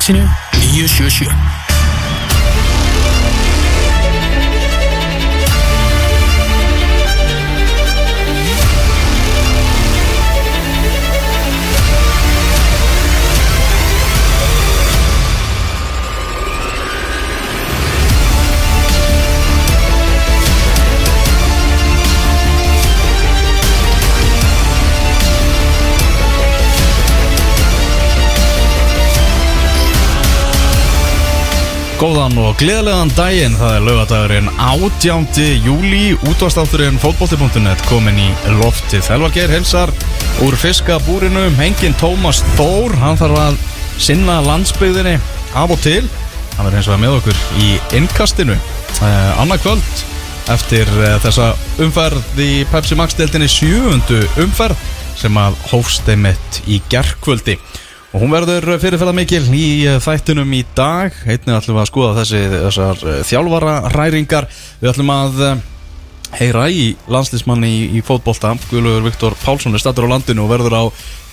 aksine. Yaşıyor yaşıyor. Góðan og gleðilegan daginn, það er laugadagurinn 18. júli, útvastátturinn fótbolti.net komin í loftið. Elvar Geir helsar úr fiskabúrinu, hengin Tómas Þór, hann þarf að sinna landsbyggðinni af og til. Hann verður eins og að með okkur í innkastinu, uh, annað kvöld eftir uh, þessa umferð í Pepsi Max-deltinni sjöundu umferð sem að hófst einmitt í gerðkvöldi. Og hún verður fyrirferða mikil í eh, þættunum í dag. Einnig ætlum við að skoða þessi þessar eh, þjálfara ræringar Við ætlum að eh, heyra í landslýsmanni í, í fótbolta. Guðlugur Viktor Pálsson er statur á landinu og verður á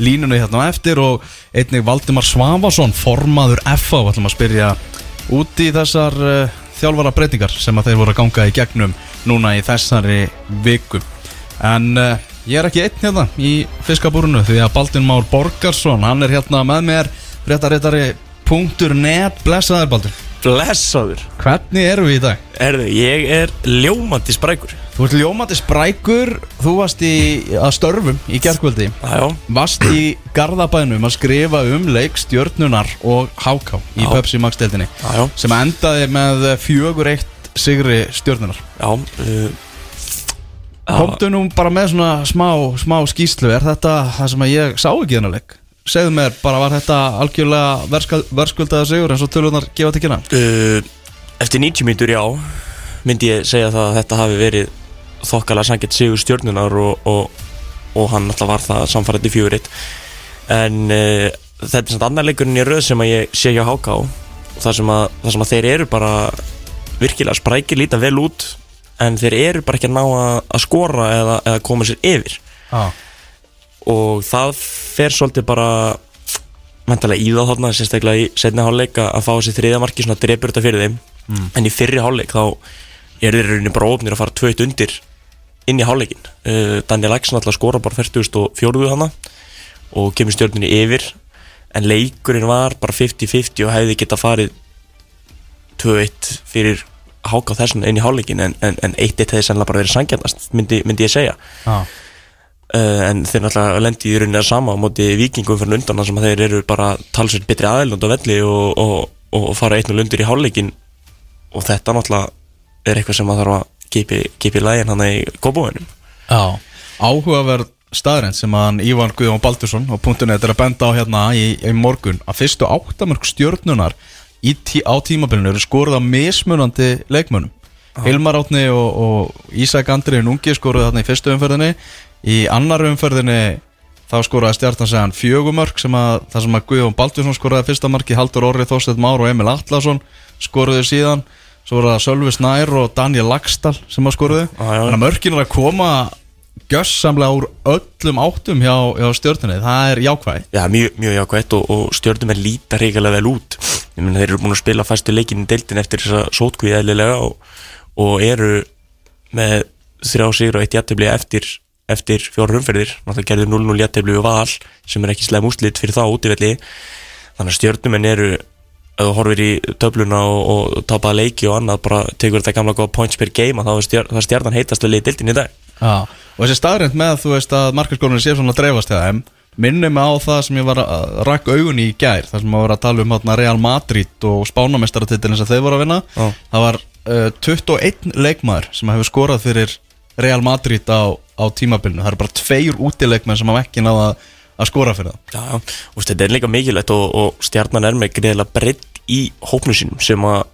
línunni hérna eftir. Og einnig Valdimar Svavason, formaður FA ætlum að spyrja út í þessar þjálfara breytingar Sem að þeir voru að ganga í gegnum núna í þessari viku. En... Ég er ekki einn hérna í fiskabúrunu því að Baldur Már Borgarsson, hann er hérna með mér réttaréttari.net Blessaður Baldur. Blessaður. Hvernig eru við í dag? Erðu, ég er ljómandi sprækur. Þú ert ljómandi sprækur, þú varst í að störfum í gerðkvöldi Varst í Garðabænum að skrifa um leik stjörnunar og háká í. Pepsi Max deltinni Jájá sem endaði með fjögur eitt sigri stjörnunar Já uh, Komdu nú bara með svona smá, smá skýslu Er þetta það sem að ég sá ekki þennan leik? Segðu mér, bara var þetta algjörlega verskal, verskuldaða sigur eins og tölunar gefa til kynna? uh, Eftir 90 mítur já. Myndi ég segja það að þetta hafi verið þokkalega sangett sigur stjórnunar og, og, og hann alltaf var það samfærandi fjöguritt en uh, þetta er samt annar leikurinn í röð sem að ég sé hjá HK og það sem að, það sem að þeir eru bara virkilega sprækir, líta vel út en þeir eru bara ekki að ná að, að skora eða, eða koma sér yfir. Já, og það fer svolítið bara mentalega í þá þarna sérstaklega í setni hálfleik að fá þessi þriða marki svona drepur þetta fyrir þeim. En í fyrri hálfleik þá er þeir rauninni bara ofnir að fara tveit undir inn í hálfleikin uh, Daniel Axon alltaf skora bara 40.4 hana og kemur stjórninni yfir. En leikurinn var bara 50-50 og hefði geta farið 2-1 fyrir háka á þessum inn í hálfleikin en, en, en 1-1 hefði sannlega bara verið sangjandast myndi, myndi ég segja. Já, Uh, en þeir náttúrulega lendi í rauninni að sama á móti vikingum fyrir undan sem þeir eru bara talsveit betri aðeilund á velli og, og, og fara einn og lundur í hálfleikin og þetta náttúrulega er eitthvað sem að þarf að kipi, kipi lægin hann í kópúinum já. Áhugaverð staðrænt sem hann Ívan Guðjón Baldursson og punktunni þetta er að benda á hérna í, í morgun að fyrstu áttamörk stjörnunar í tí, á tímabilinu eru skorið á mismunandi leikmönum Hilmar Átni og, og Ísak Andri Nungi skoruði þarna í fyrstu umferðinni. Í annar umferðinni þá skoraði stjartan segjan fjögumörk sem að það sem að Guðjón Baldursson skoraði fyrsta marki Haldur Orri Þorstedt Már og Emil Atlasson skoruði síðan. Svo voru það Sölvi Snær og Daniel Lagstall sem að skoruði já. þannig að mörkin er að koma gjössamlega úr öllum áttum hjá, hjá stjörnunni, það er jákvæð Já, mjög, mjög jákvætt og, og stjórnum er líta reyngilega vel út. Ég meina þeir eru búin að spila fæstu leikin í deildin eftir þessa sótkvíð eðlilega og, og eru með þrjá sigur og eitt jættibli eftir, eftir fjóra umferðir. Náttúrulega gerður 0-0 jættibli og val sem er ekki sleim úslit fyrir þá útivelli. Þannig að stjórnum eru þú horfir í töfluna og, og tapaða leiki og annað, bara tekur þetta gamla góða points per game að það er stjarnan heitast að leiði deildin í dag og þessi staðrind með þú veist að markaskólanir sé svona að dreifast hjá þeim minnum mig á það sem ég var að rakka augunni í gær þar sem að vera að tala um hérna, Real Madrid og spánamestaratitlinn sem þeir voru að vinna. Já. það var uh, 21 leikmaður sem hefur skorað fyrir Real Madrid á, á tímabilinu. Það eru bara tveir útileikmenn sem hafa ekki náða að skora fyrir það. Já, og þetta er líka mikilvægt og, og stjarnan er með greiðilega breytt í hópnu sínum sem að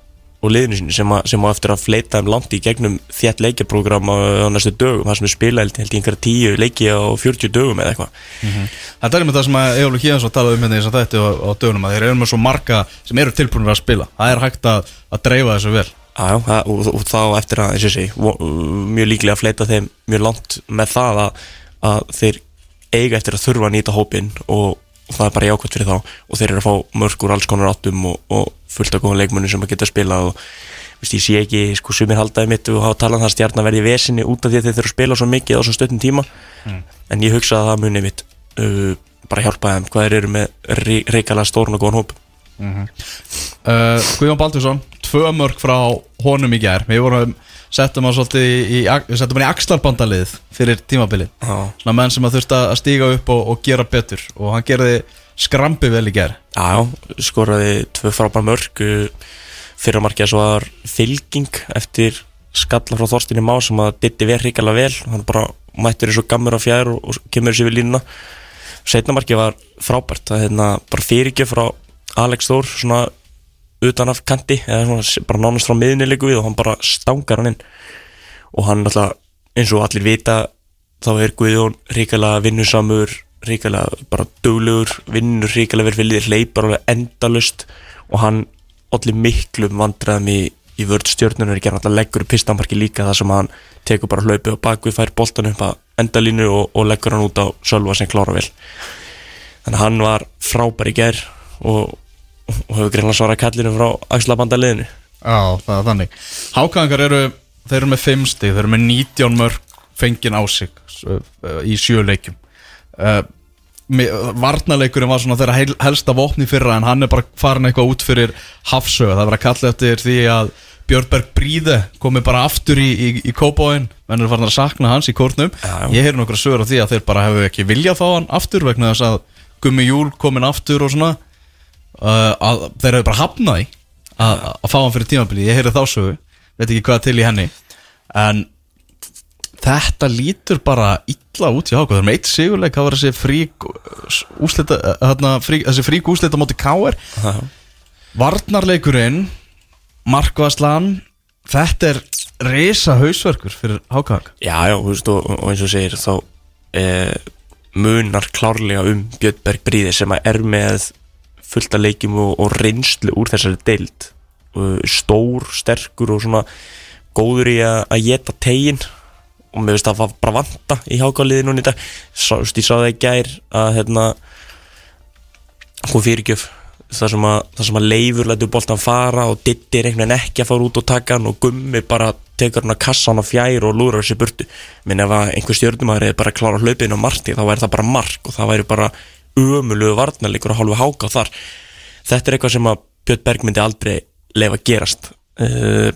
og liðinu sínu sem, sem á eftir að fleita um langt í gegnum þétt leikjaprogram á, næstu dögum, það sem er spila held í einhverja tíu leiki á 40 dögum eða eitthvað. Þetta er með það sem að Ejólu Híðansson talaði um hérna í þetta á, á dögunum að þeir eru með svo marga sem eru tilbúinir að spila. Það er hægt að, að dreifa þessu vel. Já, já, það- og, og þá eftir að, og vo- mjög líklega að fleita þeim mjög langt með það að, að þeir eiga eftir að þurfa að nýta hópin og, og það er bara jákvæmt fyrir þá. Og þeir eru að fá mörg úr alls konar áttum og, og fullt af góðum leikmunni sem að geta að spila og veist, ég sé ekki, sko, sumir haldaði mitt og hafa talað um það stjarnar verði í vesinni út af því að þeir þurfa að spila svo mikið á svo stöttum tíma. En ég hugsa að það muni mitt uh, bara hjálpa þeim. Hvað þeir eru með reykala stórn og góðan hóp. Uh, Guðjón Baldursson, tvö mörg frá honum í gær. Við vorum, settum hann svolítið í, í, settum hann í axlarbandalið fyrir tímabilið. Svona menn sem að þurfti að stíga upp og, og gera betur. Og hann gerði skrambi vel í gær. Já, skoraði tvö frábæra mörg fyrir að markja svo var fylging eftir skalla frá Þorstinni Má sem að ditti verð hrikalega vel. Hann bara mættur þessu gammur á fjær og, og kemur þessu við línuna. Setna markið var frábært. Það er hérna bara fyrirgjöf frá Alex Þór svona utan af kanti eða svona bara nánast frá miðinni líku við og hann bara stangar hann inn. Og hann alltaf eins og allir vita þá er Guðjón hrikalega vinnusamur hrikalega bara duglegur vinnur hrikalega verið fyrir hleypar alveg endalust og hann allir miklu vandræðum í, í vörd stjórnunum er ekki alltaf leggur pistamarki líka þar sem hann tekur bara hlaupið á bakvið fær boltan upp að endalínu og, og leggur hann út á sölva sem klára vel. Þannig að hann var frábær í ger og, og hefur greinlega svarað kallinu frá axlabandaliðinu Já, það er þannig. Hákangar eru, þeir eru með 5 stig Þeir eru með 19 mörg fengin á sig uh, Í sjöleikjum uh, Varnarleikurinn var svona þeirra helsta vopni fyrra En hann er bara farin eitthvað út fyrir Hafsöga, það var að kalla eftir því að Björnberg Bríði komi bara aftur í, í, í kópáin Menn eru farin að sakna hans í kórnum. Ég heyr nokkra sögur af því að þeir bara hefur ekki viljað fá hann aftur Vegna þess að Gummi Júl komin aftur og svona uh, að Þeir hefur bara hafnað því að, að fá hann fyrir tímabili Ég heyri þá sögu, veit ekki hvað til í henni. En þetta lítur bara illa út í háka Það er með eitt sigurleik, það var þessi frík úslita, þarna, frík, þessi frík úslita móti Káer Varnarleikurinn Markvarslan Þetta er risa hausverkur fyrir hákak Já, já, þú veist, og, og eins og segir þá eh, munar klárlega um Björnberg Bríði sem er með fullt af leikjum og, og reynslu úr þessari deild. Stór, sterkur og svona góður í að að geta tegin og mér finnst það var bara vanta í hákáliði núna í dag. Sá, þú veist, ég sá það í gær að hérna hún fyrirgjöf það sem að, það sem að leifur lætur boltan fara og ditti veginn ekki að fara út og taka hann og gummi bara tekur hann að kassa hann á fjær og lúrar þessi burtu. Minn ef að einhver stjórnumæður er bara að klára hlaupinu á marki þá væri það bara mark og það væri bara ömulugu varnarleikur að hálfu háka þar. Þetta er eitthvað sem að Björn Berg myndi aldrei leifa gerast. Uh,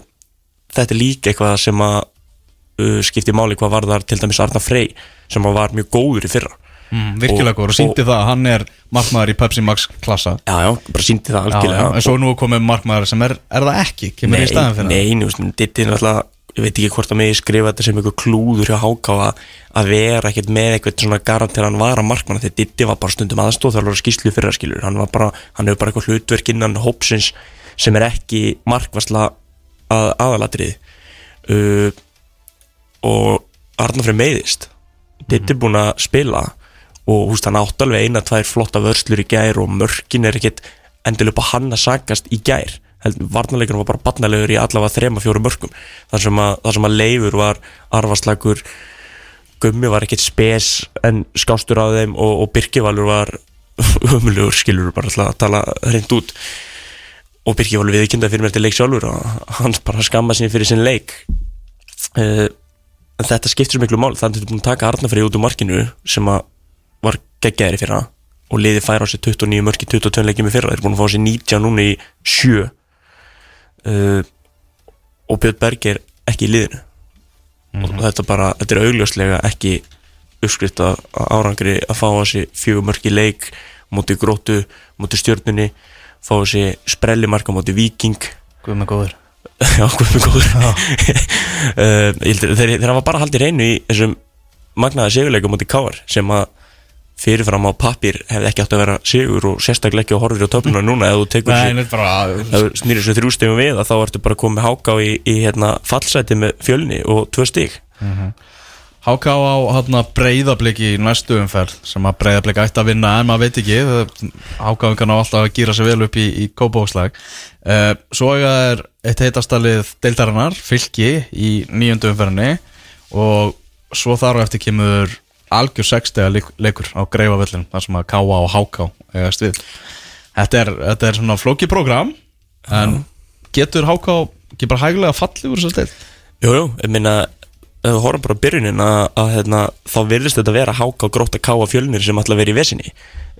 þetta er líka eitthvað sem að uh, skipti máli hvað var þar til dæmis Arna Frey sem að var mjög góður í fyrra. Mm, Virkilega góður og síndi það að hann er markmaður í Pepsi Max klassa. Já, já, bara síndi það algjörlega. En svo nú komið markmaður sem er, er það ekki Kemur í staðan fyrir Nei, nei, þú veist, Ditti er náttúrulega ég veit ekki hvort að mig skrifa þetta sem eitthvað klúður hjá Háká að, að vera ekkert með eitthvað svona garantir hann var að markmanna því Ditti var bara stundum aðstóð þegar hann var skýslu fyrir að skilur. Hann var bara, hann hefur bara eitthvað hlutverk innan hópsins sem er ekki markvarsla að, aðalatriði. Uh, og Arnafrið meiðist. Ditti er búin að spila og húst hann átt alveg eina, tvær flotta vörslur í gær og mörkin er ekkert endilega upp á hann að sagast í gær varnarleikunum var bara barnalegur í allavega þrema fjóru mörgum þar sem að, þar sem að leifur var arfaslagur gummi var ekkert spes en skástur á þeim og, og Birkivalur var umlugur skilur bara alltaf að tala hreint út. Og Birkivalur viðkynda fyrir mér til leik sjálfur og hann bara skamma sinni fyrir sin leik. Uh, en þetta skiptir miklu mál þannig að er búin að taka Arnafrið út úr markinu sem að var geggjæri fyrir það og liði færa á sig 29 mörki 22 leikjum í fyrra, þeir búin að fá sér 19 núna í 7 uh, og Björn Berg er ekki í liðinu. Og þetta bara, þetta er augljóslega ekki uppskrift að árangri að fá á sig fjögur mörki leik múti grótu, múti stjörnunni fá sig sprellimarka múti viking Guð með góður. Já, hvað með góður. Uh, þeir, þeir hafa bara haldið reynu í þessum magnaða sigurleikum múti káar sem að fyrirfram á pappir hefði ekki átt að vera sigur og sérstaklega ekki að horfir á töfluna núna ef þú tekur sér þetta er bara ef þú snýrir þessu þrjú stegum við að þá ertu bara komið háká í, í hérna, fallsæti með fjölni og tvö stig. Háká á hátna breyðabliki í næstu umferð sem að breyðabliki ætti að vinna en maður veit ekki Háká kann á alltaf að gýra sig vel upp í, í kópákslag uh, Svo er eitt heitastalið deildarinnar, fylki í nýjöndu umferðinni. Og svo þar á eftir kemur algjör sextega leik, leikur á greifavöllin þar sem að Káa og Háká eigast við. Þetta er, þetta er svona flóki program en getur Háká ekki bara hægulega fallið úr þess að stil Jú, jú, ég minna ef við horfum bara á byrjunin að, að hérna, þá virðist þetta vera háka og gróta káa fjölnir sem ætla að vera í vesinni.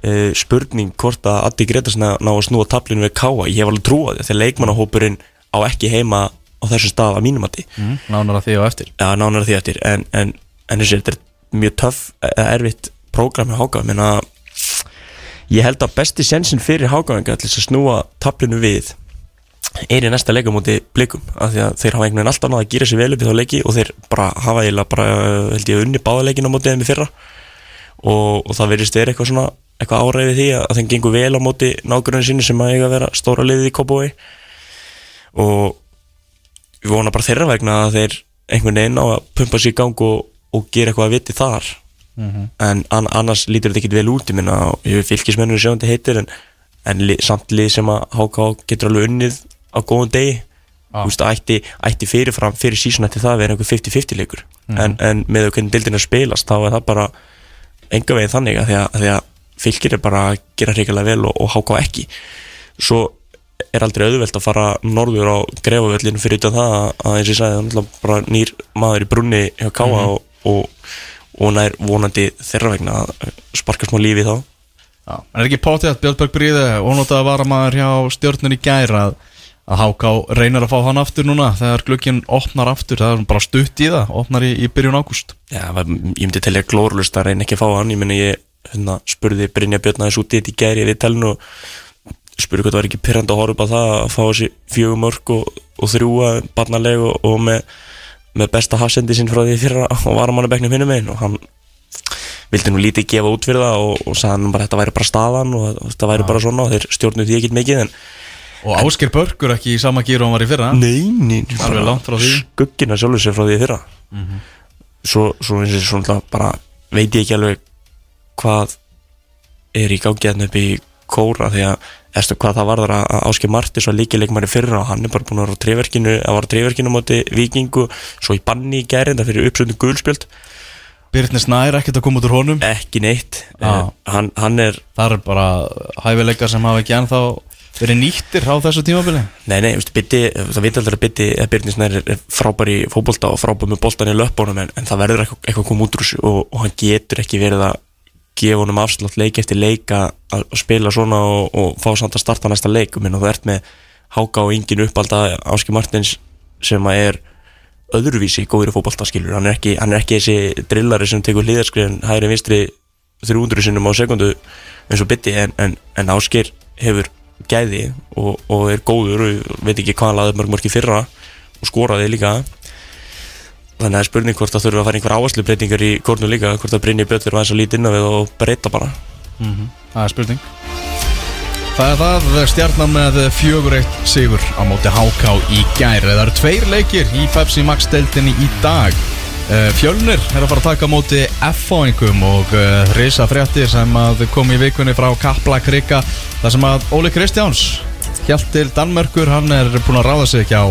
Uh, spurning hvort að Addi Gretas ná að snúa tablinu við káa ég hef alveg trúið að leikmannahópurinn á ekki heima á þessu stað að mínum mati. Mm. Nánar að því á eftir. Já, nánar því eftir en, en, en þessi, þetta er mjög töff eða erfitt prógram með háka. Minna, ég held að besti sensin fyrir hákaðinga til að snúa tablinu við er í næsta leikum múti blikum af því að þeir hafa einhvern veginn alltaf náða að gera sér vel upp í þá leiki og þeir bara hafa eiginlega bara uh, held ég unni báðaleikin á móti þeim í fyrra. Og, og það verðist þeir eitthvað svona eitthvað áræði því að þeim gengur vel á móti nágrunni sínu sem að eiga að vera stóra liðið í Kópói og við vona bara þeirra vegna að þeir einhvern veginn á að pumpa sér í gang og, og gera eitthvað að viti þar. En an, annars lítur þetta ekkit vel út ég minna, ég er fylgismennur sjöfandi heitir en, en li, samt lið sem að HK getur alveg unnið á góðum degi. Já. Þú veist, ætti, ætti fyrirfram fyrir sísun ætti það að vera einhver 50-50 leikur. En, en með hvernig dildin er spilast þá er það bara enga veginn þannig að því að, að, að fylgir er bara að gera hreikalega vel og, og HK ekki. Svo er aldrei auðvelt að fara norður á grefavöllinu fyrir utan það að, að eins og ég sagði, það er náttúrulega bara nýr maður í brunni hjá Káa og, og, og nær vonandi þeirra vegna að sparka smá lífi þá. Já. En er ekki potið að Björnberg Bríði ónótað að vara maður hjá stjórnun í gær að, að Háká reynir að fá hann aftur núna þegar glukkinn opnar aftur? Það er bara stutt í það, opnar í, í byrjun ágúst. Já, ég myndi telja glórlust að reyna ekki að fá hann. Ég myndi ég hérna, spurði Brynja Björn aðeins út í þetta í gæri við telnu og spurði hvað það var ekki pyrrandi að horfa það að fá þessi fjögum mörg og, og þrjúa barnaleg og, og með, með besta hafsendi sinn frá því fyrra og varum hann að bekknum hinnum einn og hann vildi nú lítið gefa út fyrir það og, og sagði hann bara þetta væri bara staðan og þetta væri bara svona og þeir stjórnu því ekkit mikið en Og Ásker Börgur ekki í sama gíru hann var í fyrra? Nei, nei. Skuggina sjálfur sér frá því fyrra. Svo, svo eins og svona bara veit ég ekki alveg hvað er í gangi upp í kóra því að eftir hvað það varður að Ásker Martis var líki leikmæri fyrra og hann er bara búin að vera á treyverkinu að var á treyverkinu á móti vikingu svo í banni í gærinda fyrir uppsöndu gulspjöld. Byrnir Snær ekkert að koma út úr honum? Ekki neitt. Eh, hann, hann er Það er bara hæfileikar sem hafa ekki ennþá verið nýttir á þessu tímabili. Nei, nei, veistu, bytti, það veit aldrei að að Byrni Snær er frábær í fótbolta og frábær með boltan í löpunum en, en það verður eitthvað, eitthvað að koma út úr og, og hann getur ekki verið að gefa honum afslátt leik eftir leik að, spila svona og, og fá samt að starta næsta leik. Og minna þú ert með Háka og Ingin uppalda Áski Martins sem að er öðruvísi góður í fótbolta skilur. Hann hann er ekki þessi drillari sem tekur hlýðarskriðin hægri vinstri 300 sinnum á sekundu eins og bytti en, en, en Áskir hefur gæði og, og er góður og veit ekki hvað hann laði mörg mörg í fyrra og skoraði líka þannig að það er spurning hvort það þurfa að fara einhver áherslu breytingar í kórnu líka hvort það Brynni Björn þurfa aðeins að líti inn á við og breyta bara. Það er spurning. Það er það, stjarnan með fjögur eitt sigur á móti HK í gær. Það eru tveir leikir í Pepsi Max deildinni í dag. Eh, Fjölnir er að fara að taka móti F-fáingum og uh, risa fréttir sem kom í vikunni frá Kapla Krika þar sem að Óli Kristjáns hjælt til Danmörkur, hann er búin að ráða sig ekki á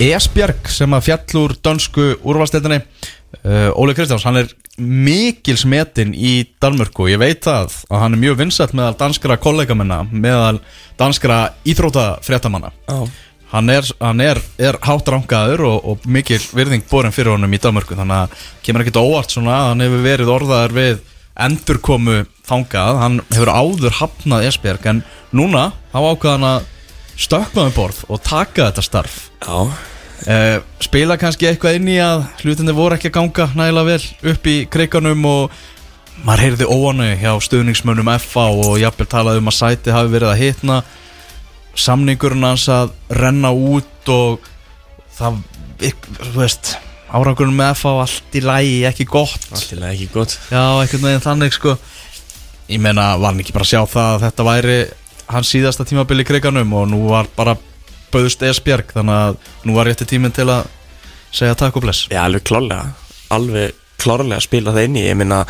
Esbjerg sem að fjallur dönsku úrvalstildinni uh, Óli Kristjáns, hann er mikil smetin í Danmörku ég veit það að hann er mjög vinsætt meðal danskra kollegamennar, meðal danskra íþrótafréttamanna Já, hann er, hann er, er hátt rangaður og, og mikil virðing borin fyrir honum í Danmörku þannig að kemur ekkert óvart svona að hann hefur verið orðaðar við endurkomu þangað, hann hefur áður hafnað Esbjerg en núna hafa ákvaðan að stökkva um borð og taka þetta starf uh, spila kannski eitthvað inn í að hlutinni voru ekki að ganga nægilega vel upp í kreikanum og maður heyrði óanu hjá stuðningsmönnum FA og jafnvel talaði um að sæti hafi verið að hitna. Samningurinn hans að renna út og það, þú veist árangurinn með FA allt í lægi ekki gott. Allt í lagi ekki gott. Já, einhvern veginn þannig sko. Ég meina, var hann ekki bara að sjá það að þetta væri hans síðasta tímabili í kriganum og nú var bara bauðst Esbjerg þannig að nú var rétti tíminn til að segja takk og bless. Já, alveg klárlega. Alveg klárlega að spila það inn í. Ég meina,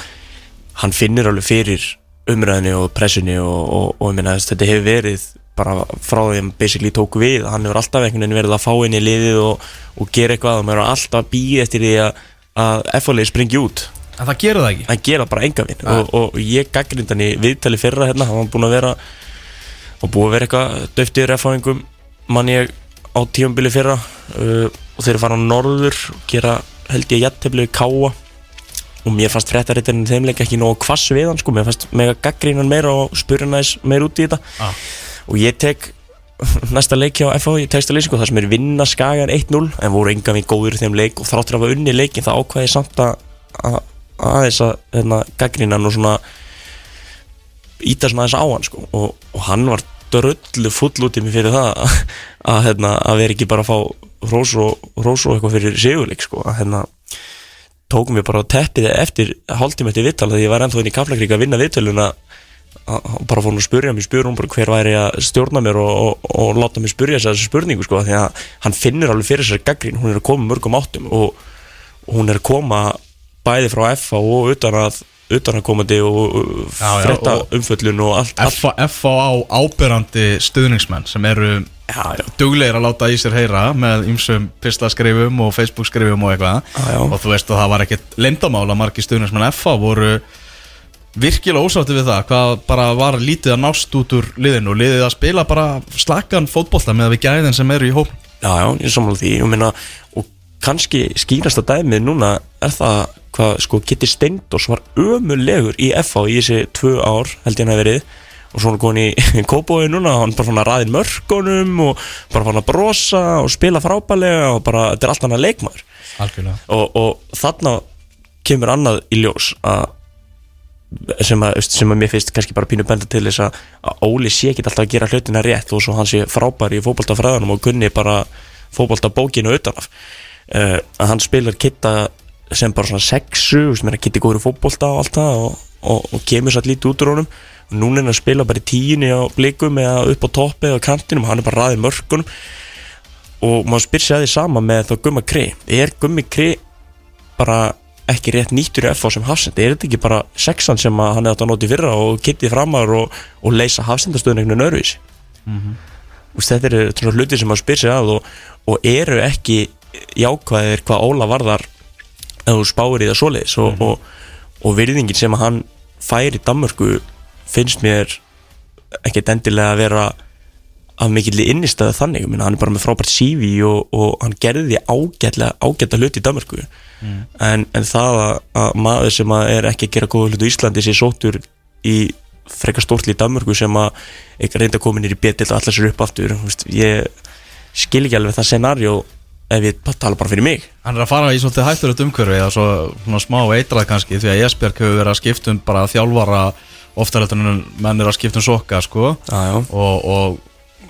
hann finnir alveg fyrir umræðinu og pressunni og, og, og ég þess, þetta hefur verið bara frá því að hann basically tók við. Hann hefur alltaf einhvern veginn verið að fá inn í liðið og, og gera eitthvað og maður er alltaf býja eftir því að, að F-fólið springi út. En það gerir það ekki? Hann gera bara enga vinn og, og ég gaggrind hann í viðtali fyrra hérna, hann var búin að vera og búið að vera eitthvað döftir erfáingum mann ég á tíumbili fyrra uh, og þeir fara á norður og gera held ég við káa og mér fannst fréttaritinn þeim leik ekki nógu kvass við hann sko, mér fannst mega gaggrínan meira og spurði næs meira út í þetta. Ah. og ég tek næsta leiki á FH í textalýsingu þar sem er vinna skagan 1-0 en voru enga við góður þeim leik. Og þráttur að hafa unni leikin það ákvæði ég samt að að- aðeins að hérna, gaggrínan og svona íta svona aðeins á hann sko. Og, og hann var dröllu full út í mig fyrir það að, að, hérna, að vera ekki bara að fá rós og, rós og eitthvað fyrir sigurleik sko að hérna tókum við bara teppið eftir hálftíma eftir viðtal því ég var ennþá inn í Kaflakrík að vinna að bara fór hún að spurja mér bara hver væri að stjórna mér og, og, og láta mér spurja þessa spurningu sko því að hann finnur alveg fyrir þessari gaggrín hún er að koma mörgum áttum og hún er að koma bæði frá FA og utan að utan að komandi og og- umföllun og allt, allt. FA á áberandi stuðningsmenn sem eru duglegir að láta í sér heyra með ymsum pistaskrifum og Facebook skrifum og eitthvað. Og þú veist að það var ekkert lendamál að margir stuðningsmenn FA voru virkilega ósátti við það hvað bara var lítið að nást út úr liðinu og liðið að spila bara slakkan fótbolta með við gæðin sem eru í hóp Já, já, ég sammála því. Og, minna, og kannski skýrasta dæmið núna er það hvað sko Kitty Steindors var ömulegur í FH í þessi tvö ár held ég hann að verið. Og svona góðin í kópói núna hann bara fann að raðin mörgunum og bara fann að brosa og spila frábælega og bara, þetta er allt annað leikmaður. Algjörlega. Og, og þarna kemur annað í ljós að sem að, sem að mér finnst kannski bara pínu benda til þess að, að Óli sé ekki alltaf að gera hlutina rétt og svo hann sé frábær í fótboltafræðanum og kunni bara fótboltabókinu utanaf uh, að hann spilar kitta sem bara svona sexu, veist, mér að kitti góður í fótbolta og allt það og, og, og kemur satt lítið út úr honum. Og núna er hann að spila bara í tíunni á blikum eða upp á toppi eða kantinum, hann er bara raðið mörkunum. Og maður spyr sér að því sama með þá Gumma Kri. Er Gummi Kri bara ekki rétt nýttur í FH sem hafsendi er þetta ekki bara sexan sem hann hefði átt að nota í fyrra og kittið framar og, og leysa veginn öðruvísi? Mm þetta eru svona hluti sem maður spyr sér að og, og eru ekki jákvæðir hvað Óla varðar ef þú spáir í það svoleiðis og, og, og virðingin sem að hann fær í Danmörku finnst mér ekkert endilega að vera af mikill innistæðu þannig, meina, hann er bara með frábært CV og, og hann gerði ágætlega ágætla hluti í Danmörku. En, en það að, að maður sem að er ekki að gera góða hluti í Íslandi sé sóttur í frekar stórtli í Danmörku sem að eitthvað reynda komin í betild og allar sér upp aftur ég skil ekki alveg það scenarjó ef ég tala bara fyrir mig. Hann er að fara í svolítið hættulegt umhverfi eða svo svona smá eitrað kannski því að Jesbjörg hefur verið að skipta um bara þjálfara oftar heldur en menn er að skipta um sokka sko. Já. og, og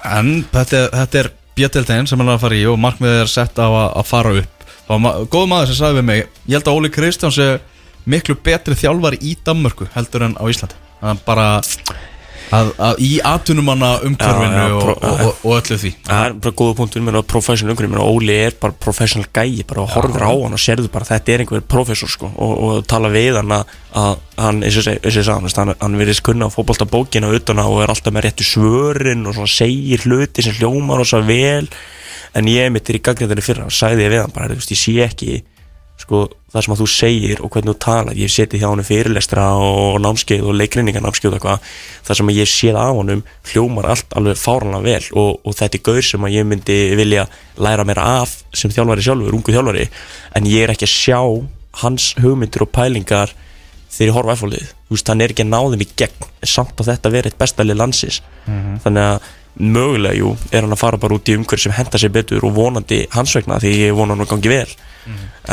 en þetta, þetta er bjöldin sem hann er að fara í og markmiðið er sett á að, að fara upp. Og ma góð maður sem sagði við mig ég held að Óli Kristjáns er miklu betri þjálfari í Danmörku heldur en á Íslandi. Hann bara að, að í atvinnumanna umhverfinu og, og, og, og öllu því. Það er bara góða punktur með professional umhverjum menn Óli er bara professional gæi bara og horfir á hann og sérðu bara að þetta er einhver professor sko og, og tala við hann að, að hann, eins og og ég sagði, hann, hann, hann verðist kunna að fótbolta bókina utan á og er alltaf með réttu svörin og svona segir hluti sem hljómar og svo vel. En ég mitt er í gaggrindinni fyrra og sagði ég við hann bara, ég sé ekki sko, það sem að þú segir og hvernig þú talar ég hef setið hjá hann fyrirlestra og námskeið og leikrinninga námskeið og eitthvað það sem að ég séð af honum hljómar allt alveg fáranlega vel og, og þetta er gaur sem að ég myndi vilja læra mér af sem þjálfari sjálfur, ungu þjálfari en ég er ekki að sjá hans hugmyndir og pælingar þegar ég horfa efallið, þú veist, hann er ekki að ná þeim í gegn samt að þetta verið eitt bestalið landsins. Þannig að mögulega, jú, er hann að fara bara út í umhverf sem henda sér betur og vonandi hans vegna því ég vona hann að gangi vel.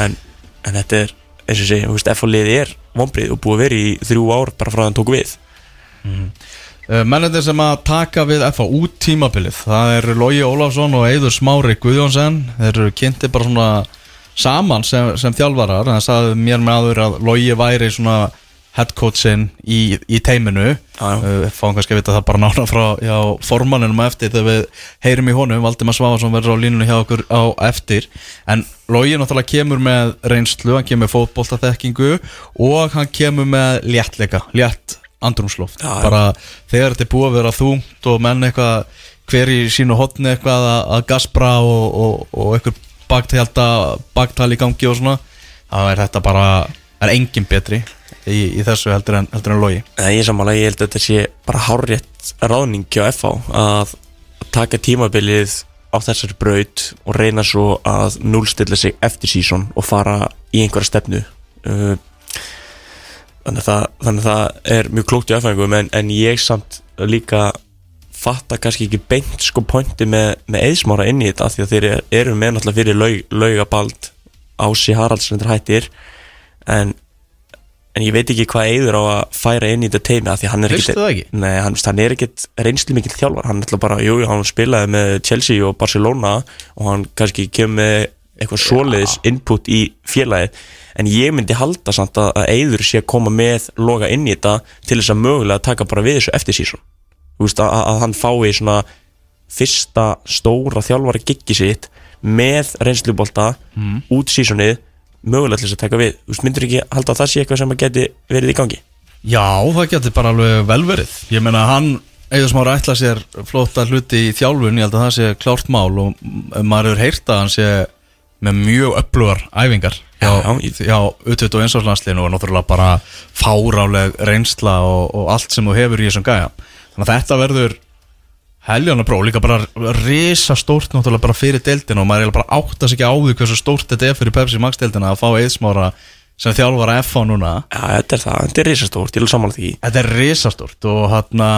En, en þetta er, eins og segi, þú veist, F-liði er vonbrið og búið að vera í þrjú ár bara frá að hann tók við. Uh, Mennendir sem að taka við FA út tímabilið Það er Lógi Ólafsson og Eiður Smári Guðjónsson. Þeir eru kynnti bara svona saman sem, sem þjálfarar. Það sagði mér með aður að Lógi væri svona headcoachin í, í teiminu. Já, já. uh, Fáum kannski að vita það bara nána frá já, formanninum á eftir Þegar við heyrum í honum. Valdimar Svafarsson verður á línunni hjá okkur á eftir. En Lógi náttúrulega kemur með reynslu Hann kemur með fótboltaþekkingu Og hann kemur með léttleika Létt andrumsloft Já, já. bara þegar þetta er búið að vera þungt og menn eitthvað hver í sínu hotni eitthvað að, að gaspra og, og, og eitthvað baktælda baktal í gangi og svona þá er þetta bara er engin betri í, í þessu heldur en, heldur en logi? Ég er sammála, ég held að þetta sé bara hárrétt ráðning hjá FH að taka tímabilið á þessari braut og reyna svo að núlstilla sig eftir sísón og fara í einhverja stefnu. Uh, þannig, að það, þannig að það er mjög klókt í FH en, en ég samt líka fatta kannski ekki beint sko pointi með, með eðsmára inn í þetta því að þeir eru með náttúrulega fyrir laug, laugabald Haralds sem þetta hættir en en ég veit ekki hvað Eiður á að færa inn í þetta teimi að því hann er Veistu það ekki? Nei, hann, hann er ekkit reynslu mikill þjálfar hann ætla bara, jú, hann spilaði með Chelsea og Barcelona og hann kannski kemur með eitthvað svoleiðis input í félagið en ég myndi halda samt að, Eiður sé að koma með loga inn í þetta til þess að mögulega taka bara við þessu eftir sísón veist, að, að hann fái svona fyrsta stóra þjálfari giggi sitt með reynslubolta Mm. út sísonið mögulega til þess að taka við. Þú myndir ekki halda að það sé eitthvað sem að geti verið í gangi? Já, það getur bara alveg vel verið. Ég meina hann, eða smára ætla sér flóta hluti í þjálfun, ég held að það sé klárt mál og maður hefur heyrt að hann sé með mjög öflugar æfingar Já, já, hjá U21 árslandsliðinu og náttúrulega bara fáráleg reynsla og, og allt sem þú hefur í þessum gæja. Þannig að þetta verður heljána próf, líka bara risa stórt náttúrulega bara fyrir deildina og maður eiginlega bara áttast ekki á því hversu stórt þetta er fyrir Pepsi Max deildina að fá eðsmára sem þjálfara F á núna. Já, þetta er það, þetta er risastórt, ég vil samanlega því. Þetta er risastórt og hérna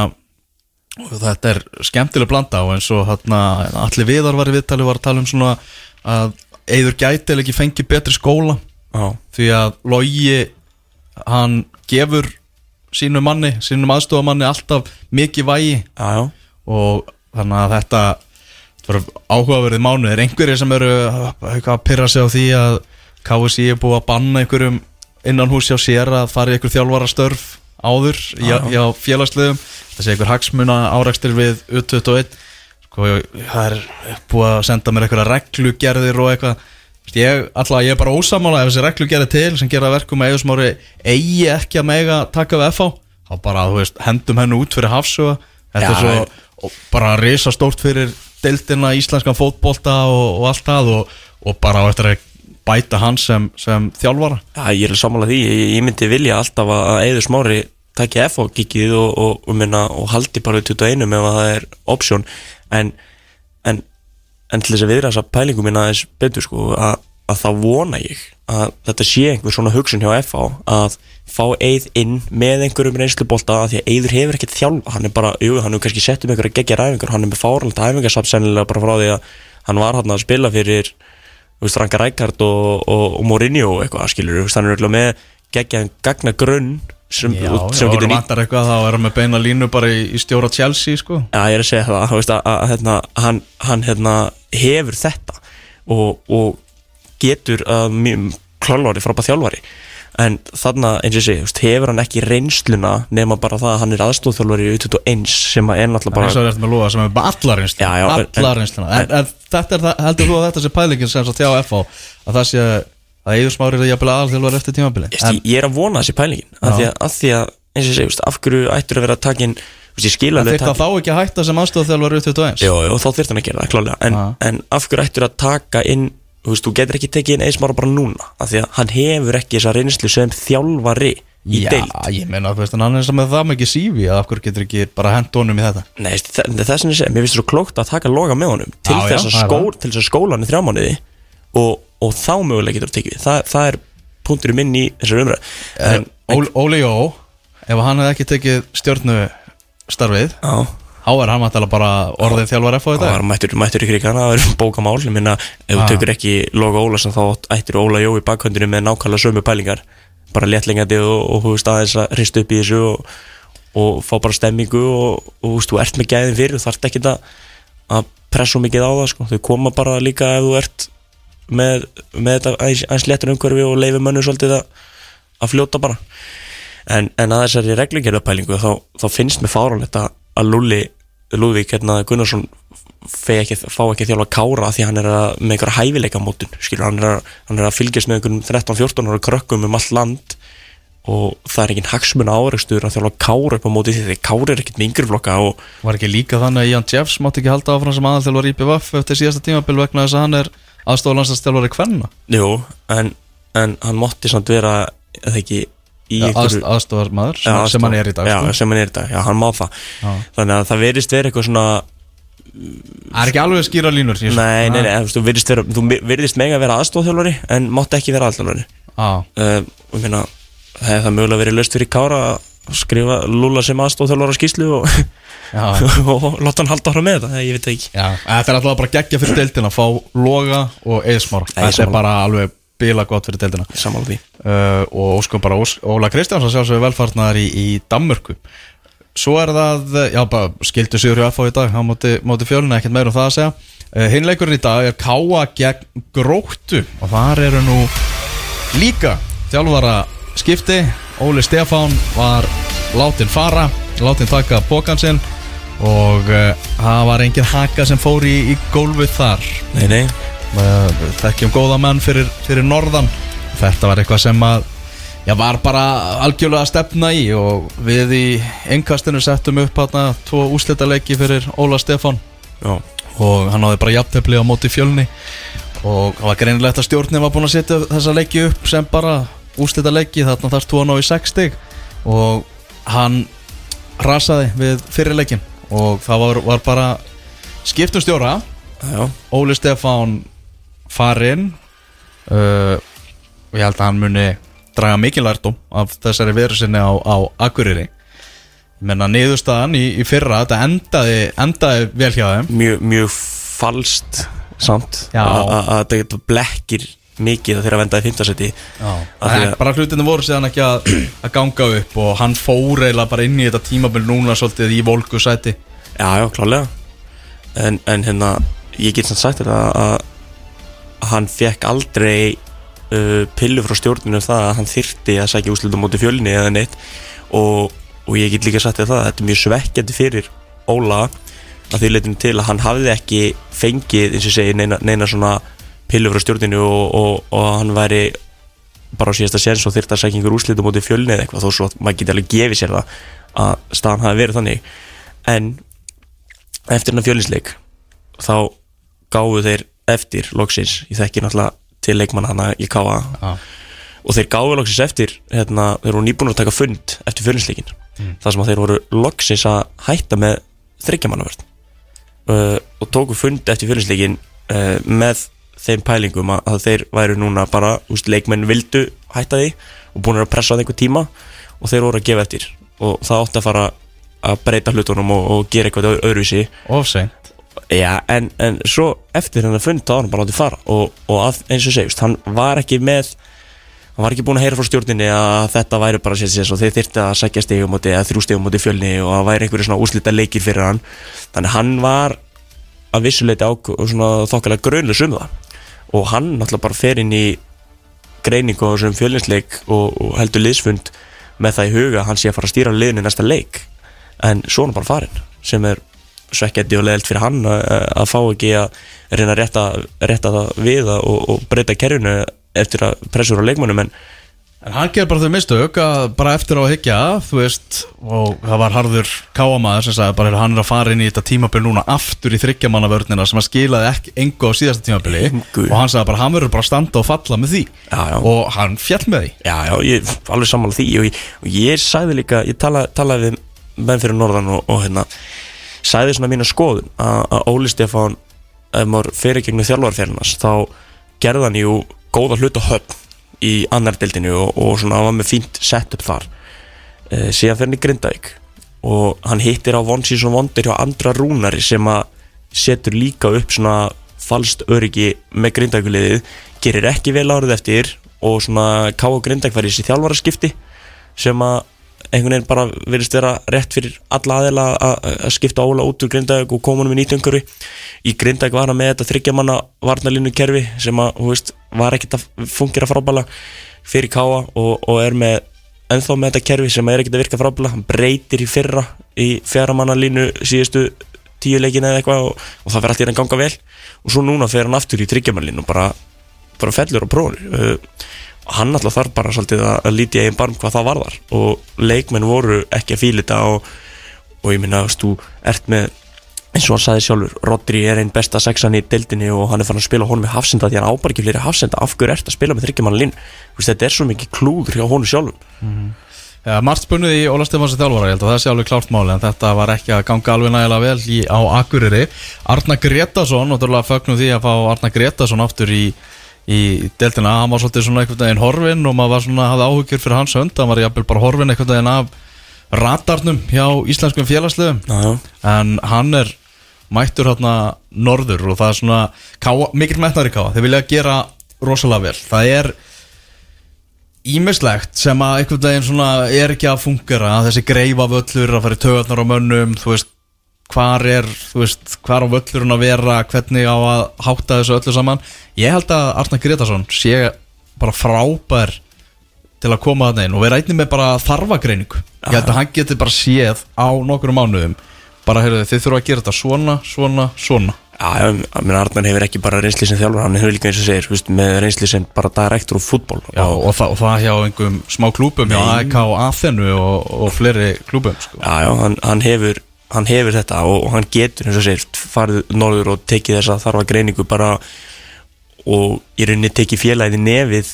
og þetta er skemmtileg blanda og eins og hérna allir viðar var í viðtali var að tala um svona að eður gæti eða ekki fengi betri skóla. Já, því að logi hann gefur sínu manni, sínum aðstofamanni alltaf mikið vægi. Já, já og þannig að þetta þetta áhugaverðið mánuðir. Einhverjir sem eru að pyrra sig á því að KSI er búið að banna einhverjum innan hús hjá sér að fara í einhver þjálfara störf áður Já. hjá félagsliðum. Það sé einhver hagsmuna árækstir við U21. Sko, það er búið að senda mér einhverja reglugerðir og eitthvað. Ég, alltaf, ég er bara ósamála ef þessi reglugerði til sem gera verkum að eðusmári eigi ekki að mega taka við FH þá bara, þú veist, hendum hennu út fyrir hafsuga þetta Já, er svo og bara risa stórt fyrir deildina, íslenskan fótbolta og, og allt það og, og bara á eftir að bæta hann sem, sem þjálfara. Já, ég er samanlega því, ég, ég myndi vilja alltaf að Eiður Smári taki F á gigið og, og, haldi bara við 21 ef að það er option. En, en, en til þess að viðra þessa pælingu minna aðeins betur sko að, að þá vona ég að þetta sé einhver svona hugsun hjá F á að fá Eið inn með einhverjum reynslubolta að því að Eiður hefur ekkert þjálfa hann er bara, jú, hann hefur kannski sett um einhverja geggja ræfingar hann er með fáralt æfingarsamt sennilega bara frá því að hann var hann að spila fyrir Ranka Rækard og, og, og Mourinho eitthvað, skilur, hann er með geggjaðan gagna grunn sem, Já, sem já, getur nýtt eitthvað þá er hann með beina línu bara í, í stjóra Chelsea sko. Já, ég er að segja það, að, að, að hérna, hann, hann hérna, hefur þetta. Og, og getur að mjög klálvari, frábæð þjálfari. En þarna, eins og ég veist, hefur hann ekki reynsluna nema bara það að hann er aðstóðþjálfari í 21 sem að er eins og bara það er með lúa sem er bara allar reynsluna Já, já, en- allar reynsluna. En, en þetta er það, heldur þú að þetta sé pælingin sem svo þjá FH að það sé að Eður Smári er jafnvel aðalþjálfar eftir tímabili Ég, ég, ég er að vona þessi pælingin af því að, að því að, eins og ég veist, af hverju ættur að vera að ég en alveg þetta taka- þá ekki að hætta sem aðstofþjálfar út 21 Jó, jó, þá þurft hann að gera það, klálega. En, en af hverju ættur að taka inn Þú veist, þú getur ekki tekið inn eismára bara núna Af því að hann hefur ekki þessa reynslu sem þjálfari í Já, deild. ég meina þú veist en hann er sem með það mikið sífi að af hverju getur ekki bara hent honum í þetta? Nei, þa- er sem ég segi, mér finnst svo klókt að taka loga með honum Til Já, já, þess að það er skól, til þess að skóla hann í þrjá mánuði og, og þá mögulega getur að tekið. Við það, það er punktur minn í þessar umræð En, Ó- Óli Jó, ef hann hefði ekki tekið stjórnu starfið já þá er hann mættilega bara orðið þjálfar FH í Það dag var mættur, mættur í krikana, það er bókamál Ég minna, ef þú Ah. tekur ekki logo Ólason þá ættir Óla Jó í bakhöndinu með nákvæmlega sömu pælingar bara léttlingandi og, þú veist aðeins að hrista upp í þessu og, og fá bara stemmingu og, þú veist, þú ert með gæðin fyrir þú þarft ekki að, að pressa mikið á það sko. þau koma bara líka ef þú ert með, með þetta aðeins, aðeins léttur umhverfi og leifir mönnu svolítið að, að fljóta bara en, en að að, að Lulli Lúðvík hérna Gunnarsson ekki, fá ekki að þjálfa kára því hann er að, með einhverja hæfileika mótun skilur, hann að, hann er að fylgjast með einhverjum 13-14 ára krökkum um allt land og það er engin hagsmuna áreikstur að þjálfa kára upp á móti því því kára er ekkert með yngri flokka og Var ekki líka þannig að Ian Jeffs mátti ekki halda áfram sem aðalþjálfar í BVF eftir síðasta tímabil vegna þess að hann er aðstofalansastjálfari kvenna? Jú, en, en hann mátti samt vera eða ekki í Já, einhverju- aðst, aðstofar maður Já, sem hann er í dag já, sko. sem hann er í dag, já, hann má það. Já. þannig að það verðist vera eitthvað svona Það er ekki alveg að skýra línur þessu. nei, nei, nei, þú þú virðist mega að vera aðstofþjálfari en mátt ekki vera aðstofþjálfari Já, uh, og ég meina það hefði það mögulega verið löst fyrir Kára að skrifa Lúla sem aðstofþjálfara skýslu og, og láta hann halda ára með þetta, ég veit það ekki. Já Þetta er alltaf bara geggja fyrir deildina að fá Loga og Nei, ég Þetta er bara alveg bila gott fyrir deildina. Samála því. Uh, og óskum bara Ós, Óla Kristjáns að sjálfsögðu velfarnar í, í Danmörku. Svo er það, já bara skildu sigur hjá FH í dag á móti, móti fjöluna, ekkert meira um það að segja. Uh, hinleikurinn í dag er Káa gegn Gróttu og þar eru nú líka þjálfara skipti. Óli Stefán var látin fara látin taka bókan sinn og uh, það var engin haka sem fór í, í gólfið þar. Nei, nei, þekkjum góða menn fyrir, fyrir norðan. Þetta var eitthvað sem að já, var bara algjörlega að stefna í og við í engkastinu settum upp hérna tvo úslitaleiki fyrir Óla Stefán. Já, og hann náði bara jafntefli á móti fjölni. Og það var greinilegt að stjórnin var búin að setja þessa leiki upp sem bara úslitaleiki þarna þarf þú að ná í 6 stig. Og hann rasaði við fyrirleikin og það var, var bara skiptum stjóra. Óli Stefán farinn. Uh, og ég held að hann muni draga mikið lærdóm af þessari veru sinni á, á Akureyri. Menna niðurstaðan í, í fyrra þetta endaði, endaði vel hjá þeim. Mjög, mjög falskt samt að þetta blekkir mikið þegar vendaði Það er að- bara hlutinu voru síðan ekki að, að ganga upp og hann fór eiginlega bara inn í þetta tímabil núna svolítið í volku sæti. Já, já, klálega. En, en hérna, ég get samt sagt þetta að, að hann fekk aldrei uh, pillu frá stjórninu um það að hann þyrti að sækja úslutum móti fjölni eða neitt. Og, og ég get líka sagt þetta að þetta er mjög svekkjandi fyrir Óla að því leitinu til að hann hafði ekki fengið, eins og segi, neina, neina svona pillu frá stjórninu og, og, og hann væri bara á síðasta séns og þyrta að sækja einhver úslitum móti fjölni eða eitthvað þó svo að maður geti alveg gefið sér það að staðan hafi verið þannig. En eftir hennar fjölinsleik þá gáðu þeir eftir loksins, ég þekki náttúrulega til leikmanna hana í Káa Já. og þeir gáðu loksins eftir hérna, þeir voru nýbúin að taka fund eftir fjölinsleikin þar sem að þeir voru loksins að hætta með þryggjamannavörn uh, og tóku fund eftir fjölinsleikin uh, með þeim pælingum að, að þeir væru núna bara, úst, leikmenn vildu hætta því og búin að pressa það einhver tíma og þeir voru að gefa eftir. Og það átti að fara að breyta hlutunum og, og gera eitthvað öð- öðruvísi Já, en, en svo eftir hennar fund þá var hann bara látið fara og, og að, eins og segist, hann var ekki með hann var ekki búin að heyra frá stjórninni að þetta væri bara sér sér og þeir þyrfti að sækja stegum móti eða þrjú stegum móti fjölni og það væri einhverju svona úslita leikir fyrir hann. Þannig hann var að vissuleiti þokkalega grönlega um það. Og hann náttúrulega bara fer inn í greiningu á þessum fjölninsleik og, og heldur liðsfund með það í huga að hann sé að fara að stýra liðinu næsta leik. En svo hann bara farin sem er svekkjandi og leðilt fyrir hann að, fá ekki að reyna að rétta, rétta það við og, og breyta kerfinu eftir að pressur á leikmannum en En hann ger bara þau mistök að bara eftir á að hyggja, þú veist, og það var harður káamaður sem sagði bara hann er að fara inn í þetta tímabil núna aftur í þryggjamannavörnina sem að skilaði ekki engu á síðasta tímabili Engu. og hann sagði bara hann verður bara að standa og falla með því Já, já. og hann fjall með því. já, já, ég alveg sammála því og ég, og ég sagði líka, ég tala, talaði við menn fyrir norðan og, og hérna sagði svona mína skoðun að, Óli Stefán ef maður fyrir gegnum þjálfarferðinast þá gerði hann jú góða hlut og höfn í annar deildinu og, og svona var með fínt setup þar e, síðan fyrir hann í Grindavík og hann hittir á von síðan vondir hjá andra rúnari sem að setur líka upp svona falskt öryggi með Grindavíkuliðið gerir ekki vel árið eftir og svona K.O. Grindavík var í þessi þjálfaraskipti sem að einhvern veginn bara verðist vera rétt fyrir alla aðeila að skipta Óla út úr Grindavík og koma hann með nýtjöngur í Grindavík var hann með þetta þryggjamanna varnalínu kerfi sem að, þú veist, var ekkert að fungera frábæla fyrir Káa og, og er með ennþá með þetta kerfi sem er ekkert að virka frábæla hann breytir í fyrra í fjaramannalínu síðustu tíu leikin eða eitthvað og, og það fer allt í hann ganga vel. Og svo núna fer hann aftur í þryggjamanlínu og bara, bara fellur á prófunu uh, hann alltaf þarf bara svolítið að, að líti eigin barm hvað það varðar. Og leikmenn voru ekki að fíla þetta og, og ég minna, þú þú ert með eins og hann sagði sjálfur, Rodri er einn besta sexan í deildinni og hann er fann að spila honum með hafsenda því hann ábar ekki fleiri hafsenda, af hverju ert að spila með þryggjaman lín, þetta er svo mikið klúður hjá honum sjálfum. Ja, margt spunnið í Óla Stefansi þjálfara, ég held að það sé alveg klárt máli en þetta var ekki að ganga alveg nægilega vel í, á Akureyri. Arna Gretarsson, náttúrulega fögnum því að fá Arna Gretarsson aftur í, í deltina, hann var svolítið svona einhvern veginn horfin og maður var svona, hafði áhugjur fyrir hans hönd, hann var jafnvel bara horfin einhvern veginn af radarnum hjá íslenskum félagsliðum. Já, já. en hann er mættur hérna norður og það er svona káa, mikill metnar í káa, þeir vilja gera rosalega vel, það er ímislegt sem að einhvern veginn svona er ekki að fungera þessi greifa völlur að fara í töðarnar á mönnum þú veist, hvar er þú veist, hvar á völlurinn að vera hvernig á að hátta þessu öllu saman. Ég held að Arnar Gretarsson sé bara frábær til að koma að neinn og vera einnig með bara þarfagreiningu. Ég held að hann geti bara séð á nokkrum mánuðum bara heyrðu þið þurfa að gera þetta svona, svona, svona. Já, já, ég meina Arnar hefur ekki bara reynsli sem þjálfur, hann hefur líka eins og segir, þú veist, með reynsli sem bara direktor og fútból Já, og, það, og það hjá einhverjum smá klúpum hjá AEK og Athenu og, og fleiri klúpum sko. Já, já, hann, hann, hefur, hann hefur þetta og, og hann getur, eins og segir, farið norður og tekið þessa þarfa greiningu bara og í rauninni tekið félagið nefið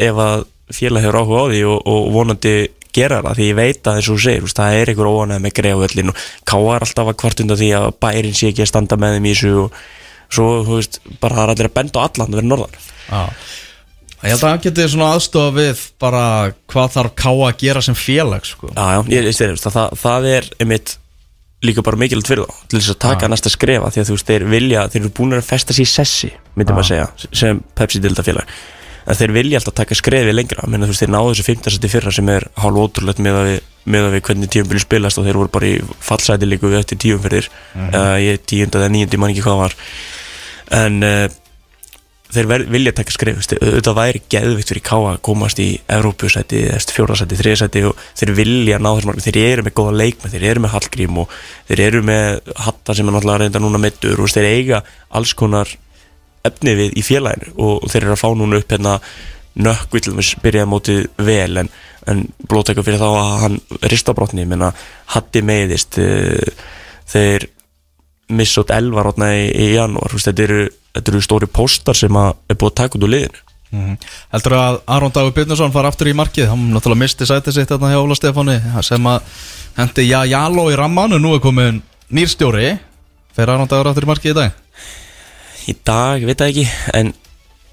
ef að félag hefur áhuga á því og, og vonandi gera það því ég veit að eins og segir, veist, það er einhver óanæð með greiðavöllin og Ká er alltaf að kvart undan því að bærin sé ekki að standa með þeim í þessu og svo, þú veist, bara það er allir að benda á allan að vera norðan Já Ég held að hann geti svona aðstofa við bara hvað þarf Ká að gera sem félag sko. Já, já, ég veist það, það, það er einmitt líka bara mikilvægt fyrir þá til þess að taka Já. næsta skrefa því að þú veist, þeir vilja, þeir eru búin að festa sér í sessi myndi Já. maður segja, sem Pepsi-dilda félag en þeir vilja alltaf taka skrefi lengra menn þú veist, þeir náðu þessu 15. seti fyrra sem er hálf ótrúlegt með að við, með að við hvernig tíumbili spilast og þeir voru bara í fallsæti líku við eftir tíumferðir eða ég tíunda eða níundi, mann ekki hvað það var en uh, þeir ver, vilja taka skrif auðvitað væri geðvikt fyrir káa að komast í Evrópusæti, fjórasæti, þriðasæti og þeir vilja ná þessum margum þeir eru með góða leikmenn, þeir eru með Hallgrím og þeir eru með Hatta sem er náttúrulega reynda núna mittur og þeir eiga alls konar efni við í félaginu og þeir eru að fá núna upp hérna nökkvi til þess byrjaði mótið vel en, en blótækja fyrir þá að hann ristabrotni, menna Hatti meiðist eh, þeir missa út elvar í, í janúar, þetta eru, þetta eru stóri póstar sem að er búið að taka út úr liðinu. Mm Heldur að Aron Dagur Byrnason fara aftur í markið? Hann náttúrulega misti sætið sitt þarna hjá Óla Stefáni sem að hendi já, jáló í ramman og nú er komin nýrstjóri fer Aron Dagur aftur í markið í dag? Í dag, ég veit það ekki en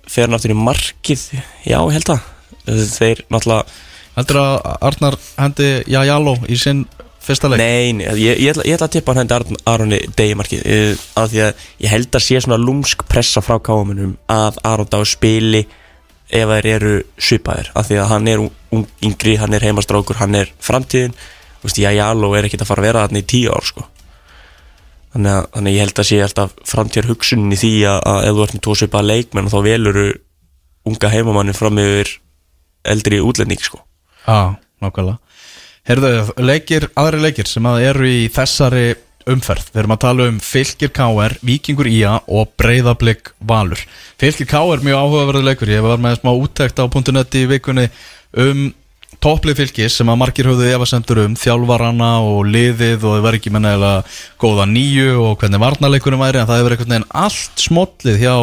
fer hann aftur í markið? Já, ég held það. Þeir náttúrulega Heldur að Arnar hendi já, jáló í sinn fyrsta leik Nei, nei, ég, ég, ætla, ég ætla að tippa hann hendi Ar- Aroni degimarkið uh, af því að ég held að sé svona lúmsk pressa frá káumunum að Aron Dagur spili ef þeir eru svipaðir af því að hann er ung, yngri, hann er heimastrákur hann er framtíðin já, Jaló er ekkert að fara að vera þarna í tíu ár sko. þannig, að, þannig að ég held að sé alltaf framtíðar hugsunin í því að, að ef þú ert með tvo svipaða leikmenn þá veluru unga heimamannin fram yfir eldri útlending sko. Já, nákvæmlega Herðu, leikir, aðri leikir sem að eru í þessari umferð. Við erum að tala um Fylgir KR, Víkingur IA og Breiðablик Valur. Fylgir KR mjög áhugaverðu leikur. Ég var með smá úttækt á .net í vikunni um topplið fylgis sem að margir höfðu efasendur um þjálfarana og liðið og það var ekki mennilega góða nýju og hvernig varnarleikunum væri en það hefur einhvern veginn allt smollið hjá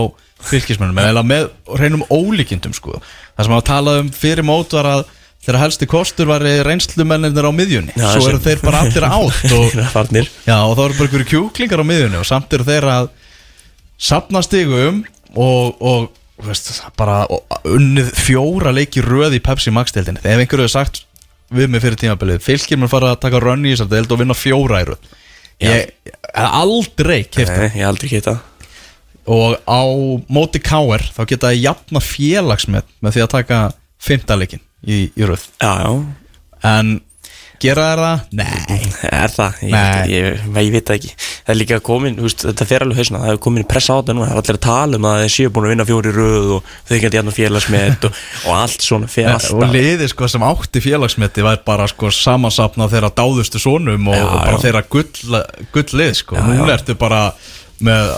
fylgismennum en eiginlega með reynum ólíkindum sko. það sem að tala um fyrir mót var að þeirra helsti kostur var reynslumennir á miðjunni. Já, svo eru sem- þeir bara allir átt og, já, og þá eru bara einhverju kjúklingar á miðjunni og samt eru þeir að sapna stigum og, og veist, bara unnið fjóra leiki röð í Pepsi Max-deildinni þegar einhverju hefur sagt við mig fyrir tímabilið fylgir mér fara að taka rönni í þessar deild og vinna fjóra í röð. Ég hef aldrei Nei, ég hef aldrei geta og á móti K.R. þá geta það jafna félagsmet með því að taka fymtaleikin í, í röð. Já, já, en gera þær það? Nei er það? Ég, Nei. ég, ég, ég veit það ekki. Það er líka komin, veist, þetta fer alveg hausna Það er komin pressa á þetta núna, það er allir að tala um að þeir séu búin að vinna fjóri röð og þau geta jafna félagsmet og, og allt svona fer og alltaf. liði sko sem átti félagsmeti var bara sko samansapna þeirra dáðustu sonum og, Já, og bara já. þeirra gull, gull lið sko. Já, núna ertu bara með,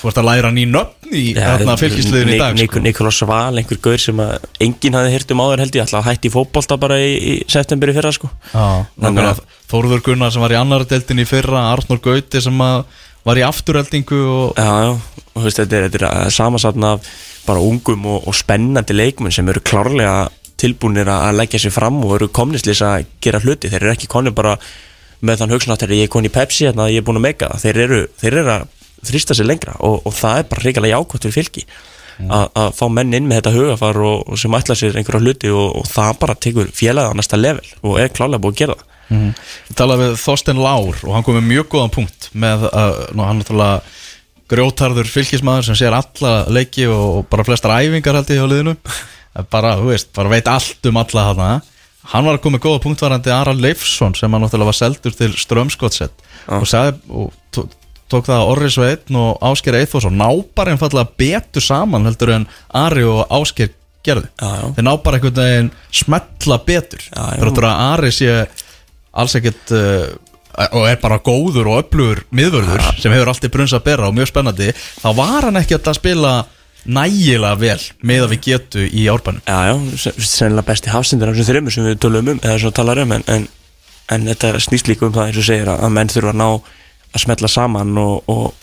þú ert að læra ný nöfn í þarna fylgisliðin í dag sko. Nikolás Val, einhver gaur sem að enginn hafði hýrt um áður held ég að hætti í fótbolta bara í, í septemberi fyrra sko Já, nákvæmlega. Þórður Gunnar sem var í annar deildin í fyrra Arnur Gauti sem að var í afturheldingu og Já, já, og þú veist, þetta er, þetta er samansatna af bara ungum og, og spennandi leikmenn sem eru klárlega tilbúinir að að leggja sér fram og eru komnislis að gera hluti, þeir eru ekki konni bara með þann hugsunátt ég er konni í Pepsi, þannig að ég er búin að meika það þeir eru, þeir eru að þrýsta sér lengra og, og það er bara reyngarlega jákvæmt fyrir fylki að að fá menn inn með þetta hugafar og, og sem ætla sér einhverja hluti og, og það bara tekur félagið á næsta level og er klárlega búið að gera það. Ég talaði við Þorsten Lár og hann kom með mjög góðan punkt með að nú, hann náttúrulega grjótarður fylgismæður sem sér alla leiki og bara flestar æfingar held ég hjá liðinu. Bara, veist, bara veit allt um alla hana hann var að koma með góða punkt varandi Ara Leifsson sem hann náttúrulega var seldur til Strömskottsett og sagði og tók það að Orri Sveitn og Ásker Eithforsson ná bara einfallega betur saman heldur en Ari og Ásker gerðu Já, já. þeir ná bara einhvern veginn smetla betur Já, já. þrjóttur að Ari sé alls ekkert uh, og er bara góður og öflugur miðvörður sem hefur alltaf brunns að bera og mjög spennandi þá var hann ekki að spila nægilega vel með að við getu í árbænum Já, já, sen- sennilega besti hafsindur af þessum þreymur sem við tölum um, eða svona talar um en, en, en þetta snýst líka um það eins og segir að menn þurfa að ná að smetla saman og, og,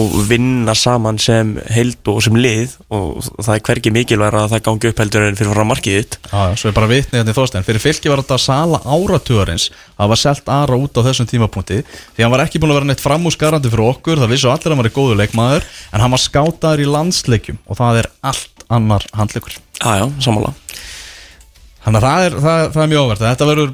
og vinna saman sem heild og sem lið og það er hvergi mikilvæg að það gangi upp heldur en fyrir frá markið þitt. Svo er bara vitnið hérna í þóstein Fyrir fylki var þetta sala áratugarins. Það var selt Ara út á þessum tímapunkti. Því hann var ekki búin að vera neitt framúsgarandi fyrir okkur. Það vissu allir að hann var í góðu leikmaður En hann var skátaður í landsleikjum Og það er allt annar handleikur Já, já, sammála Þannig að það er, það, það er mjög óvært Þetta verður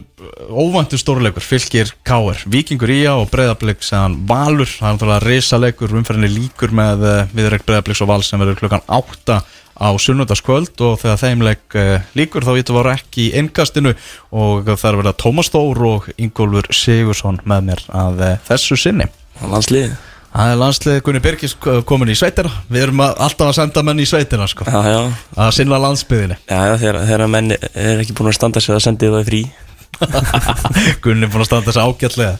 óvæntur stórleikur. Fylkir Káir, Víkingur Ía og Breiðablík Seðan Valur, það er náttúrulega risaleikur Umferðinni líkur með uh, viðreik Breiðablíks og Vals sem verður klukkan 8 á sunnudagskvöld og þegar þeim leik uh, líkur þá getur var ekki í innkastinu og það er verið að Tómas Þór og Ingólfur Sigursson með mér að uh, þessu sinni. Landsliðið Það er landslið Gunni Birgis komin í sveitina. Við erum að, alltaf að senda menn í sveitina sko, Já, já, að sinna landsbyðinni já, já þegar, þegar menn er ekki búin að standa sig að sendi það frí. Gunni er búin að standa þessi ágætlega.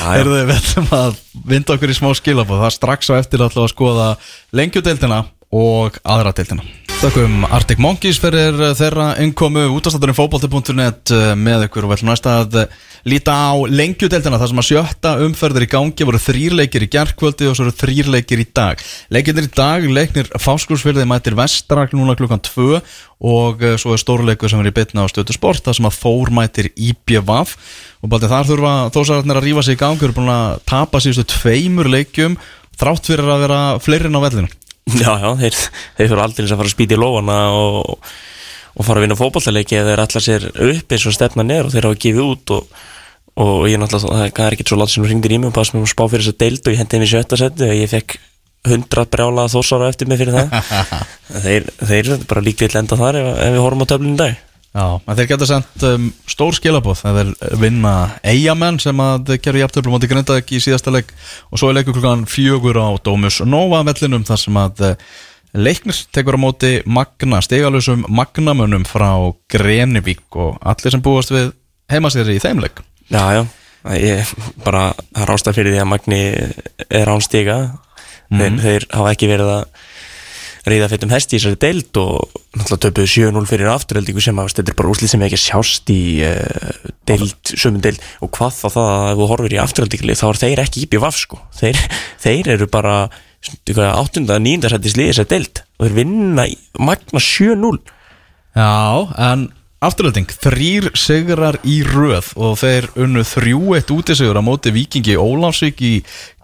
Heyrðu, við ætlum að vinda okkur í smá skilabóð Það er strax á eftir alltaf að skoða lengjudeildina og aðra deildina Þakkum Arctic Monkeys fyrir eh, þeirra innkomu. Útastátturinn fótbolti.net eh, með ykkur og ætlum næsta að eh, líta á lengjudeildina þar sem að sjötta umferðir í gangi voru þrýrleikir í gerkvöldi og svo eru þrýrleikir í dag. Leikirnir í dag, leiknir fáskursfyrði mætir vestrak núna klukkan 2 og svo er stórleikur sem er í bytna á stötu sport þar sem að Þór mætir IPVAF og bara þar þurfa þósararnir að rífa sig í gang. Eru búin að tapa síðustu tveimur leikjum þrátt fyrir að vera fleiri inn á vellinu Já, já, þeir, þeir fyrir aldrei að fara að spýta í lófana og, og fara að vinna fótballtaleiki eða þeir allar sér upp eins og stefna neður og þeir hafa gefið út og, og ég náttúrulega, það er ekki svo látt sem þú ringdir í mig og bara sem spá fyrir þess að deild og ég hendi þeim í sjötta seti og ég fekk hundra brjála þósara eftir mig fyrir það. Þeir, þeir bara líklega lenda þar ef, ef við horfum á töflinu dag Já, en þeir geta sendt um, stór skilabóð það er vinna eigamenn sem að gerðu jafntöflum átti Grindavík í síðasta leik. Og svo er leikur klukkan fjögur á Dómus Nova vellinum þar sem að uh, leiknir tekur á móti magna, stegalusum magnamönnum frá Grenivík. Og allir sem búast við heima sér í þeim leik. Já, já, ég bara ástæð fyrir því að Magni er án stiga. Þeir, þeir hafa ekki verið að reyða fyrir um hesti í þessari deild og náttúrulega töpuðu 7-0 fyrir afturheldingu sem að þetta er bara úslið sem ekki sjást í uh, deild, sömum deild og hvað þá það að ef þú horfir í afturheldingu þá er þeir ekki íbjöf af sko þeir, þeir eru bara 8. 9. sætti sliðið þessari deild og þeir vinna magna 7-0 Já, en afturölding, þrýr sigrar í röð og þeir unnu þrjú eitt útisigur á móti Víkingi Ólafsvík í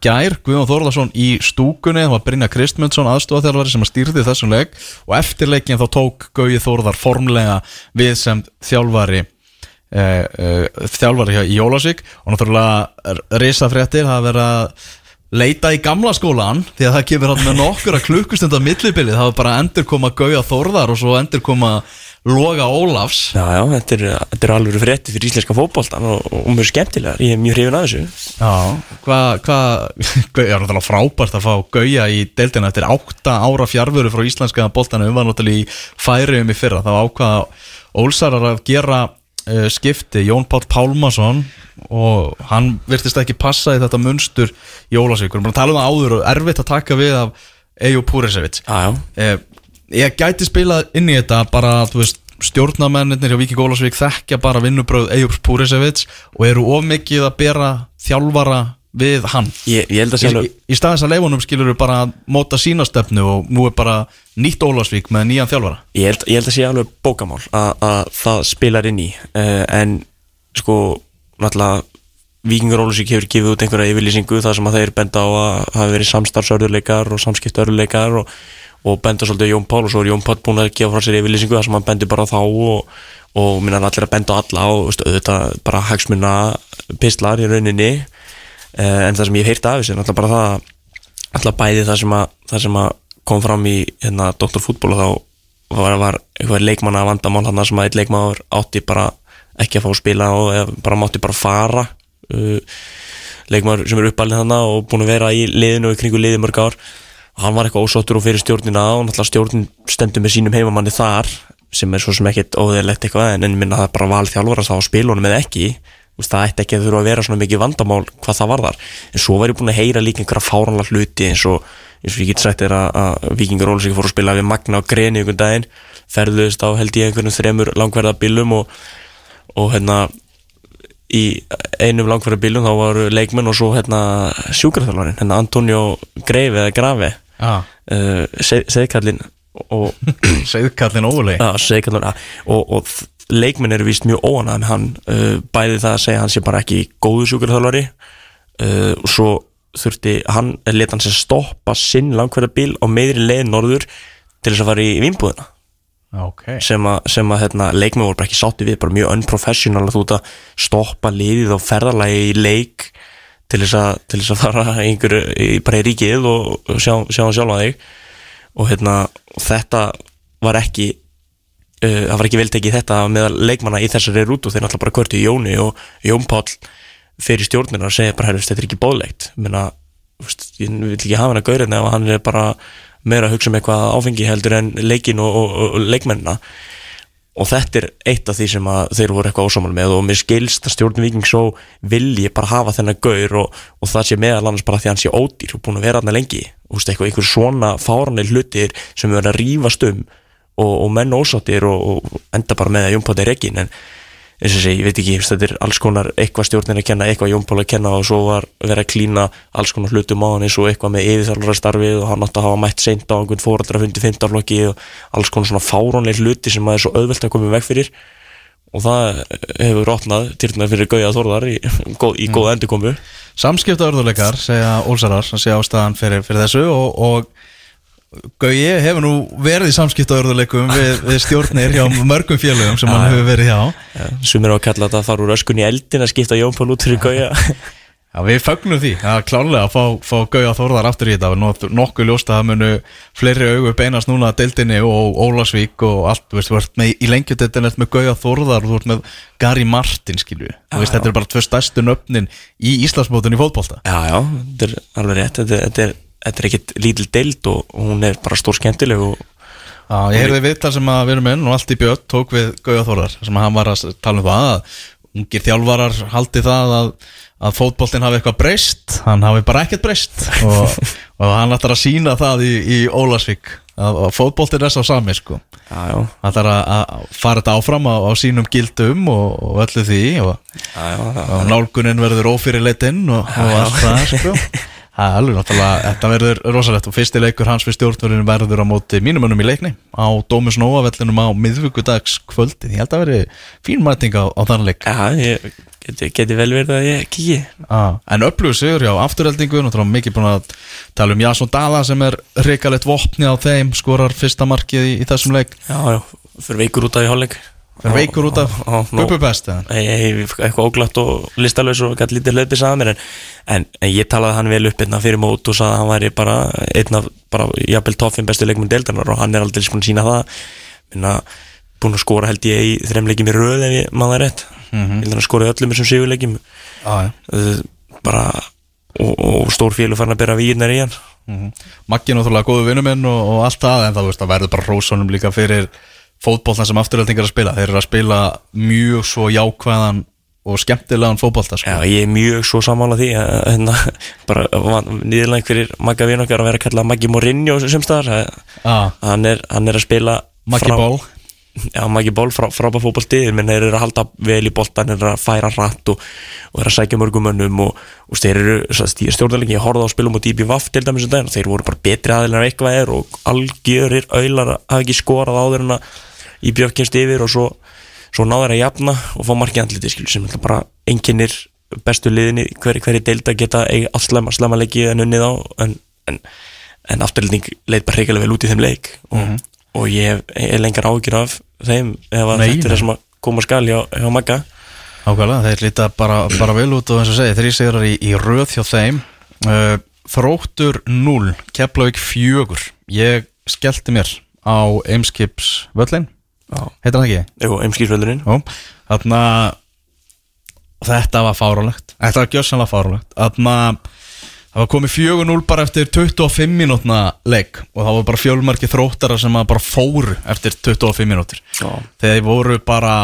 gær, Guðjón Þorlason í stúkunni, það var Brynja Kristmundsson aðstofþjálfari sem að stýrði þessum leik og eftir leikin þá tók Gauði Þórðar formlega við sem þjálfari uh, uh, þjálfari hjá í Ólafsvík og náttúrulega risafréttir það verið að leita í gamla skólan því að það kemur hann með nokkur að klukkustund af millibilið, það var bara endur koma Gauða Þórðar og svo endur koma Loga Ólafs. Já, já, þetta er, þetta er alveg frétti fyrir íslenska fótboltan og, og mjög skemmtilegar, ég er mjög hrifin að þessu. Já, hvað hva, hva, er náttúrulega frábært að fá Gauja í deildina eftir átta ára fjárvöru frá íslenska boltana um var náttúrulega í færium í fyrra. Þá ákvaða Ólsarar að gera uh, skipti Jón Páll Pálmason og hann virtist ekki passa í þetta munstur í Ólasvík við erum bara að tala um það áður og erfitt að taka við af Eju Púrisevits Já, já, uh, ég gæti spilað inn í þetta bara, þú veist, stjórnamennir hjá Víking Ólasvík þekkja bara vinnubröð Eju Púrisevits og eru of mikið að bera þjálfara við hann. Ég, ég að í, í, í staðins að leifunum skilur við bara að móta sína stefnu og nú er bara nýtt Ólasvík með nýjan þjálfara. Ég held, ég held að sé alveg bókamál að, að það spilar inn í uh, en sko náttúrulega Víkingur Ólusík hefur gefið út einhverja yfirlýsingu þar sem að þeir benda á að hafa verið samstarfsörðuleikar og samskiptörðuleikar og, og benda svolítið Jón Pál og svo er Jón Pál búin að gefa frá sér yfirlýsingu þar sem hann bendi bara þá og, og minna allir að benda á alla og veist, auðvitað bara hagsmuna pistlar í rauninni uh, en það sem ég heyrt af þessu er náttúrulega bara það að alltaf bæði það sem að, það sem að kom fram í hérna, Dr. Fútból og þá var, var eitthvað leikmanna vandamál hann sem að eitt leikmaður átti bara ekki að fá að spila og bara mátti bara fara uh, leikmaður sem er uppalinn hann og búin að vera í liðinu og kringu liði mörg ár og hann var eitthvað ósóttur og fyrir stjórnina og náttúrulega stjórnin stendur með sínum heimamanni þar sem er svo sem ekkit óðeirlegt eitthvað en minna það er bara val þjálfur að það á spilunum eða ekki. Það ætti ekki að þurfa að vera svona mikið vandamál hvað það var þar en svo var ég búin að heyra líka einhverja fáranlega hluti eins og, eins og ég get sagt þér að, að Víkingur Ólusík fór að spila við Magna og Greni einhvern daginn ferðuðist á held ég einhvernum þremur langverða bílum og, og hérna í einum langverða bílum þá voru leikmenn og svo hérna sjúkarþjálfarinn, hérna Antonio Greifi eða Grafi ah. uh, Segðkallin Já, segkallur og, og leikminn eru vist mjög óanað með hann. Uh, bæði það að segja hann sé bara ekki góðu sjúkurþjálfari uh, og svo þurfti hann leta hann sér stoppa sinn langverða bíl á meðri leið norður til þess að fara í vinnbúðina. Okay. sem að, sem að hérna, leikminn voru ekki sátti við bara mjög unprofessional að þú ert að stoppa liðið og ferðalagi í leik til þess að, til þess að fara einhverju, bara í ríkið og sjá, sjá sjálfa þig. Og hérna, þetta var ekki uh, það var ekki vel tekið þetta meðal leikmanna í þessari rútu. Þeir náttúrulega bara kvörtu í Jóni og Jón Páll fyrir stjórnina og segja bara þetta er ekki bóðlegt Menna, veist, ég vil ekki hafa hann að gaura ef hann er bara meira að hugsa um eitthvað áfengi heldur en leikin og, og, og leikmennina og þetta er eitt af því sem þeir voru eitthvað ósámal með og mér skilst að stjórnum viking svo vilji bara hafa þennan gaur og, og það sé meðal annars bara því að hann sé ódýr og búin að vera aðna lengi. Og eitthvað, einhver svona fáranleil hlutir sem við verðum að rífast um og, og menn ósáttir og, og enda bara með að Jónpátt er ekki en eins og sé, ég veit ekki, þetta er alls konar eitthvað stjórnir að kenna, eitthvað Jónpál að kenna og svo var verið að klína alls konar hlutum á hann eins og eitthvað með yfirþjálfara starfið og hann átti að hafa mætt seint á einhvern fóraldra fundi 15 flokki og alls konar svona fárónleir hluti sem það er svo auðvelt að koma veg fyrir. Og það hefur rótnað týrnað fyrir gauða þorðar í, í góð endurkomu. Samskipta örðuleikar segja Ólsarar að segja ástæðan fyrir, fyrir þessu og, og Gauji hefur nú verið í samskiptaörðuleikum við, við stjórnir hjá mörgum félögum sem hann hefur verið hjá. Sumir á að kalla þetta að fara úr öskun í eldin að skipta Jónpál út fyrir Gauja. Já, við fagnum því, það er klálega að fá, fá Gauja Þórðar aftur í þetta. Nokkuð ljóst að munu fleiri augur beinast núna að deildinni og Ólasvík og allt, veist, þú ert með í lengjutildin með Gauja Þórðar og þú ert með Gary Martin, skilju, þú veist, þetta er bara tvö stærstu nöfnin í Íslandsmótun í já, þetta er ekkit lítil deild og hún er bara stór skemmtileg og Já, ég heyrði við það sem að við erum inn og allt í bjött tók við Gauða Þórðar sem að hann var að tala um það að ungir þjálfarar haldi það að, að fótboltinn hafi eitthvað breyst hann hafi bara ekkert breyst. Og, og hann ætlar að sína það í, í Ólasvík að, að fótboltinn er svo sami sko. Hann ætlar að, að fara þetta áfram á, á sínum gildum og, og öllu því og, Já, já, og nálgunin verður ófyrirleitinn og, og allt það sko Það er alveg náttúrulega, þetta verður rosalegt. Og fyrsti leikur hans við stjórnverðinu verður á móti mínumönnum í leikni á Dómus Nóavellinum á miðvíkudags kvöldi ég held að veri fín mæting á, á þann leik. Já, ég geti, geti vel verið að ég kiki. Ah, En upplöðu sigur já, afturheldingu náttúrulega mikið búin að tala um Jasson Dala sem er reikalett vopni á þeim skorar fyrsta markið í, í þessum leik. Já, já, fyrir veikur út af í hálfleik Er veikur út af Guppu best Eitthvað óglatt og listalös og gæti lítið hlaupið sagða mér en, en, en ég talaði hann vel upp einna fyrir mót og sagði að hann væri bara einna, bara jafnvel toffin bestu leikmenn deildanar og hann er aldrei að sína það minna, búin að skora held ég í þreim leikjum í röð ef ég maður er rétt mm -hmm. hann skora í öllum þessum sigurleikjum ah, ja. bara og, og stór fél og farin að bera výrnar í hann mm -hmm. Maggi náttúrulega góðu vinnuminn og, og allt það en það, það verður bara rósónum líka fyrir fótboltan sem afturöldingar að spila. Þeir eru að spila mjög svo jákvæðan og skemmtilegan fótbolta sko. Já, ég er mjög svo sammála því að hérna, bara nýðilega einhverjir Magga vinn okkar að vera að kalla Maggi Morinho sem staðar, ah, hann er, hann er að spila Maggi frá- Ból Já, Maggi Ból frá, frábæð fótbolti menn þeir eru að halda vel í boltan þeir eru að færa rætt og, og eru að sækja mörgum mönnum og, og þeir eru stjórnarleikin, ég horfði á spilum og dýpi vaff til dæmis þeir voru bara betri aðeins en eitthvað er og algjörir auðlar hafa ekki skorað en að í bjöfkjast yfir og svo, svo náður að jafna og fá markið andliti skilur sem bara enginnir bestu liðinni hverju hver deild að geta eiga allt slemma, slemma leiki en unnið á en, en, en afturlending leit bara hreikalega vel út í þeim leik og, og ég hef, ég hef lengar ágjur af þeim ef Nei, þetta er það sem að koma skal hjá, hjá Magga. Ákvæðlega, þeir líta bara, bara vel út og eins og segi, þrý sigrar í, í röð hjá þeim. Uh, Þróttur 0, Keflavík 4 Ég skellti mér á Eimskips völlin. Heitir það ekki? Jú, heimskýrsvöldurinn Jó, þarna Þetta var fárálegt Þetta var gjössanlega fárálegt Þarna Það var komið 4-0 bara eftir 25 mínútna leik og það var bara fjölmarki þróttara sem að bara fóru eftir 25 mínútur. Já. þegar þeir voru bara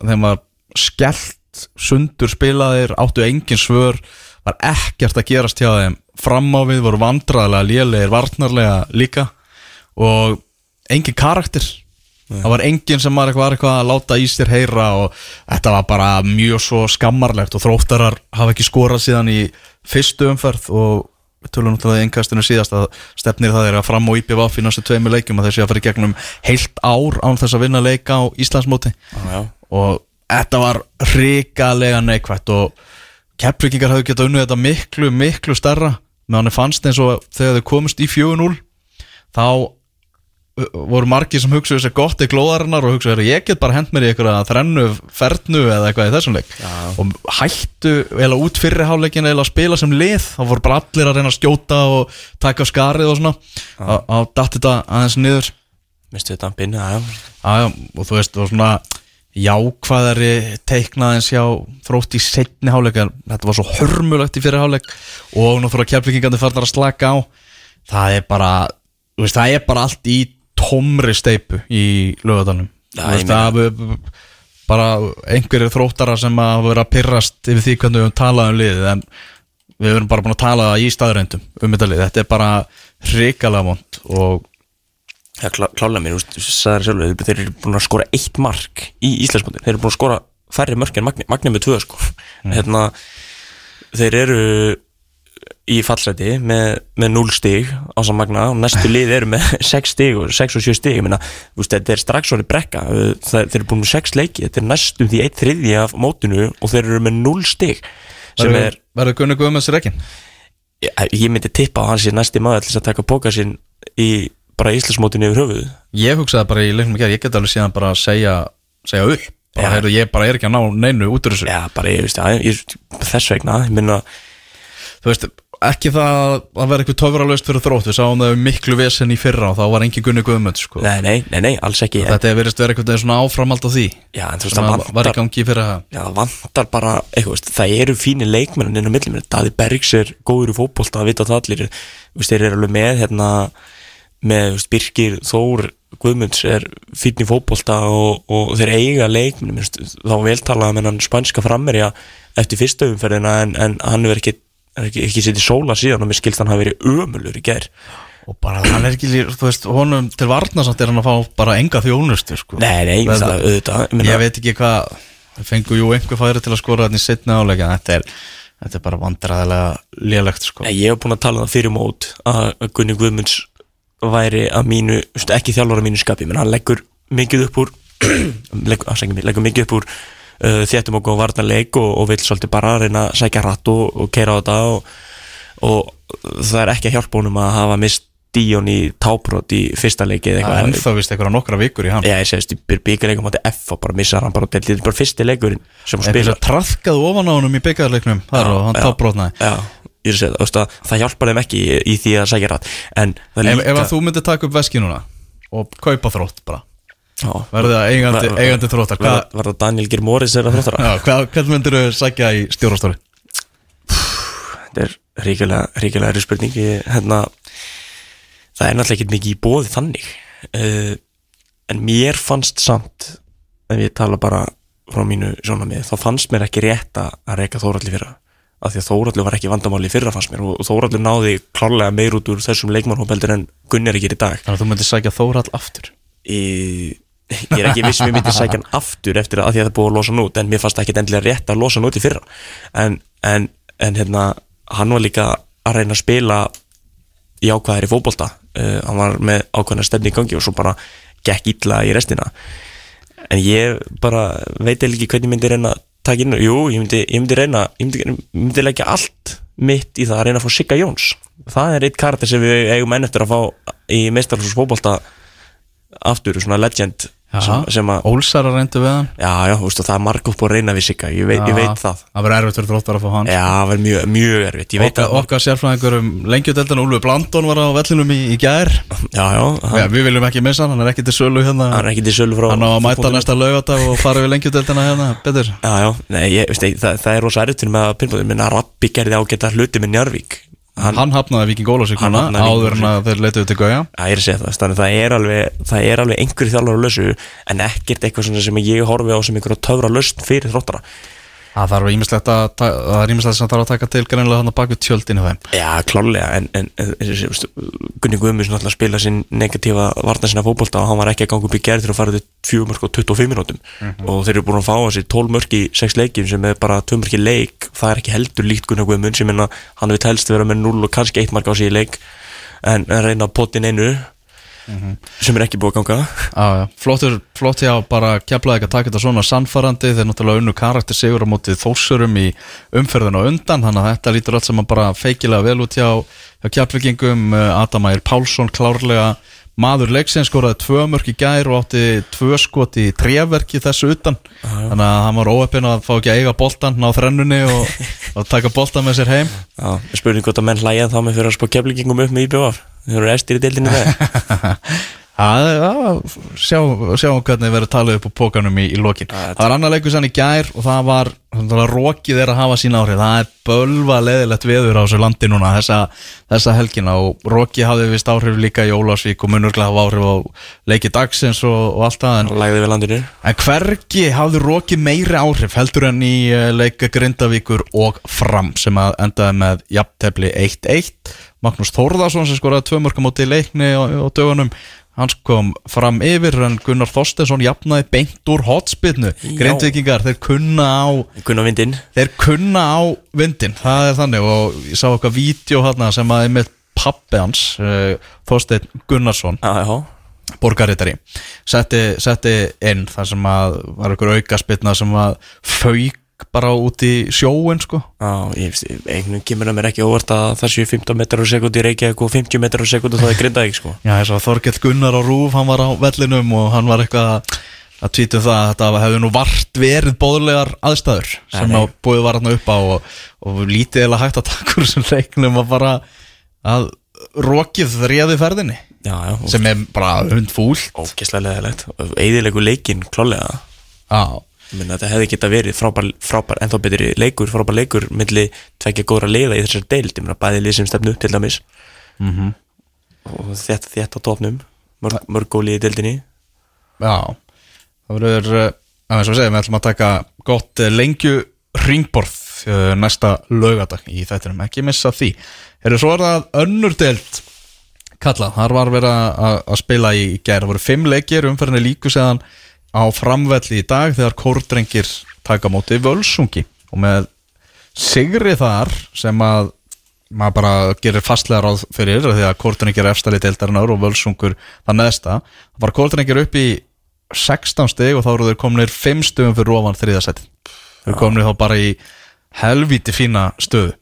þeim var skellt sundur spilaðir, áttu engin svör var ekkert að gerast hjá þeim. Fram á við voru vandræðilega lélegir varnarlega líka og engin karakter það var engin sem var eitthvað, eitthvað að láta í sér heyra og þetta var bara mjög svo skammarlegt og þróttarar hafa ekki skorað síðan í fyrstu umferð og við tölum náttúrulega í engastinu síðast að stefnir það er að fram og IPVF í næstu tveimur leikjum að þessi að fara í gegnum heilt ár án þess að vinna leika á Íslandsmóti. Já, og þetta var hrikalega neikvætt og keppvikingar hafðu getað unnið þetta miklu, miklu starra meðan þeir fannst eins og þegar þeir komist í 4-0 þá voru margir sem hugsaðu sér gott í glóðarinnar og hugsaðu ég get bara hent mér í einhverja þrennu, fernu eða eitthvað í þessum leik. Já. og hættu eða út fyrir hálfleikin eða að spila sem lið. Þá voru bara allir að reyna að skjóta og taka skarið og svona. Á, datt þetta aðeins niður. Minnstu þetta pinni, já, já. Já, já, og þú veist, og svona jákvæðari teiknaðins hjá þrótt í setni hálfleik þetta var svo hörmulegt í fyrir hálfleik. Og náttúrulega kjærflingandi farnar að slaka á. Það er bara veist, það er bara allt í tómri steipu í lögadalum það bara einhverjir þróttara sem að vera að pyrrast yfir því hvernig við höfum talað um liðið en við höfum bara búin að tala í staðrændum um þetta lið, þetta er bara hrikalega vond og Já, klá, klálega mér, þú sagði þér sjálfur þeir eru búin að skora eitt mark í Íslandsbúndin þeir eru búin að skora færri mörk en Magni, Magni með tvö sko. Hérna, þeir eru í fallseti með, með 0 stig á saman Magna. Og næstu lið eru með 6 stig og 6 og 7 stig. Ég meina, þetta er strax svona brekka. Það, þeir eru búin með 6 leiki, þetta er næstum því 1 þriði af mótinu og þeir eru með 0 stig sem verður, er, verður Gunni Guðmunds rekin ég, ég myndi tippa á hans í næsti maður til að taka póka sinn í bara Íslandsmótinu yfir höfuðu Ég hugsaði bara í leiknum gerð, ég get alveg síðan bara að segja, segja upp. Bara, Já. heyrðu, ég bara er ekki að ná neinu út úr þessu. Já, bara ég veist, já, ég, þess vegna, ég minna Þú veist, ekki það að vera eitthvað töfralaust fyrir þrótt, við sáum það miklu vesen í fyrra og þá var engin Gunni Guðmund sko. Nei, nei, nei, nei, alls ekki. En, Þetta er verið vera eitthvað svona áframald á því Já, en þú veist, það að var í vantar gangi í fyrra. Já, það vantar bara, eitthvað, veist, það eru fínir leikmenn inn á millum, Daði Bergs er góður í fótbolta, það vita það allir. Þeir eru alveg með, hérna með, veist, Birkir, Þór Guðmunds er fínn í fótbolta og, og þeir eiga leikmenn veist, þá veltalað með hann spænska frammerja eftir fyrsta umferðina en, en hann hefur ekki, ekki, ekki setið sóla síðan og mér skilst hann hafi verið ömulur í ger og bara hann er ekki, líf- þú veist, honum til varnasamt er hann að fá bara enga þjónustu sko. Nei, nei, Það- það, auðvitað ég meina- Ég veit ekki hvað, við fengum jú einhver færi til að skora þetta í setna áleika þetta er, þetta er bara vandræðilega lélegt sko. Nei, ég hef búin að tala um það fyrir mót að Gunni Guðmunds væri að mínu, ekki þjálfur að mínu skapi menn hann leggur mikið upp úr leggur, afsækjum mig, leggur mikið upp úr uh, þéttum og góð varnarleik og, og vil svolítið bara reyna að sækja rætt og, og keira á þetta og, og það er ekki að hjálpa honum að hafa mist Díón í tábrót í fyrsta leiki eitthvað. Ennþá vist einhverja nokkra vikur í hann. Já, ég segist, ég byggur leikum átti F og bara missar hann bara þetta er bara fyrsti leikurinn sem Eitthvað spila sem trafkaði ofan á honum í byggjarleiknum þar og hann já. tábrotnaði. Já, að segja það, að það hjálpar þeim ekki í, í því að sækja rætt en það Ef, líka ef að þú myndir taka upp veski núna og kaupa þrótt bara Það eigandi, Var- eigandi þróttar? var það Daniel Geir Morris er að þróttara? hvað, hvað myndir þú sækja í stjórastóri? Þetta er ríkilega, ríkilega er spurning. Hérna, Það er náttúrulega ekki mikið í bóði þannig. Uh, en mér fannst samt ef ég tala bara frá mínu sjónamið, þá fannst mér ekki rétt að reyka Þóralli fyrra. Af því að Þóralli var ekki vandamáli fyrra fannst mér og Þóralli náði klárlega meir út úr þessum leikmannhópeldur en Gunnar ekki í dag. Þannig að þú myndir sækja Þórall aftur? Í, ég er ekki viss um ég myndi sækja hann aftur eftir að, því að það búið að losa hann út en mér fannst ekki endilega rétt að losa hann út í fyrra. En, en, en hérna hann var líka að reyna að spila í ákvæðir í fótbolta. Uh, hann var með ákvæðina stefni í gangi og svo bara gekk illa í restina. En ég bara veit ekki hvernig myndi reyna að taka inn jú, ég myndi, ég myndi reyna ég myndi, myndi leggja allt mitt í það að reyna að fá Sigga Jóns. Það er eitt karakter sem við eigum enn eftir að fá í meistarhús fótbolta aftur, svona legend sem, sem Ólsar að reyndu við hann. Já, já, og það er margótt búið að reyna við Sigga, ég ég veit það. Það verður erfitt fyrir þróttar að fá hann já, það var mjög, mjög erfitt, ég veit Okkar, sérfræðingur um lengjudeldan Úlfur Blandón var á vellinum í, í gær. Já, já, hann, Já, Við viljum ekki missa hann, hann er ekki til sölu hérna. Hann er ekki til sölu frá Hann á að mæta næsta laugardag og fara við lengjudeldina hérna Betur Já, já, nei, ég, veist, ég, það, það er rosa erfitt fyrir mig að pinna Hann, hann, hafnaði Viking hafnaði áður en að þeir leituðu til Gauja. Að ég er segja það, þannig að það er alveg það er alveg einhverju þjálfur að lausu en ekkert eitthvað sem ég horfi á sem einhverju töfra lausn fyrir þróttara Það þarf ímislegt að það er ímislegt sem þarf að taka til greinlega hann að baka tjöldinu þeim. Já, klálega, en, en, en Gunni Guðmunds náttúrulega spila sinn negatífa varna sinna fótbolta og hann var ekki að ganga upp í gerð til að fara til 4 mörg og 25 minútum og þeir eru búin að fá að sér 12 mörg í 6 leikjum sem er bara 2 mörg í leik. Það er ekki heldur líkt Gunni Guðmunds ég menna hann vil helst vera með 0 og kannski 1 mark á sig í leik en, en reyna pottin einu sem er ekki búið að ganga. Já, já, flottur, flott hjá bara keflaði ekki að taka þetta svona sannfarandi þeir náttúrulega unnu karakter sigur á mótið þósurum í umferðinu á undan þannig að þetta lítur allt saman bara feikilega vel út hjá, hjá keflvikingum Adamægir Pálsson klárlega maður leiksins skoraði tvö mörk í gær og átti tvö skot í trefverki þessu utan. Þannig að hann var óöppin að fá ekki að eiga boltan á þrennunni og, og taka boltan með sér heim. Já, spurning hvort að menn hlæja þá með fyrir að spá keflingum upp með IBF þeir eru estir í Það er að sjá, sjá hvernig verður talið upp á pókanum í, í lokin. Það var annar leikur sann í gær og það var, var rokið þeirra að hafa sína áhrif. Það er bölva leðilegt veður á þessu landi núna þessa, þessa helgina og rokið hafði vist áhrif líka í Ólafsvík og munurglega hafa áhrif á leiki dagsins og, og allt það en, en hvergi hafði rokið meiri áhrif heldur en í eh, leika Grindavíkur og Fram sem að endaði með jafntefli 1-1 Magnús Þórðarsson sem skoraði tvö mörgum á til leikni á, á dögunum Hans kom fram yfir en Gunnar Þorstensson jafnaði beint úr hotspinnu Grindvikingar, þeir kunna á Gunnar Vindin þeir kunna á vindin, það er þannig. Og ég sá eitthvað vídeo hérna sem að með pappi hans uh, Þorstein Gunnarsson, borgarittari setti, setti inn þar sem að var einhver auka spilna sem að fauk bara út í sjóin sko. Já, ég veist, einhvern veginn kemur að mér ekki óvart að það séu 15 metrar á sekund í Reykjavík og 50 metrar á sekund og það er Grindavík sko. Já, þess að Þorkell Gunnar á Rúf, hann var á vellinum og hann var eitthvað að- að tvítu það að þetta hefði nú vart verið bóðlegar aðstæður sem að búið var hann upp á og, og lítið eða hægt að taka úr þessum leiknum að bara að rokið réði ferðinni. Já, já, sem er bara hundfúl ókesslega leðilegt Eðilegu leikinn klálega Já, Meina, Þetta hefði geta verið frábær, frábær ennþá betri leikur, frábær leikur milli tvekja góðra leiða í þessari deild. Bæði lið sem stefnu til dæmis. Mhm. og þetta, þetta á topnum mörg, mörg góli í deildinni. Já. Það verður, eins og við segjum, við ætlum að taka gott uh, lengju ringborð uh, næsta laugadag í þættinum, ekki missa því. Eru svo það önnur deild kalla, þar var verið að, að- að spila í gær, það voru fimm leikir umferðinni líku seðan á framvelli í dag þegar kórdrengir taka móti völsungi. Og með sigri þar sem að maður bara gerir fastlega ráð fyrir því að kórdrengir er efstali deildarinnar og völsungur það neðsta það var kórdrengir upp í 16 stig og þá eru þeir komnir 5 stöðum fyrir ofan þriðasætti þeir eru komnir þá bara í helvíti fína stöðu.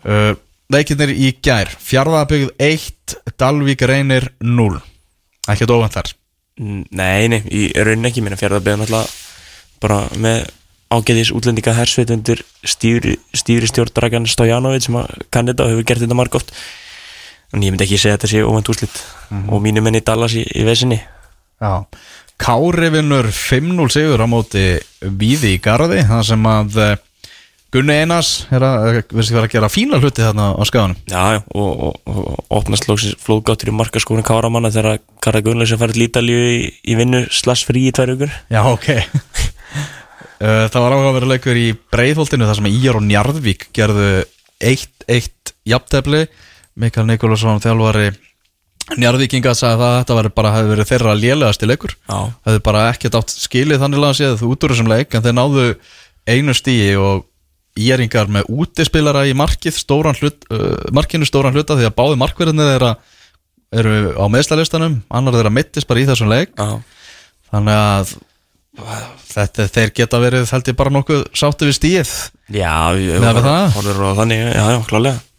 Uh, leikirnir í gær fjárðabyggð 1 Dalvík reynir 0 ekkert óvænt þar Nei, nei, í rauninni ekki. Minna fjárðarbeðan alltaf bara með ágæðis útlendinga hersveit undir stýri, stýri stjórndragan Stojanovic sem að kann þetta og hefur gert þetta margóft en ég myndi ekki segja þetta sé óvænt úslit og mínu menni Dallas í, í vesinni. Já. Kári vinnur 5-0 sigur á móti Víði í Garði það sem að eh, Gunni Einars er að, virðist vera að gera fína hluti þarna á skaganum. Já, já, og, og, og opnast flóðgáttur í markaskórin Káramanna þegar Karra Gunnlaugs er farið lítalju í, í vinnu slags frí í tvær vikur. Já, ok. Uh, Það var áhugaveruleikur í Breiðholtinu þar sem Íjar og Njarðvík gerðu 1-1 jafntefli. Mikael Nikolásson þjálfari Njarðvíkinga sagði það að þetta var bara hefði verið þeirra lélegasti leikur. Já, hefði bara ekkert átt skilið þannig að séð út úr þessum leik en þeir náðu einu stíi og Íjaringar með útispilara í markið stóran hlut, uh, markinu stóran hluta því að báði markverðinni þeirra eru á meðslalistanum, annar þeirra mittist bara í þessum leik. Já, þannig að þetta, þeir geta verið held ég bara nokkuð sáttu við stíið. Já við á þannig, já, já, klálega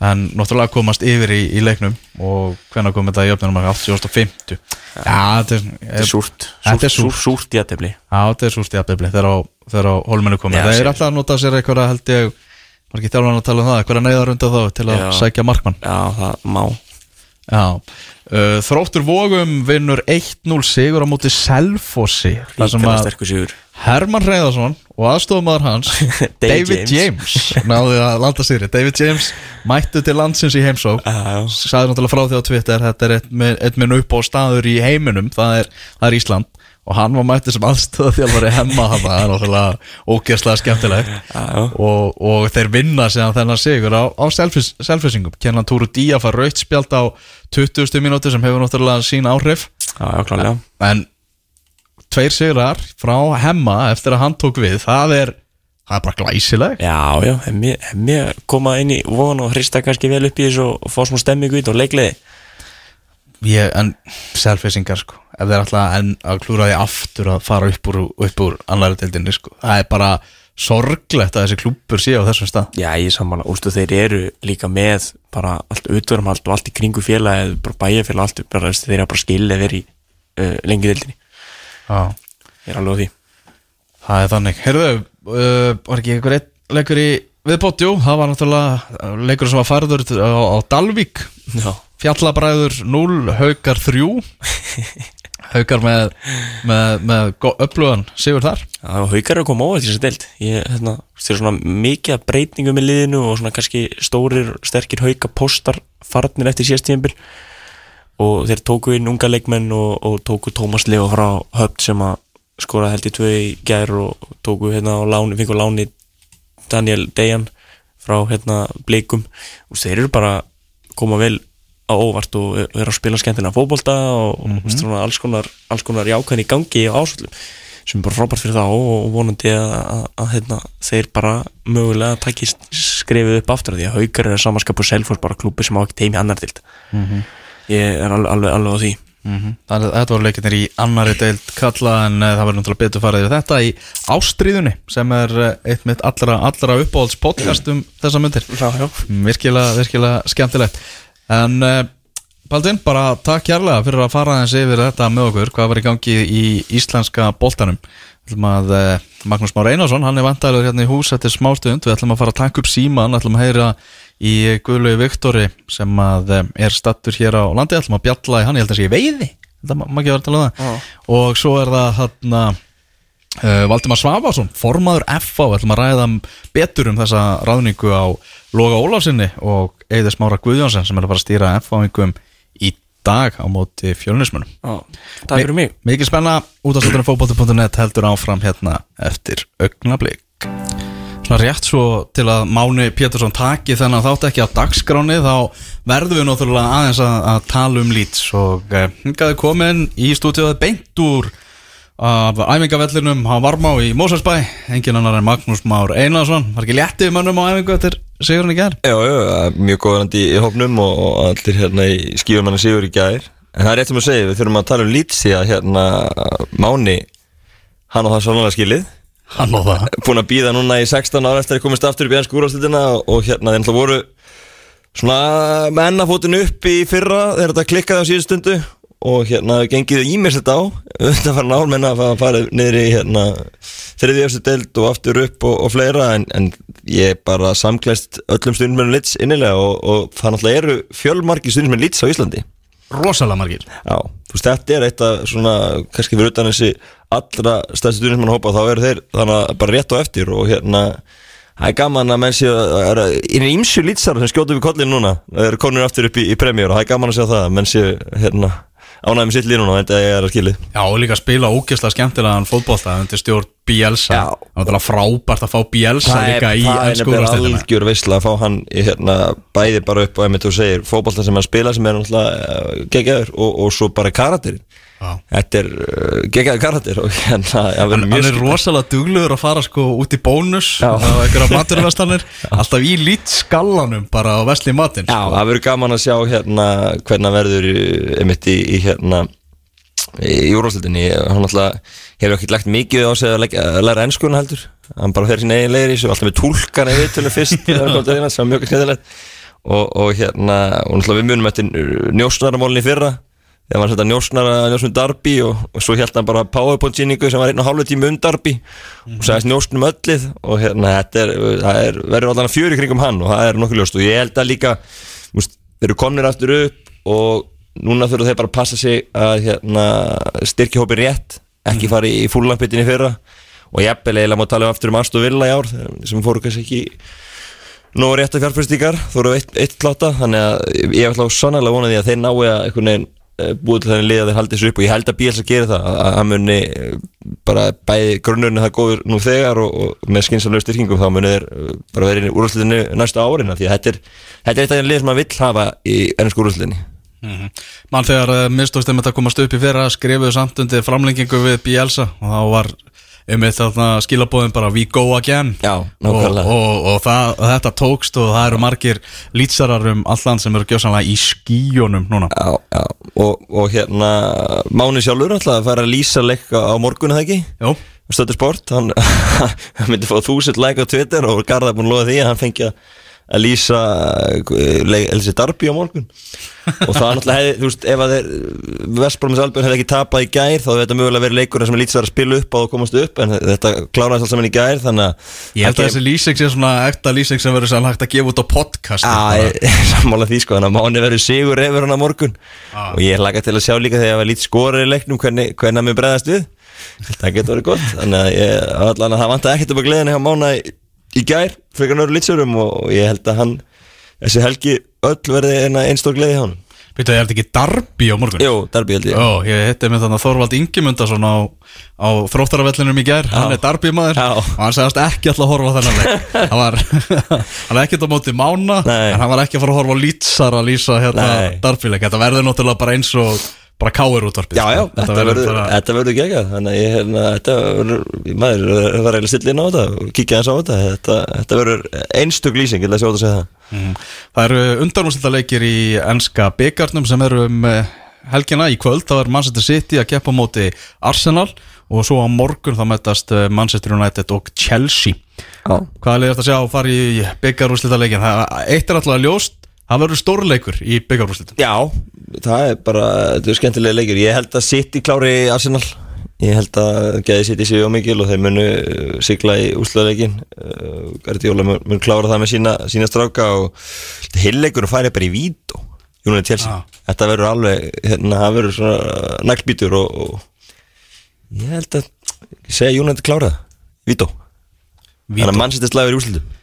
en náttúrulega komast yfir í, í leiknum og hvenær kom þetta í öfnunum 8050 Já, þetta er, Þetta er súrt, Þetta er súrt, súrt, súrt jættefli Já, þetta er stjafnibli þegar á, þegar á hólmennu komið. Það er alltaf að nota sér eitthvað held ég, var ekki þjálfan að tala um það, eitthvað neyðar undan þá til að Já. sækja markmann. Já, það má Já. Uh, þróttur Vogum vinnur 1-0 sigur á móti Selfossi. Það sem að Herman Reyðarsson og aðstofumæður hans, David James, náði að landa sigri. David James mættu til landsins í heimsók. Já, sagði náttúrulega frá því á Twitter þetta er eitt minn upp á staður í heiminum það er, það er Ísland og hann var mættið sem aðstöða þjálfari hemma hann það er náttúrulega ógeðslega skemmtilegt. Og, og þeir vinna síðan þennan sigur á, á selfisingum kennan Túru Díaf að raut spjald á 20. mínúti sem hefur náttúrulega sín áhrif. Já, já, en tveir sigrar frá hemma eftir að hann tók við það er, það er bara glæsileg Já, já, hemmi koma inn í von og hrista kannski vel upp í þessu og fá smá stemmingu í þetta og leikliði. Ég, en selfisingar sko ef þeir alltaf enn að klúra því aftur að fara upp úr, upp úr annari deildinni sko. það er bara sorglegt að þessi klúpur sé á þessum stað. Já, ég saman, úrstu þeir eru líka með bara allt allt og allt í kringu félagi bara bæjarfélag, allt, bara, þeir eru bara skilið verið í uh, lengi dildinni Já. Ég er alveg á því. Það er þannig. Heyrðu, uh, var ekki einhver leikur í viðbótt, jú, það var náttúrulega leikur sem var færður á, á Dalvík. Já, Fjallabræður 0, Haukar 3 Haukar með með, með öflugan sigur þar. Já, haukar eru að koma óvægt í þessi deild. Ég, hérna, þeir eru svona mikið af breytingum í liðinu og svona kannski stórir, sterkir haukapostar farnir eftir síðast tíðanbíl og þeir tóku inn unga leikmenn og, og tóku Tómas Leo frá höfn sem að skora held í tvö í gær og tóku hérna á láni, fengur láni Daniel Dejan frá hérna blikum. Og þeir eru bara að koma vel á óvart og eru að spila skemmtina fótbolta og mm -hmm. svona alls konar, konar jákvæðin í gangi og ásvöldum sem er bara frábært fyrir þá og vonandi að, að, að hérna, þeir bara mögulega takist skrefið upp aftur af því að haukar eru samanskap og selfors bara klúpi sem á ekki teimi annar dild ég er alveg, alveg, alveg á því. Þannig að þetta voru leikinnir í annari deild kalla en uh, það var náttúrulega betur farið yfir þetta í Ástríðunni sem er uh, eitt mitt allra, allra uppáhalds podcast um þessa myndir Já, já. virkilega, virkilega skemmtilegt en uh, Baldvin, bara takk kærlega fyrir að fara aðeins yfir þetta með okkur hvað var í gangi í íslenska boltanum. Við ætlum að uh, Magnús Már Einarsson hann er vantarður hérna í hús eftir smástund. Við ætlum að fara að taka upp síman ætlum að heyra í Guðlu Viktori sem að um, er stattur hér á landi. Ætlum að bjalla í hann, ég held að sé í veiði. Þetta má ekki vera að tala um það. Og svo er það hann uh, Valdimar Svafarsson, formaður FA við ætlum að ræða betur um þessa ráðningu á Loga Ólafsinni og Eður Smára Guðjónsson sem er að fara að stýra FA-ingum í dag á móti fjölnismunum Já, takk fyrir mig. Mikið spenna, út af stundinu fótbolti.net heldur áfram hérna eftir augnablík Svona rétt svo til að Máni Pétursson taki þennan þátt ekki á dagskráni þá verðum við náttúrulega aðeins að, að tala um lýts og eh, hingaði komin í stúdíóði beint úr af æfingavellinum á Varmá í Mósarsbæ engin annar en Magnús Már Einarsson. Var ekki léttið mönnum á æfingu eftir sigurinn í gær? Já, já, er mjög góðrandi í hópnum og, og allir hérna í skífumanni sigur í gær. En það er rétt sem að segja, við þurfum að tala um Leeds því að hérna Máni, hann og það svolítið skilið. Hann og það. Búin að býða núna í 16 ára eftir að komast aftur upp í ennsku úrvastildina og, og hérna þeir voru svona með ennafótin upp í fyrra þegar þetta klikkaði á síðustu stundu og hérna gengið ímest þetta á. Þetta var nál menna að fara niður í hérna þriði eftir deild og aftur upp og, og fleira en, en ég bara samklæst öllum stundum lits innilega og, og það náttúrulega eru fjölmarki stundum lits á Íslandi. Rosalega margir. Já, þú veist, þetta er eitt af svona, kannski fyrir utan þessi allra stærsti stundum mann hópa, þá eru þeir þannig að bara rétt á eftir og hérna Það er gaman að menn séu Það er einu ímsju lýtsar sem skjótu við kollin núna Það eru konur aftur upp í, í premjör og það er gaman að sjá það að menn séu hérna ánægum sitt en þetta er að skilið Já, og líka spila ógeðslega skemmtilegan fótbolta undir stjórn Bielsa Já. Það var frábært að fá Bielsa líka í það er ennsku nefnilega úrvarsdeildina. algjör veistla að fá hann í, hérna, bæði bara upp og einmitt þú segir fótbolta sem hann spila sem er náttúrulega geggjaður og, og svo bara karakterin Já. Þetta er uh, geggjaður karakter og hérna hann er rosalega duglegur að fara sko út í bónus á einhverja maturvestanir alltaf í lít skallanum bara á vesli matinn Já, sko. það verður gaman að sjá hérna hvernig verður einmitt í, í hérna í úrvalstildinni, hann alltaf hefur ekkert lagt mikið á sig að, leggja, að læra ennskunum heldur, hann bara fer sín eigin í þessu alltaf með túlkan í viðtölu fyrst sem var mjög skemmtilegt. Og, og hérna, og náttúrulega við munum eftir njósnaramólin í fyrra þegar hann setja njósnara, njósnum Darby og, og svo held hann bara powerpoint síningu sem var einn og hálfu tími um Darby og sagðist njósnum öllið og hérna, þetta er, það er verður allan að fjöri kringum hann og það er nokkuð ljóst. Og ég held að líka, veist, þeir eru komnir aftur upp og núna þurfa þeir bara að passa sig að hérna, styrkja hópi rétt ekki fara í fúllampitin í fyrra. Og jafnvel eiginlega má tala um aftur um Aston Villa í ár sem fóru kannski ekki nógu rétt að fjárfyrstíkar þú eru eitt, eitt kláta þannig að ég ætla á sannlega vona því að þeir nái að einhvern veginn búið til þenni lið að þeir haldi þessu upp og ég held að Bielsa gera það að hann muni eh, bara bæði grunnurinn það góður nú þegar og, og með skynsamlega styrkingum þá muni þeir eh, bara verið í úrlustinu næsta árin af því að þetta er, þetta er eitt af þeim lið sem maður vill hafa í ennsku úrlustinu mann þegar uh, mistókst þeim að komast upp í fyrra skrifuðu samt undir framlengingu við Bielsa og þá var einmitt þarna skilabóðin bara we go again. Já, og, og, og, það, þetta tókst og það eru margir lýtsarar um allan sem eru gjósanlega í skíjónum núna. Já, já, og, og hérna Máni sjálfur alltaf að fara að lýsa leika á morgun eða ekki? Jó, Stöttu sport, hann, myndi fá þúsund like á Twitter og Garðar búin að lofa því að hann fengi að að lýsa Elsi Darby á morgun. Og það náttúrulega hefði, þú veist, ef að þeir Vestbrómis Albjörn hefði ekki tapað í gær þá hefði þetta mögulega verið leikur sem lítið var að spila upp á og komast upp en þetta kláraðist alls saman í gær þannig að ég held að þessi lýsing sé svona ekta lýsing sem verður sannlega hægt að gefa út á podcast Já, ég er sammála því sko, þannig að Máni verður sigur yfir hann á morgun. Já. og ég hlaka til að sjá líka þegar það var lítið skorur í leiknum hvernig, hvernig hann mér bregðast við. Það getur verið gott þannig að ég, allan að það vantaði ekkert upp á gleðinu hjá Mána í, gær frekar nörður lítsurum og, ég held að hann þessi helgi öll verði einstór gleði hjá hann Býtu, er þetta ekki Darby á morgun? Jú, Darby held ég Ó, ég hitti með þannig að Þorvald Ingimundarsson á, á þróttaravellinum í gær Hann er Darby maður Já. og hann sagðist ekki alltaf að horfa þennan leik Hann var, hann er ekkert á móti Mána Nei. En hann var ekki að fara að horfa á Lítsar að lýsa hérna Nei. Darby leik Þetta verður náttúrulega bara eins og bara káir útvarpið Já, já, sko. þetta verður, þetta verður geggjað Þannig að ég, hérna, þetta verður maður verður eiginlega stilla inn á þetta og kíkja eins á þetta Þetta, þetta verður einstök lýsing, ég ætla að sjá þetta að segja það Mm. Það eru undanúrslita í ennska byggarnum sem eru um eh, helgina í kvöld þá er Manchester City að keppa á móti Arsenal og svo á morgun þá mætast eh, Manchester United og Chelsea Já, Hvað er þetta að sjá að fara í byggarúrslita leikin? Eitt er alltaf ljóst, það verður stórleikur í byggarúrslitum Já, það er bara, þetta er skemmtilega leikir Ég held að City klári Arsenal. Ég held að geði City sér ómikil og þeir munu uh, sigla í úsluleikin uh, Guardiola mun, mun klára það með sína, sína stráka og heilleikur færi bara í vít og Júnið Chelsea. Já. Þetta verður alveg, hérna, það verður svona naglbítur og, og ég held að, ég segja Júnið klára það, vító. Þannig að mannsættist lagur í úslutum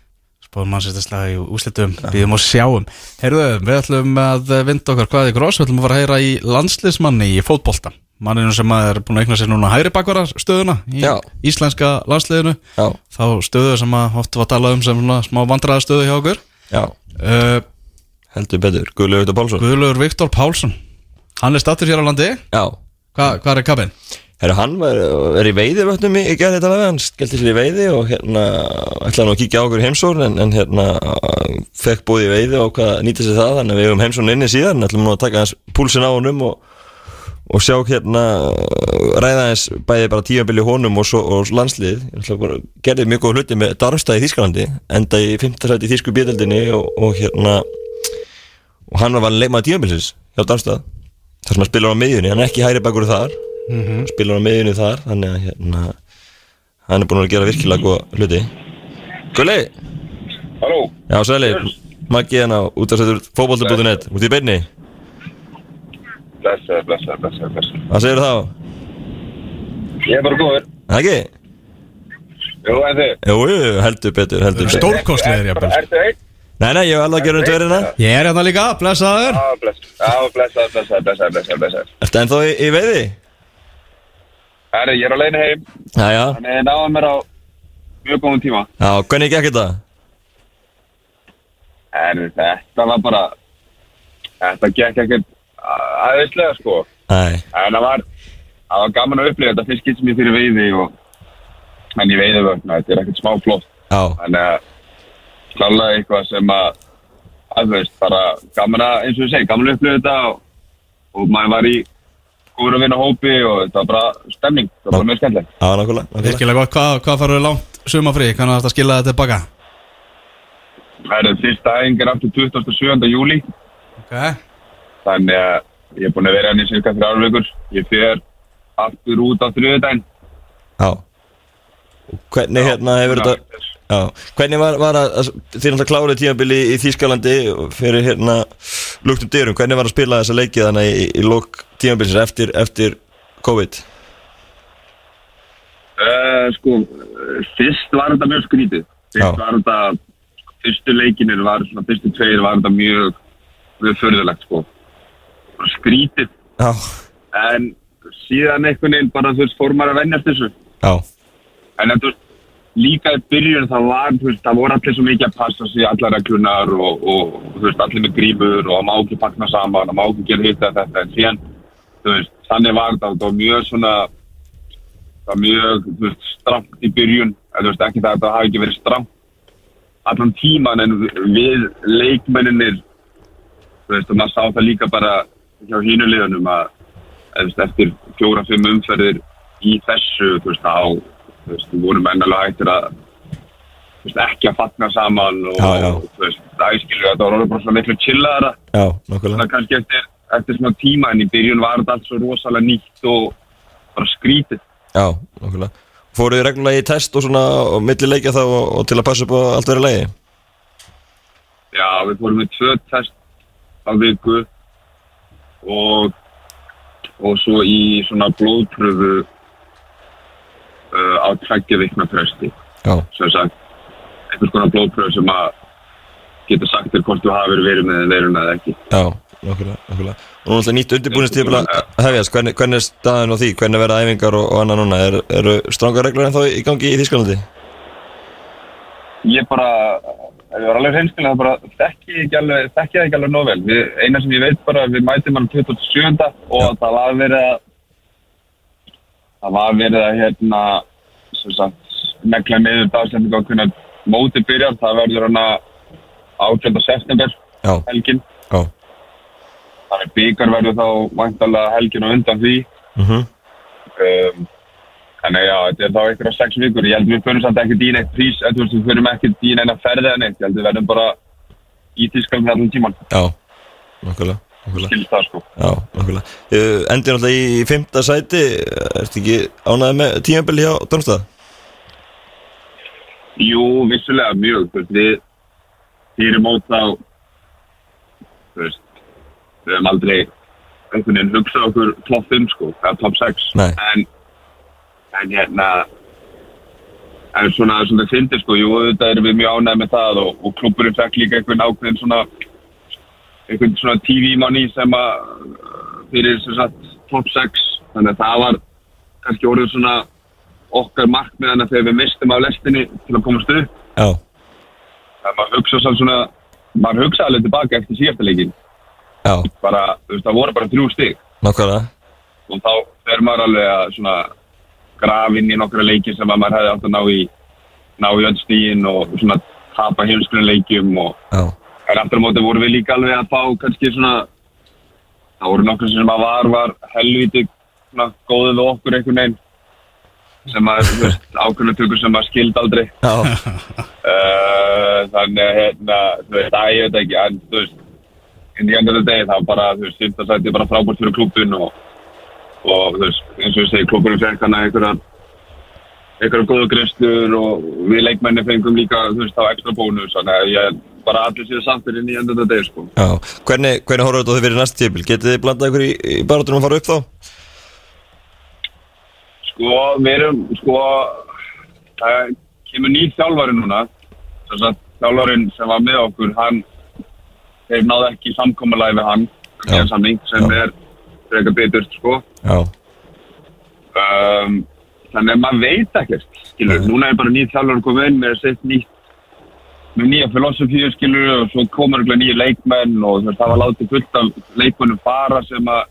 Spáðum Manchester slag í úrslitum, býðum og sjáum. Heyrðu, við ætlum að vinda okkar hvað ykkur ás Við ætlum að fara að heyra í landsliðsmanni í fótbolta. Manninu sem er búin að eigna sér núna hægri bakvara stöðuna í Já. íslenska landsliðinu. Já, þá stöðu sem að oft var talað um sem svona smá vandræða stöðu hjá okkur. Já, uh, heldur betur, Guðlaug Auðvitað Pálsson. Guðlaugur Viktor Pálsson. Hann er stattur hér á landi. Já, Hva, hvað er kabin? Herru, hann var, er í veiði vötnum í, í gerði þetta vega, hann skellti sér í veiði og hérna ætlaði nú að kíkja á okkur heimsórn en, en hérna fekk búið í veiði og hvað nýta sér það þannig að við hefum heimsórn inni síðan ætlum nú að taka hans púlsin á honum og, og sjá hérna ræða hans bæði bara tímabili honum og, svo, og landslið Ég ætla bara, gerði mjög góð hluti með Darmstað í Þískalandi enda í 15. sæti í Þísku bíðaldinni og, og hérna og hann var valin leikmaður tímabilsins hjá Darmstað þar sem hann spilar á miðjunni, hann er ekki hæri bakur þar spilar á miðjunni þar þannig að hérna hann er búin að gera virkilega góða hluti Gulli, Halló, já sæli Maggi hérna út af settur fótbolti.net út í beinni, blessaður, blessaður, blessaður, blessaður. hvað segir þá? Ég er bara góður. Það ekki? Jú, en þið Jú, heldur betur, heldur betur Stórkostlegir, jafnvel. Ertu einn? Nei, nei, ég hef alveg að gera um dverina Ég er hérna líka, blessaður Já, bless Já, blessaður, blessaður, blessaður, blessaður, blessaður Ertu ennþá í, í veiði? Herri, ég er á leiðinu heim. Jæja, Þannig ég náða mér á mjög góðum tíma. Já, hvernig gekk þetta? En þetta var bara Þetta gekk ekkert aðeinslega sko. Nei, En það var Það var gaman að upplifa þetta fyrst sem ég fyrir veiði og En ég veiði vögna, þetta er ekkert smá flott. Já, Þannig að klálega eitthvað sem að að þú veist, bara gaman að, eins og ég segi, gaman að upplifa þetta og, og maður var í góður að vinna hópi og þetta var bara stemning, það var bara mjög skemmtilegt. já, nákvæmlega, nákvæmlega. Virkilega gott, hvað, hvað farur langt sumafrí? Hvernig er þetta að skila þetta tilbaka? Það er fyrsta æfing er aftur 27. júli, Ok þannig að ég er búin að vera hann í cirka þrjár vikur. Ég fer aftur út á þriðudaginn. Já Hvernig hérna hefur þetta Já, hvernig var, var að, þið náttúrulega klárið tímabili í, Þýskalandi fyrir hérna luktum dyrum, hvernig var að spila þessa leikið þannig í, í lok tímabilisins eftir, eftir COVID? Uh, sko, fyrst var þetta mjög skrítið. Fyrst Já. var þetta, fyrstu leikinir var, svona fyrstu tveir var þetta mjög, mjög förðulegt sko. Skrítið, Já, en síðan einhvern veginn bara þú veist, fór maður að vennjast þessu. já, En þú veist, líka í byrjun það var, þú veist, það voru allir svo mikið að passa sig, allar reglunar og, og þú veist, allir með grímur og það má ekki pakna saman, það má ekki gera hitt eða þetta, en síðan, þú veist, þannig var þetta, það var mjög svona, það var mjög, þú veist, stramt í byrjun, en þú veist, ekki það að það hafi ekki verið stramt allan tíman, en við leikmenninir, þú veist, og maður sá það líka bara hjá hínulegunum að, þú veist, eftir fjóra-fimm umferðir í þessu, þú veist, á þú veist, við vorum ennalega hættir að þú veist, ekki að fatna saman og, Já, já. og þú veist, það skilju þetta orðið bara svona miklu chillaðara já, nákvæmlega það kannski eftir, eftir smá tíma en í byrjun var þetta allt svo rosalega nýtt og bara skrítið Já, nákvæmlega Fóruð þið reglulega í test og svona og milli leikja þá og, og til að passa upp á allt verið leiði? já, við fórum með tvö test á viku og og svo í svona blóðpröfu á tveggja vikna fresti. Já, sem sagt einhvers konar blóðpröfu sem að geta sagt þér hvort þú hafið verið með veiruna eða ekki. Já, nákvæmlega, nákvæmlega. Og náttúrulega nýtt undirbúinistíðbila hefjast, hvernig, hvernig er staðin á því, hvernig verða æfingar og, og annað núna, er, eru stranga reglur en þá í gangi í Þýskalandi? ég bara, ef ég var alveg hreinskilega, það bara þekki ekki alveg, nóg vel. Eina sem ég veit bara, við mætum hann 27. og það var verið að, það var verið að hérna, negla niður dagsetningu á hvernig móti byrjar, það verður hann að 18. september helgin. já, Þannig byggar verður þá væntalega helgin og undan því. mhm, Um, Þannig já, þetta er þá einhverja sex vikur. Ég held við fyrir samt ekkert í neitt prís, við fyrir ekkert í neina ferði eða neitt. Ég held við verðum bara í Tískalandi allan tíman. já, nákvæmlega, það sko. Já, nákvæmlega uh, Endur náttúrulega í, fymta sæti Ertu ekki ánæði með tímabili hjá Dónstað? Jú, vissulega mjög. Þú veist, við fyrir mót þá, þú veist, við höfum aldrei einhvern veginn hugsað okkur top 5 sko, eða top 6. Nei. En, en hérna, en svona, svona fyndir sko, jú, þetta erum við mjög ánægð með það og, og klubburinn fekk líka einhvern ákveðin svona, einhvern svona TV-manni sem að fyrir sem sagt top 6, þannig að það var kannski orðið svona okkar markmiðana þegar við mistum af lestinni til að komast upp. Já, Það maður hugsa svona, maður hugsa alveg tilbaka eftir síðasta leikin. já, Bara, þú veist, það voru bara þrjú stig. Nákvæmlega. Og þá fer maður alveg að svona graf inn í nokkra leiki sem að maður hefði átt að ná í, ná í öll stígin og svona tapa heimskunum leikjum og Já, en aftur á móti voru við líka alveg að fá kannski svona, það voru nokkra sem að var, var helviti svona góðið við okkur einhvern veginn sem að, ákveðnutökur sem að skild aldrei. Uh, þannig að hérna, þú veist, að ég veit ekki, en þú veist, inn í endur degi þá bara, þú veist, sæti er bara frábært fyrir klubun og, og þú veist, eins og ég segi, klubunum fekk hana einhverjar, einhverjar góða gristur og við leikmenni fengum líka, þú veist, á ekstra bónus, þannig að ég bara allir séu samtir inn í endur degi, sko. já Hvernig, hvernig horfður þetta fyrir næsta tímabil? Getið þið blandað ykkur í, í barátunum að fara upp þá? Sko, við erum, sko, það kemur nýr þjálfari núna þess að þjálfarin sem var með okkur hann, þeir náðu ekki samkomulæði við hann Já. samning, sem Já. er frekar betur sko Já, um, þannig að maður veit ekkert skilur, Nei. núna er bara nýr þjálfari komið inn með sitt nýtt með nýja filosofíu skilur og svo komur ekki nýja leikmenn og veist, það var látið fullt af leikmennum fara sem að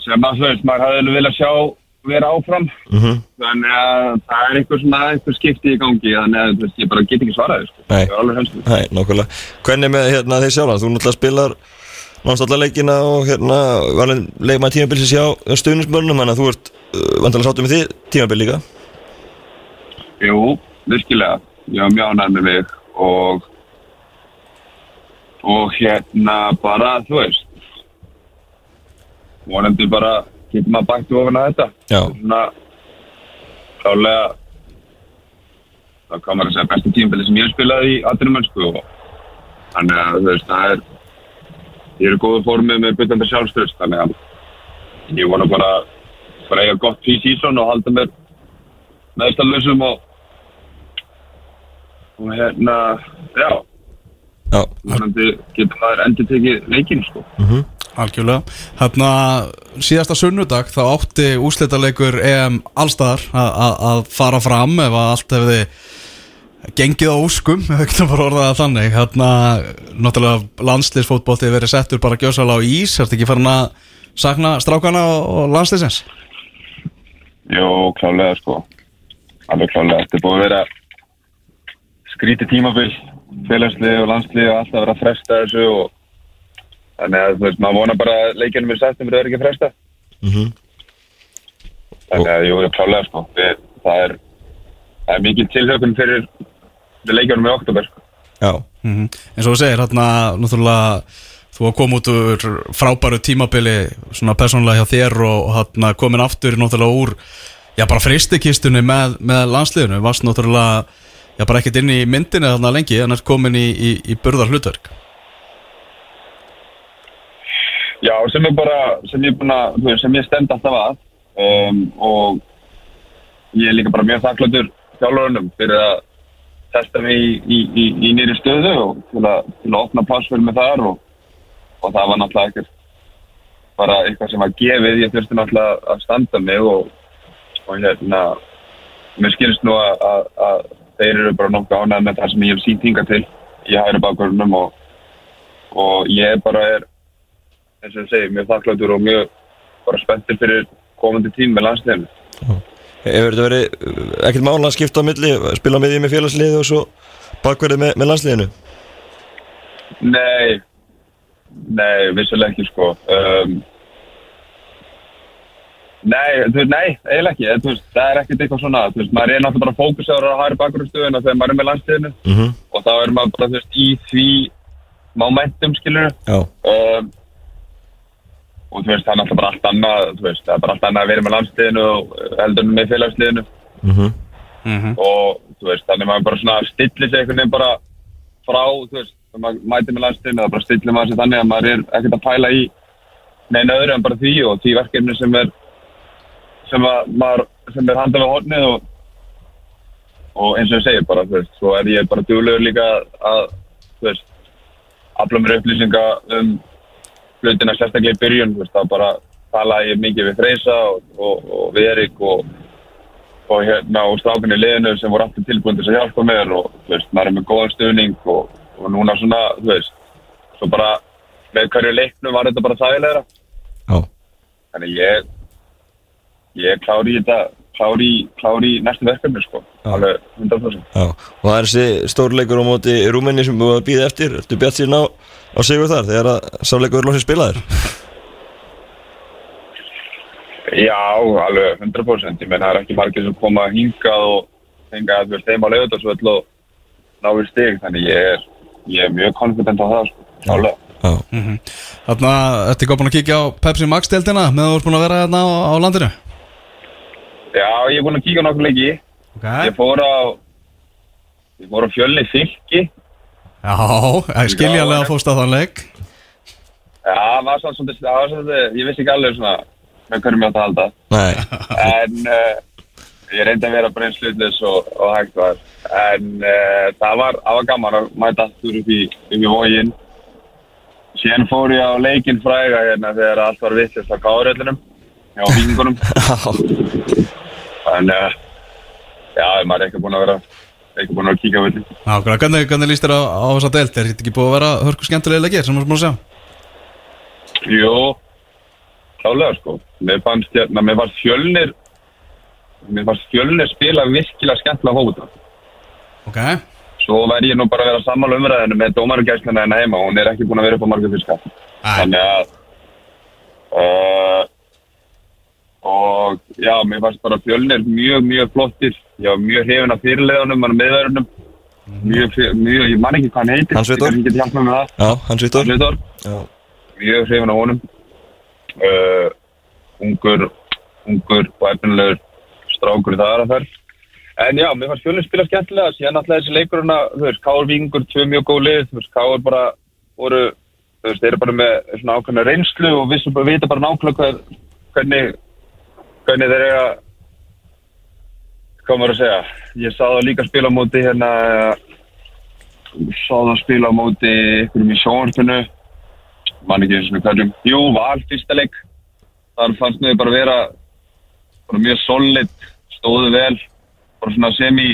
sem að þú veist, maður hafði alveg viljað sjá vera áfram mhm, þannig að það er eitthvað svona eitthvað skipti í gangi þannig að veist, ég bara get ekki svaraði sko. Nei. Nei, nákvæmlega Hvernig með hérna þeir sjálfa? Þú náttúrulega spilar náttúrulega leikina og hérna leikmaði tímabilsins hjá stuðnismörnum þannig að þú ert uh, vandalega sáttu með því tímabil líka Jú, virkilega ég var mjög ánægð með mig og og hérna bara, þú veist vonandi bara getur maður bætt ofan að þetta Já. svona klálega það kom að segja besta tímabili sem ég spilaði í atvinnumönsku og þannig að þú veist, það er ég er í góðu formið með byggðandi sjálfstöðst þannig að ég vona bara bara eiga gott pre-season og halda mér meðstallusum og og hérna já, Já, vonandi getur maður endur tekið leikinn sko. Algjörlega. Hérna síðasta sunnudag þá átti úslitaleikur EM allstaðar að- að að fara fram ef að allt hefði gengið á úskum ef ekki bara orðað það þannig. Hérna náttúrulega landsliðsfótbolti verið settur bara gjósala á ís. Ertu ekki farin að sakna strákana og, landsliðsins? Jó, klálega sko. Alveg klálega, þetta er búið að vera skrítið tímabil félagslið og landslið og alltaf vera að fresta þessu og þannig að þú veist, maður vona bara að leikjunum er sættum fyrir að vera ekki að fresta. Mhm, þannig að jú, klálega sko. Við, það er það er mikið tilhökun fyrir leikjunum í oktober sko. já, Mm eins og þú segir hérna náttúrulega þú að koma út úr frábæru tímabili svona persónulega hjá þér og, hérna komin aftur náttúrulega úr já bara freystikistunni með, með landsliðinu. Varst náttúrulega já bara ekkert inn í myndinni þarna lengi en er komin í, í, í burðar hlutverk Já, sem er bara, sem ég, að, veist, sem ég stend alltaf að um, og ég er líka bara mjög þakkláttur þjálfurunum fyrir að testa mig í, í, nýri stöðu og til að, til að opna fyrir mig þar og, og það var náttúrulega ekkert bara eitthvað sem var gefið, ég þurfti náttúrulega að standa mig og, og hérna, mér skilst nú að, að, að þeir eru bara nokkuð ánægð með það sem ég hef sínt hinga til í hægri bakgrunum og, og ég bara er eins og ég segi, mjög þakkláttur og mjög bara spenntur fyrir komandi tím með landsleginu. hefur þetta verið ekkert mála að skipta á milli spila með því með félagsliði og svo bakverðið með, með landsliðinu Nei, nei, vissulega ekki sko. Um, nei, þú veist, nei, eiginlega ekki. Þú veist, það er ekkert eitthvað svona, þú veist, maður er náttúrulega bara fókusaður á hægri bakgrunnstöðuna þegar maður er með landsleginu mhm, og þá er maður bara, þú veist, í því momentum, skilur já, um, og þú veist, það er náttúrulega bara allt annað, þú veist, það er bara allt annað að vera með landsliðinu og uh, heldur með félagsliðinu. mhm, og þú veist, þannig maður bara svona stillir sig einhvern veginn bara frá, þú veist, þegar maður mætir með landstinu það bara stillir maður sig þannig að maður er ekkert að pæla í neina öðru en bara því og því verkefni sem er sem maður, sem er handað við hornið og og eins og ég segir bara, þú veist, svo er ég bara duglegur líka að, þú veist afla mér upplýsinga um hlutina sérstaklega í byrjun, þú veist, þá bara tala ég mikið við Freysa og, og, og við Erik og og hérna og strákunni í liðinu sem voru alltaf tilbúin til að hjálpa mér og þú veist, maður er með góðan stuðning og, og núna svona, þú veist svo bara með hverju leiknum var þetta bara þægilegra. Já, þannig ég ég er klár í þetta klár í, klár í næstu verkefni sko. Já. alveg 100% já. Og það er þessi stórleikur á móti Rúmenni sem við að býða eftir. Ertu bjart síðan á, á sigur þar þegar að sáleikur er lóksins spilaðir Já, alveg 100% ég menn það er ekki margir sem koma hingað og fenga að þú veist þeim á leiðutarsvöld og ná við stig. Þannig ég er, ég er mjög confident á það sko, alveg. Já, Þarna, ertu ekki búin að kíkja á Pepsi Max deildina með þú ert búin að vera hérna á, á landinu? Já, ég er búinn að kíka á nokkuð leiki Ok. Ég fór á Ég fór á fjölni fylki. Já, ég skiljanlega fóst að þann leik. Já, það var svona Ég vissi ekki alveg svona hverjum ég átt að halda. Nei, En uh, ég reyndi að vera hlutlis og, og hægt var. En uh, það, var, það var gaman að mæta aftur upp í, upp í vógin síðan fór ég á leikinn fræga hérna þegar allt var vittlist á gáðuröllinum hjá vikingunum en uh, já, maður er ekki búin að vera ekki búin að kíka völdin Nákvæmlega, hvernig, hvernig líst þér á, á þessa deilt? Er þetta ekki búið að vera hörku skemmtilega leikir sem við erum búin að sjá? Jú, klálega sko. Mér fannst, hérna, mér fannst fjölnir, mér fannst fjölnir spila virkilega skemmtilega fókvölda. Ok, Svo væri ég nú bara að vera sammála umræðinu með dómarugæsluna hennar heima, hún er ekki búin að vera upp á marga fiska. Æ. Þannig að, uh, og já, mér fannst bara fjölnir mjög, mjög flottir. Ég var mjög hrifin af fyrirleðunum, hann meðverðunum. Mjög, mjög, ég man ekki hvað hann heitir. Hans það. Já, hans Já, mjög hrifin á honum. Uh, ungur ungur og efnilegur strákur í það er að ferð. En já, mér fannst fjölinn spila skemmtilega. Síðan alltaf þessi leikuruna, þú veist, Káur Víkingur tvö mjög góð lið, þú veist, Káur bara voru, þú veist, þeir eru bara með svona ákveðna reynslu og vissu bara, vita bara nákvæmlega hvernig hvernig þeir eru að hvað maður að segja? Ég sá það líka spila móti hérna sá það spila móti ykkurum í sjónvarpinu. Mann ekki eins og hverjum. Jú, val fyrsta leik. Þar fannst mér bara vera bara mjög solid, stóðu vel. Bara svona semi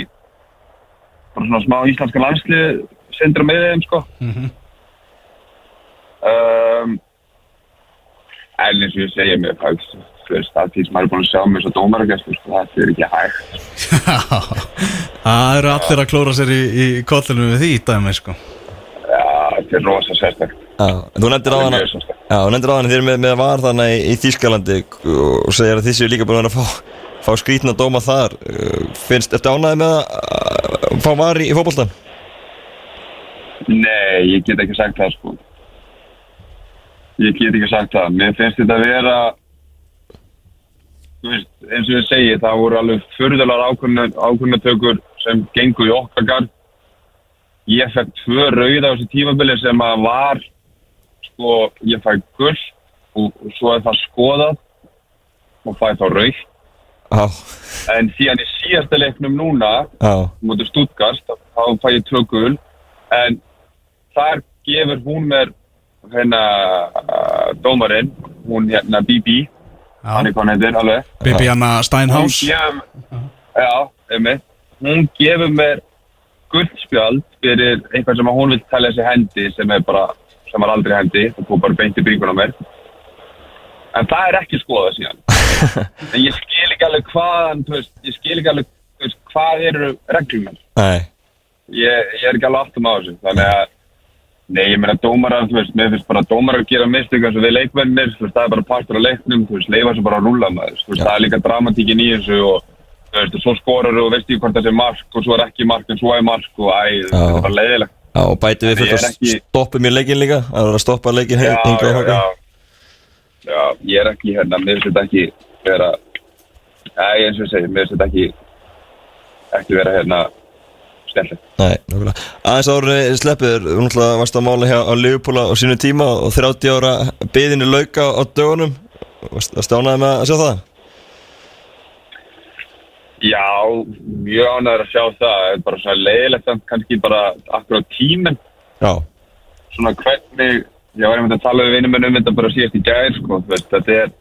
bara svona smá íslenska landslið sendra með þeim sko. Mhm. um, en eins og ég segja mér þú veist, það er því sem maður er búin að sjá með svo dómaragæslu sko, það er ekki hægt það eru allir að klóra sér í, í kollinu við því í dæmi, sko já, þetta er rosa sérstækt þú nefndir á hana mjög sérstakt. Já, þú nefndir á hana þeir með, með var þannig í, í Þýskalandi og segir að þið séu líka búin að að fá, fá skrítna dóma þar Uh, finnst, ertu ánæði með að fá var í, í fótboltan? Nei, ég get ekki sagt það sko. Ég get ekki sagt það. Mér finnst þetta að vera, veist, eins og ég segi, það voru alveg fyrðular ákvörnatökur sem gengu í okkar garð. Ég fekk tvö rauð á þessu tímabili sem að var, sko, ég fæ gull og, og svo er það skoðað og fæ þá rauð. Já, En síðan í síðasta leiknum núna, já, mútið Stuttgart þá fæ ég tvö gul en þar gefur hún mér hérna dómarinn hún hérna Bibi hann er heitir alveg. Bibiana hún Steinhaus. já, einmitt. Hún gefur mér guldspjald fyrir eitthvað sem hún vil tala þessi hendi sem er bara, sem er aldrei hendi. Það kom bara beint í bringun á mér. En það er ekki skoðað síðan. En ég skil ekki alveg hvaðan ég skil ekki alveg hvað eru reglum nei. Ég, ég er ekki alveg aftum á þessu þannig að nei, ég meina dómarar, þú veist, mér finnst bara dómarar að gera mistök eins og við leikmennir, þú veist, það er bara partur af leiknum, þú veist, leifa svo bara að rúlla maður. Þú veist, það er líka dramatíkin í þessu og þú veist, svo skorur og veist ekki hvort það sé mark og svo er ekki mark en svo er mark og æ, þetta er bara leiðilegt. Já, og bæti við Ég er að stoppum í leikin líka Það er að stoppa leikin já, hinga og já, hanga já, já, ég er ekki hérna, mér finnst þetta ekki vera, æ, eins og ég segi, mér finnst þetta ekki ekki vera hérna skemmtilegt. Nei, nákvæmlega. Aðeins árið sleppur, þú náttúrulega varst að mála hjá á Liverpool á sínu tíma og 30 ára byðinu lauka á dögunum. Varst að stánaði með að sjá það? Já, mjög ánæður að sjá það, það er bara svona leiðilegt samt kannski bara akkur á tíminn, Já, svona hvernig, ég var einmitt að tala við vinnum minn um þetta bara síðast í gær, sko, þetta er,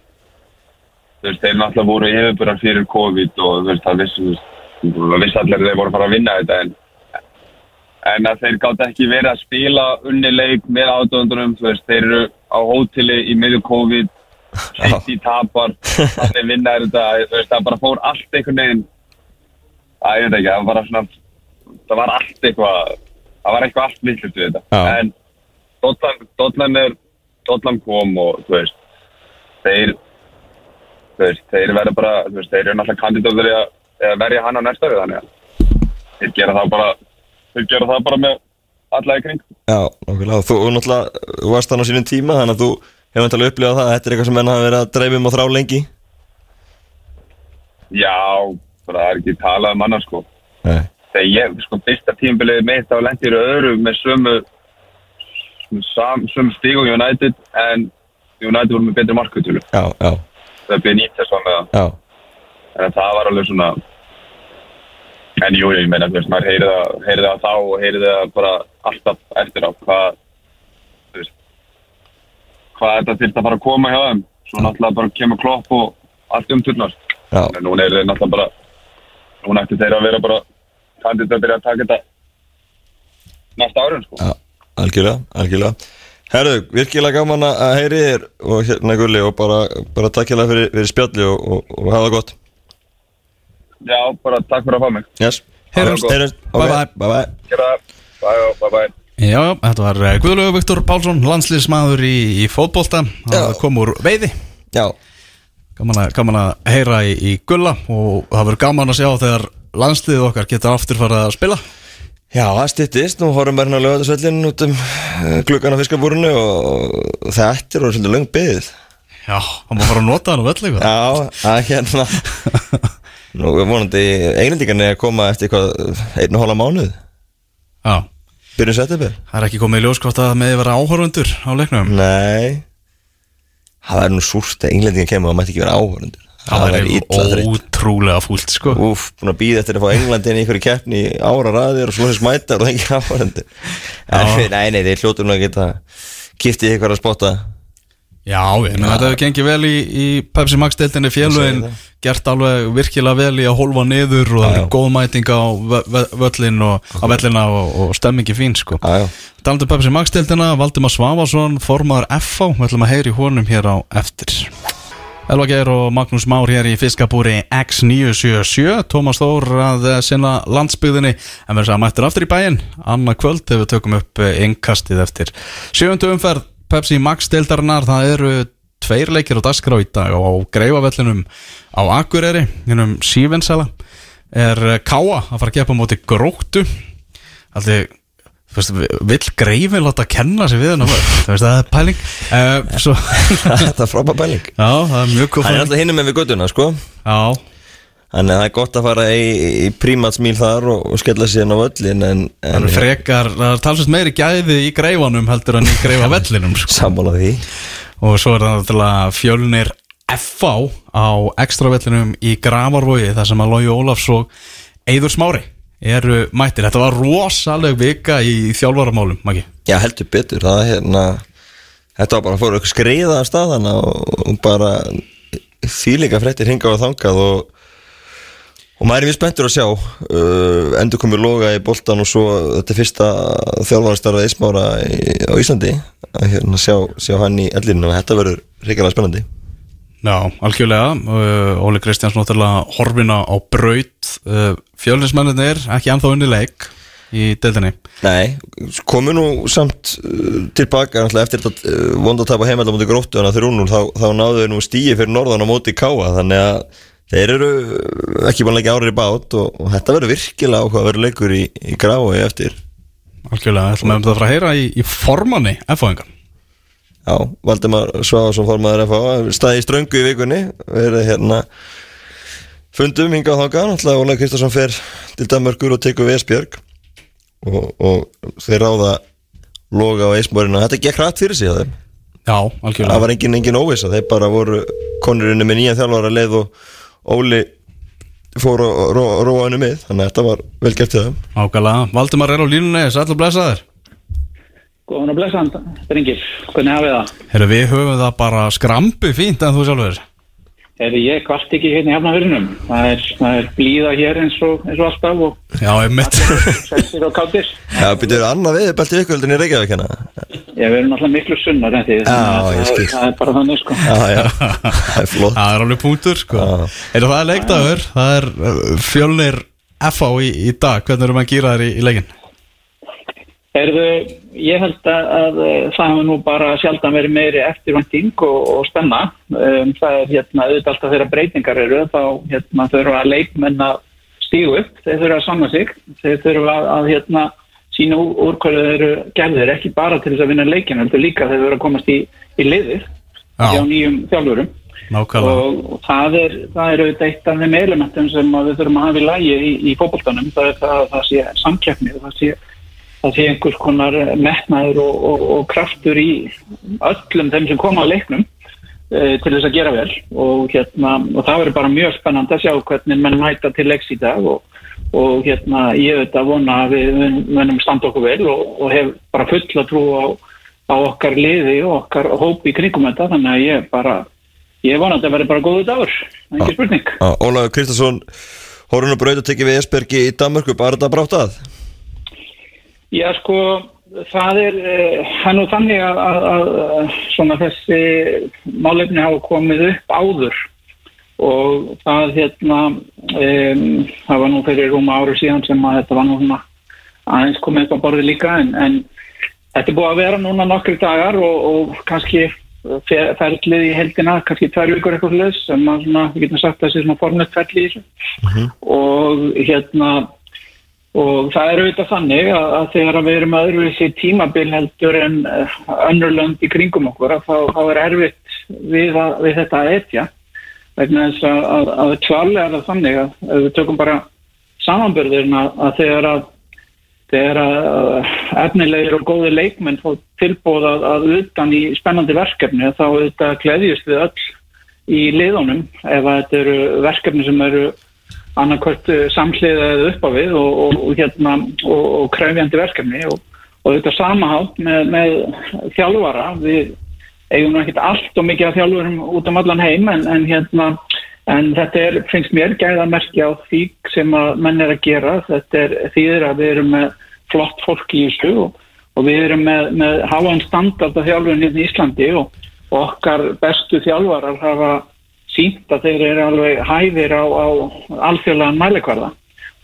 þeir náttúrulega voru yfirbúrar fyrir COVID og það vissi, allir að þeir voru að fara að vinna þetta, en, en að þeir gátt ekki verið að spila unni leik með veist, þeir eru á hóteli í miðju COVID, sitt í tapar, þannig vinna þetta, það bara fór allt einhvern veginn, að ég veit ekki, það var svona, það var allt eitthvað, það var eitthvað allt vittlust við þetta, Já. en Dollan, Dollan er, Dollan kom og, þú veist, þeir, veist, þeir verða bara, þeir eru náttúrulega kandidatur í að verja hann á næsta við, þannig að þeir gera það bara, þeir gera það bara með alla í kring. já, nákvæmlega. Þú náttúrulega, þú varst þannig á sínum tíma þannig að þú hefur náttúrulega upplifað það að Þetta er eitthvað sem menn hafa verið að dreifum og þrá lengi. Já, það er ekki talað um annars, sko. Nei, þegar ég, sko, fyrsta tímabilið mitt á lendir öðru með sömu sömu stíg og United en United voru með betri markutölu já, já, það er Benítez var með það já en það var alveg svona en jú, ég meina, þú veist, maður heyrði það þá og heyrði það bara alltaf eftir á hvað, þú veist, hvað þetta þurft að fara að koma hjá þeim. Svo náttúrulega bara kemur klopp og allt. Já, En núna er þeir náttúrulega bara, núna ætti þeir að vera bara, tandið að byrja að taka þetta næsta árun, sko. já, algjörlega, algjörlega Herðu, virkilega gaman að heyri þér og hérna gulli og bara, bara takk hérna fyrir, fyrir spjalli og, og, og hafa það gott Já, bara takk fyrir að fá mig. Yes. Heyrumst. Heyrumst. Bye bye. Bye bye Gera það. Bye, bye, bye. Já, þetta var eh, Guðlaugur Viktor Pálsson, landslýsmaður í, í fótbolta. Það kom úr veiði. Já, Gaman að, gaman að heyra í, í Gulla og það verður gaman að sjá þegar landsliðið okkar getur aftur farið að spila. Já, það styttist, nú horfum við hérna á lögðarsvöllin út um eh, gluggan á fiskabúrunu og þetta er orðið svolítið löng byggð Já, hann má fara að nota hann á völl eitthvað. Já, það er hérna Nú er vonandi eiginlendingarnir að koma eftir eitthvað einn og hóla mánuð. Já, Byrjum september. Það er ekki komið í ljós hvort að með vera áhörundur á leiknum. Nei. Það er nú súrt að englendingar kemur og það mætti ekki vera áhörundur Það er illa þreytt. ótrúlega fúlt sko. Úf, búin að býða eftir að fá Englandin í einhverju keppni ára raðir og slóðis mætar og það er ekki áhörundur Nei, nei, þeir hljótur nú að geta kiftið ykkur að spotta Já, ég menn þetta hefur gengið vel í, í Pepsi Max deildinni félugin það. gert alveg virkilega vel í að hólfa niður og það er góð mæting á vö- vö- völlin og á vellina og, og stemmingi fín sko. Talandi um Pepsi Max deildina, Valdimar Svavarsson formaður FH, við ætlum að heyri honum hér á eftir. Elva Geir og Magnús Már hér í fiskabúri X977, Tómas Þór að sinna landsbyggðinni. En verður að mættur aftur í bæinn, annað kvöld þegar við tökum upp innkastið eftir sjöndu umferð Pepsi Max deildarinnar, það eru tveir leikir á dagskrá í dag og á greifavellinum á Akureyri, hennum Sívensala er eh, Káa að fara að gefa á móti gróttu. Alltaf, vill greifin láta kenna sig við hennar vörð, þú veist, það er pæling. Uh, svo, þetta er frábær bæling Já, það er er pæling. alltaf hinum með við göttuna, sko. Já, Þannig að það er gott að fara í, í prímatsmíl þar og, og skella sér á völlin en, það en er frekar, það er talsvist meiri gæði í greifanum heldur en í greifa vellinum sko. sammála því. Og svo er það náttúrulega fjölnir FA á ekstra vellinum í Gravarvogi þar sem að Lógi Ólafs og Eiður Smári eru mættir, þetta var rosaleg vika í þjálfaramálum, Maggi. Já, heldur betur, það er hérna Þetta var bara að fóra eitthvað skreiða af staðana og, og bara þýlinga fréttir hingað og þangað og, og maður er við spenntur að sjá uh, endur komið loga í boltan og svo þetta er fyrsta þjálfarastarfað Ísmára á Íslandi. Að hérna sjá, sjá hann í ellinu og þetta verður ríkilega spennandi. Já, algjörlega. Uh, Óli Kristjáns náttúrulega horfina á braut. Uh, Fjölnismennir ekki ennþá unni leik í deildinni. Nei, komu nú samt uh, tilbaka eftir þetta uh, vondatapa heimælda mútið gróttu þannig að þeir þá, þá náðu þeir nú stíi fyrir norðan á móti káa þannig að þeir eru ekki búin að leggja árið í bát og, og þetta verður virkilega áhugaverður leikur í, í grái eftir. Algjörlega, ætlum við að fara að heyra í, í formanni F-fóðingan Já, Valdimar Sváðarsson formaður FH staði í ströngu í vikunni verið hérna fundum hingað þangað. Náttúrulega Ólega Kristjánsson fer til Danmörkur og tekur við Esbjörg og, og þeir ráða loga á Eismórinu og þetta gekk hratt fyrir sig Já, það algjörlega var engin, engin óvisa þeir bara voru konurinn með nýja þjálfara leið og Óli fór að róa ró, henni með þannig að þetta var vel gert til þeim Ágælega, Valdimar er á línunni, sæll og blessaður Góðan og blessaðan, drengir. Hvernig hafið það? Herru, við höfum það bara skrambi fínt en þú sjálfur Herri, ég kvart ekki hérna í hefnafyrinum. Það er, það er blíða hér eins og, eins og alltaf og Já, ég mitt sættir og káttir. Já, byrjuðu annað við belti ykkuröldin í Reykjavík hérna Ég verður náttúrulega miklu sunnar en því. Já, það, er bara þannig, sko. Já, já, það er flott Það er alveg punktur, sko Já. Herru, það er leikdagur, það er uh, fjölnir FA í, í dag Hvernig erum við að gýra þér í, í leikin? Herðu, ég held að, að eh, það hefur nú bara sjaldan verið meiri eftirvænting og, og spenna. Um, það er hérna auðvitað alltaf þeirra breytingar eru, þá hérna þurfa leikmenn að stígu upp, þeir þurfa að sanna sig, þeir þurfa að, að hérna sína úr, úr hverju þeir eru gerðir, ekki bara til þess að vinna leikinu, heldur líka þeir þurfa að komast í, í liðir hjá nýjum þjálfurum. Nákvæmlega. Og, og það er, það er auðvitað eitt af þeim elementum sem að við þurfum að hafa í lægi í, í fótboltanum, það er það að það sé samkeppni, það sé það sé einhvers konar metnaður og, og, og kraftur í öllum þeim sem koma að leiknum uh, til þess að gera vel. Og, hérna, og það verður bara mjög spennandi að sjá hvernig menn mæta til leiks í dag og, og hérna, ég veit að vona að við mun- munum standa okkur vel og, og hef bara fulla trú á, á okkar liði og okkar hópi í kringum þetta. Þannig að ég bara ég vona að þetta verður bara góðu dagur. Það er ekki spurning. Já, Ólafur Kristjánsson Hórun og braut að tekja við Esbergi í Danmörku bara þetta brátt að Já, sko, það er, hann og þannig að, að, að að svona þessi málefni hafa komið upp áður og það hérna, um, það var nú fyrir rúma ári síðan sem að þetta var nú svona aðeins komið upp á borði líka en, en þetta er búið að vera núna nokkri dagar og, og kannski fer- ferlið í heldina, kannski tvær vikur eitthvað sem að svona, við getum sagt þessi svona formnett ferli í þessu. Og hérna og það er auðvitað þannig að, að þegar að við erum að öðruvísi tímabil heldur en uh, önnur lönd í kringum okkur þá, þá er erfitt við, að, við þetta að etja. Vegna þess að, að, klálega er það þannig að við tökum bara samanbörðurinn að, þegar að þegar að efnilegir og góði leikmenn fá tilbúð að, utan í spennandi verkefni þá auðvitað gleðjust við öll í liðunum. Ef að þetta eru verkefni sem eru annarkvært samhliða eða upp á við og, og, og, hérna, og, kræfjandi verkefni og, þetta samahátt með, með þjálfara. Við eigum ekkert allt og mikið af þjálfurum út um allan heim en, en hérna en þetta er, finnst mér gæða merki á því sem að menn er að gera. Þetta er þýðir að við erum með flott fólk í þessu og, við erum með, með háan standard af þjálfurinn hérna í Íslandi og okkar bestu þjálfarar hafa sínt að þeir eru alveg hæðir á, á alþjóðlegan mælikvarða.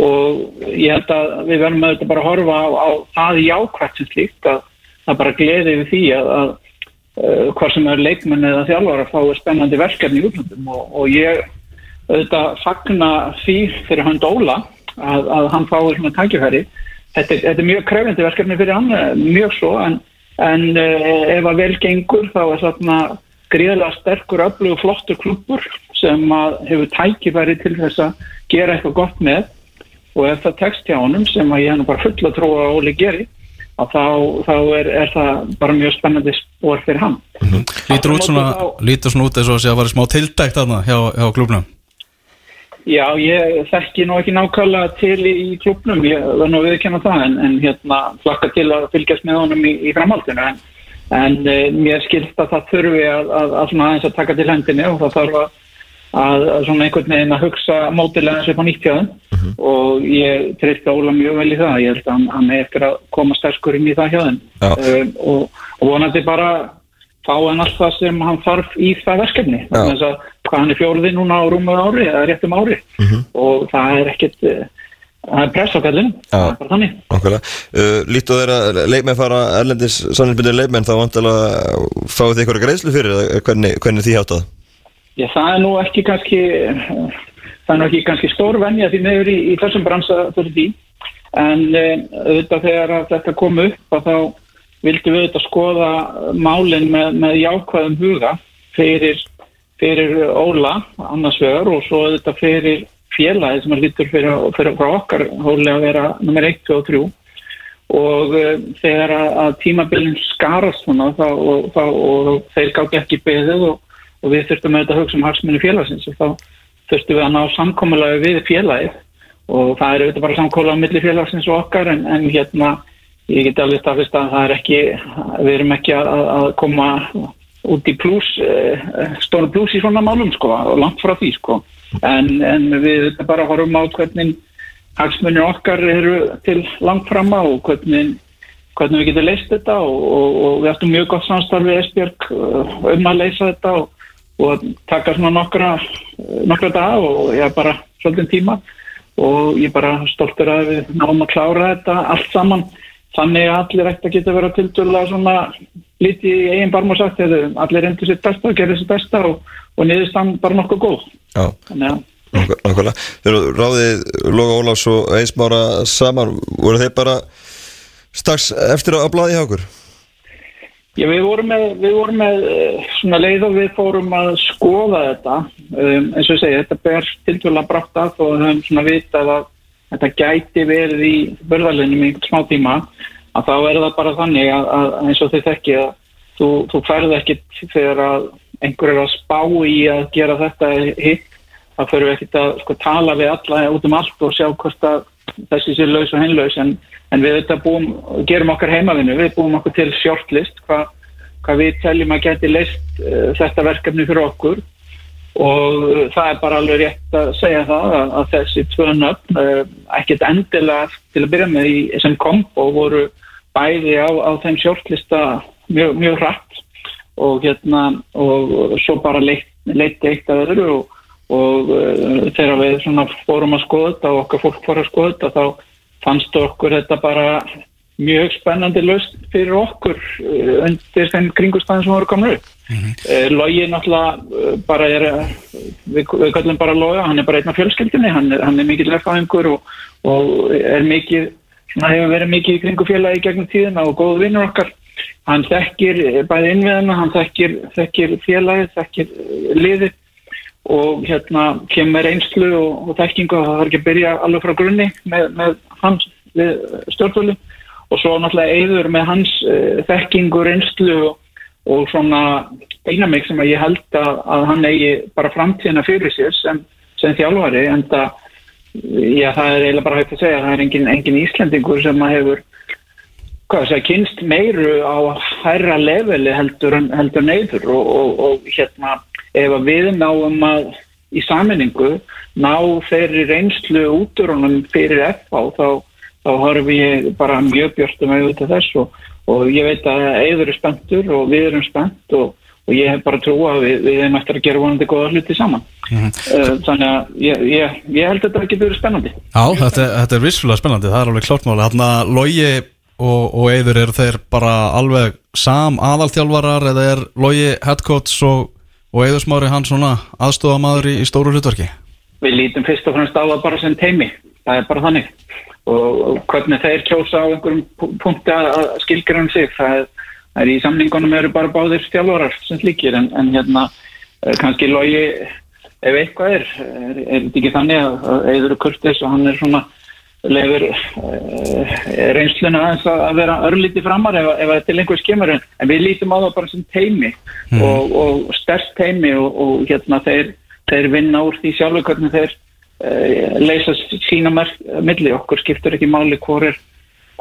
Og ég held að við verðum að bara að horfa á, á það jákvæmt sem slíkt að það bara gleði við því að, að uh, hvað sem er leikmenn eða þjálfar að fá spennandi verkefni í útlöndum. Og, og ég auðvitað fagna því fyrir hann Óla að, að hann fái svona tækifæri. Þetta, þetta er mjög krefindi verkefni fyrir hann eh, mjög svo en, en uh, ef að vel gengur þá er þarna gríðlega sterkur, öflugur, flottur klubur sem hefur tækifæri til þess að gera eitthvað gott með. Og ef það tekst hjá honum sem að ég hann bara fulla trú að Óli geri að þá, þá er, er það bara mjög spennandi spór fyrir hann. Lítur út svona, Þá- lítur svona út eins og að sé að vera smá tildækt þarna hjá, hjá klubnum Já, ég þekki nú ekki nákvæmlega til í, í klubnum, ég var nú að viðkjanna það en, en hérna flakka til að fylgjast með honum í, í framhaldinu en, en e, mér skilst að það þurfi að, að, að svona aðeins að taka til hendinni og það þarf að, að, svona einhvern veginn að hugsa mótilega eins og upp á nýtt hjá þeim. Og ég treysti Óla mjög vel í það, ég held að hann, er eftir að koma sterkur inn í það hjá þeim. Já. um, og, og vonandi bara fá hann allt það sem hann þarf í það verkefni. Þess að hvað hann er fjóruði núna á rúmu ári eða réttum ári. Og það er ekkit eh, það er press á kallinu það er bara þannig. Nákvæmlega. Uh, Lítu þeirra leikmenn fara erlendis sannleirbyndir leikmenn þá vantilega fáið þið eitthvað greiðslu fyrir eða hvernig, hvernig því hjátt að Já, það er nú ekki kannski það er nú ekki kannski stór venja því meður í, í þessum bransa fyrir því. En um, auðvitað þegar þetta kom upp að þá vildum við auðvitað skoða málin með, með jákvæðum huga fyrir, fyrir Óla annars vegar og svo auðvitað fyrir félagi sem er lítur fyrir, fyrir frá okkar hóli að vera nummer 1, 2 og 3 og uh, þegar að, tímabilin skarast svona þá, og, þá, og þeir gátt ekki beðið og, og við þurftum að hugsa um hagsmunni félagsins og þá þurftum við að ná samkomulega við félagið. Og það er auðvitað bara samkomulega milli félagsins og okkar en, en hérna ég get alveg staðfist að það er ekki við erum ekki að, að koma út í pluss uh, stóra pluss í svona málum sko og langt frá því sko. En, en við bara horfum á hvernig hagsmunir okkar eru til langt framma og hvernig, hvernig við getum leist þetta og, og, og við ættum mjög gott samstarf við Esbjörg uh, um að leysa þetta og, og taka svona nokkra, nokkra dag og ég er bara svolítið tíma. Og ég er bara stoltur að við náum að klára þetta allt saman. Þannig að allir ætti að geta vera tildulega svona lítið í eigin barm og sagt eða allir reyndu sitt besta og gerði sitt besta og, og niðurstann bara nokkuð góð. Já, nákvæ- nákvæmlega. Þegar ráðið Loga Ólafs og Einsmára saman, voru þeir bara strax eftir að blaði hjá okkur? Já, við vorum með, við vorum með eh, svona leið og við fórum að skoða þetta. Um, eins og ég segi, þetta ber tiltvöla brátt að og við höfum svona vitað að þetta gæti verið í börðalinum í smá tíma að þá er það bara þannig að, að eins og þið þekki að þú, þú færði ekkit þegar að einhver er að spá í að gera þetta hitt þá fyrir við ekkert að sko, tala við alla út um allt og sjá hvort að þessi sé laus og hinlaus. En, en við þetta búum, gerum okkar heimavinu við búum okkur til shortlist hvað hva við teljum að geti leist uh, þetta verkefni fyrir okkur og uh, það er bara alveg rétt að segja það að, að þessi tvö nöfn uh, ekkert endilega til að byrja með í, sem kombo voru bæði á, á þeim shortlista mjög, mjög hratt og hérna og svo bara leitt, leitt eitt af öðru og, og uh, þegar við svona fórum að skoða þetta og okkar fólk fór að skoða þetta þá fannst okkur þetta bara mjög spennandi löst fyrir okkur uh, undir þeim kringustæðin sem voru komin upp. Mm -hmm. Lógi náttúrulega uh, bara er, við, við kallum bara Lóga, hann er bara einn af fjölskyldinni, hann hann er mikið lefðaðingur og, og er mikið, svona hefur verið mikið í kringu félagi gegnum tíðina og góð vinnur okkar. Hann þekkir bæði innviðina, hann þekkir, þekkir félagi, þekkir liði og hérna kemur einslu og, og þekkingu og það þarf ekki að byrja alveg frá grunni með, með hans stjórnvölu og svo náttúrulega eigður með hans þekkingu, einslu og, og svona dynamík sem að ég held að, að hann eigi bara framtíðina fyrir sér sem, sem þjálfari en það, já það er eiginlega bara hægt að segja það er engin, engin Íslandingur sem að hefur það kynst meiru á hærra leveli heldur, heldur neyður og, og, og hérna ef við náum að í saminningu ná þeirri reynslu úturunum fyrir FH þá, þá horfum ég bara mjög björnstum auðvitað þess og, og ég veit að eður er spenntur og við erum spennt og, og ég hef bara trú að við, við erum eftir að gera vonandi goða hluti saman. Mm -hmm. þannig að ég, ég, ég held að þetta ekki verið spennandi. Já, þetta, þetta er vissfulega spennandi, það er alveg klártmáli Þannig að logi og, og eður eru þeir bara alveg sam aðalþjálfarar eða er logi headcoach og og Eður Smári hann svona aðstofamadur í, í stóru hlutverki? Við lítum fyrst og fremst á það bara sem teimi, það er bara þannig og, hvernig þeir kjósa á einhverjum punkti að skilgjara um sig, það er, er í samlingunum eru bara báðir stjálfarar sem slíkir en, en hérna eh, kannski logi ef eitthvað er, er, er þetta ekki þannig að Eður er kurtis og hann er svona lefur uh, reynsluna aðeins að vera örlíti framar ef, ef þetta til einhvers kemur en við lítum á það bara sem teimi mm. og, og stærst teimi og, og hérna þeir, þeir vinna úr því sjálfur hvernig þeir uh, leysa sína milli okkur skiptur ekki máli hvor er,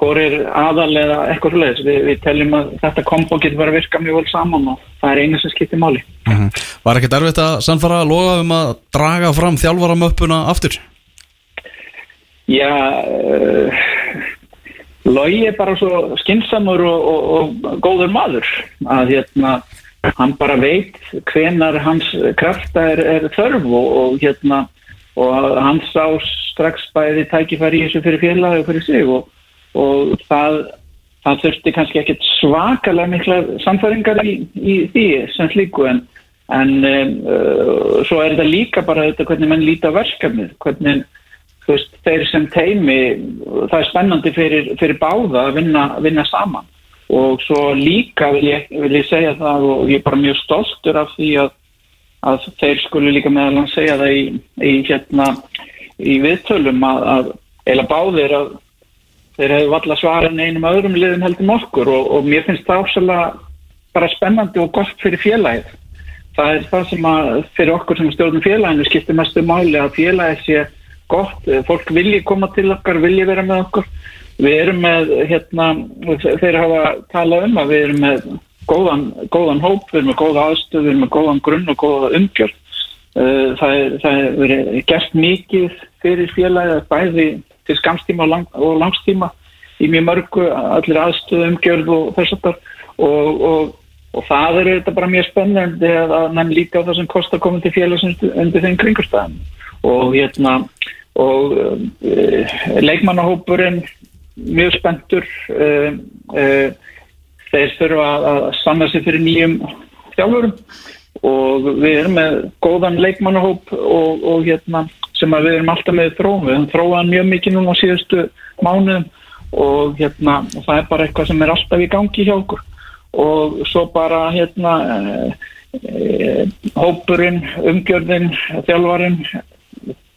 er aðal eða eitthvað sluðis við, við teljum að þetta kombo getur bara að virka mjög vel saman og það er eina sem skiptir máli mm -hmm. Var ekkert erfitt að sannfara að loga um að draga fram þjálfaramöppuna aftur? Já, uh, Lógi er bara svo skinsamur og, og, og góður maður að hérna, hann bara veit hvenar hans krafta er, er þörf og, og hérna, hann sá strax bæði tækifæri í þessu fyrir félagi og fyrir sig og það, það þurfti kannski ekkert svakalega mikla samfæringar í, í því sem slíku en, en um, uh, svo er þetta líka bara þetta hvernig mann líta verkefnið, hvernig veist, þeir sem teimi, það er spennandi fyrir, fyrir báða að vinna, vinna saman. Og svo líka vil ég, vil ég segja það og ég er bara mjög stoltur af því að, að þeir skulu líka meðal að segja það í, í, hérna, í viðtölum að, að eila báðir að þeir hefðu valla svarin einum öðrum liðum heldum okkur og, og mér finnst það ásala bara spennandi og gott fyrir félagið. Það er það sem að fyrir okkur sem stjórnum félaginu skiptir mestu máli að félagið sé gott, fólk vilji koma til okkar, vilji vera með okkur við erum með, hérna þeir hafa talað um að við erum með góðan, góðan hóp, við erum með góða aðstöð, við erum með góðan grunn og góða umgjörð. Eh, það er, það er verið gert mikið fyrir félagið bæði til skamstíma og, lang, og langstíma í mjög mörgu, allir aðstöð umgjörð og þess að og, og, og það er þetta bara mjög spennandi að nefn líka á það sem kostar komið til félagsins undir þeim kringurstæðum og hérna og uh, leikmannahópurinn mjög spenntur uh, uh, þeir þurfa að sanna sig fyrir nýjum þjálfurum og við erum með góðan leikmannahóp og, og hérna sem við erum alltaf með þróum við höfum þróað mjög mikið núna á síðustu mánuðum og hérna það er bara eitthvað sem er alltaf í gangi hjá okkur. Og svo bara hérna hópurinn, umgjörðin þjálfarinn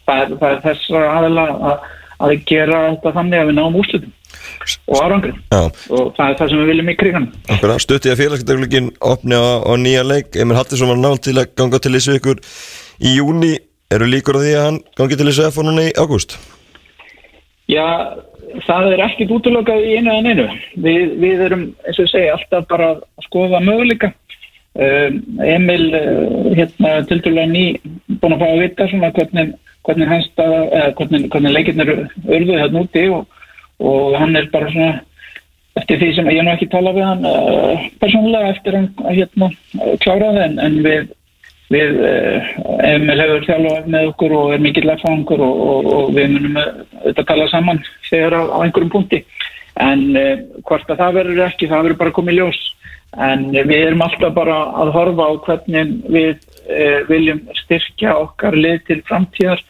það er, það er þessar aðeila að, að gera þetta þannig að við náum úrslutum og árangri Já, og það er það sem við viljum í krigan okkur stutti að félagsgættarleikin opni á, á nýja leik. Emil Hattisson var nátt til að ganga til þessu ykkur í júni eru líkur á því að hann gangi til þessu núna í ágúst? Já, það er ekkit útlökað í einu en einu. Við, við erum, eins og ég segi, alltaf bara að skoða möguleika. Um, Emil, uh, hérna, til dælu ný, búin að fá að vita svona hvernig, hvernig hvernig, hvernig leikirnir urðu hérna úti og, og hann er bara svona, eftir því sem ég hef nú ekki talað við hann uh, persónulega eftir hann hérna kláraði en, en við við uh, Emil hefur þjálfað með okkur og er mikill erfangur og, og, og við munum þetta tala saman þegar á, á einhverjum punkti. En uh, hvort að það verður ekki það verður bara komið ljós. En við erum alltaf bara að horfa á hvernig við viljum styrkja okkar lið til framtíðar.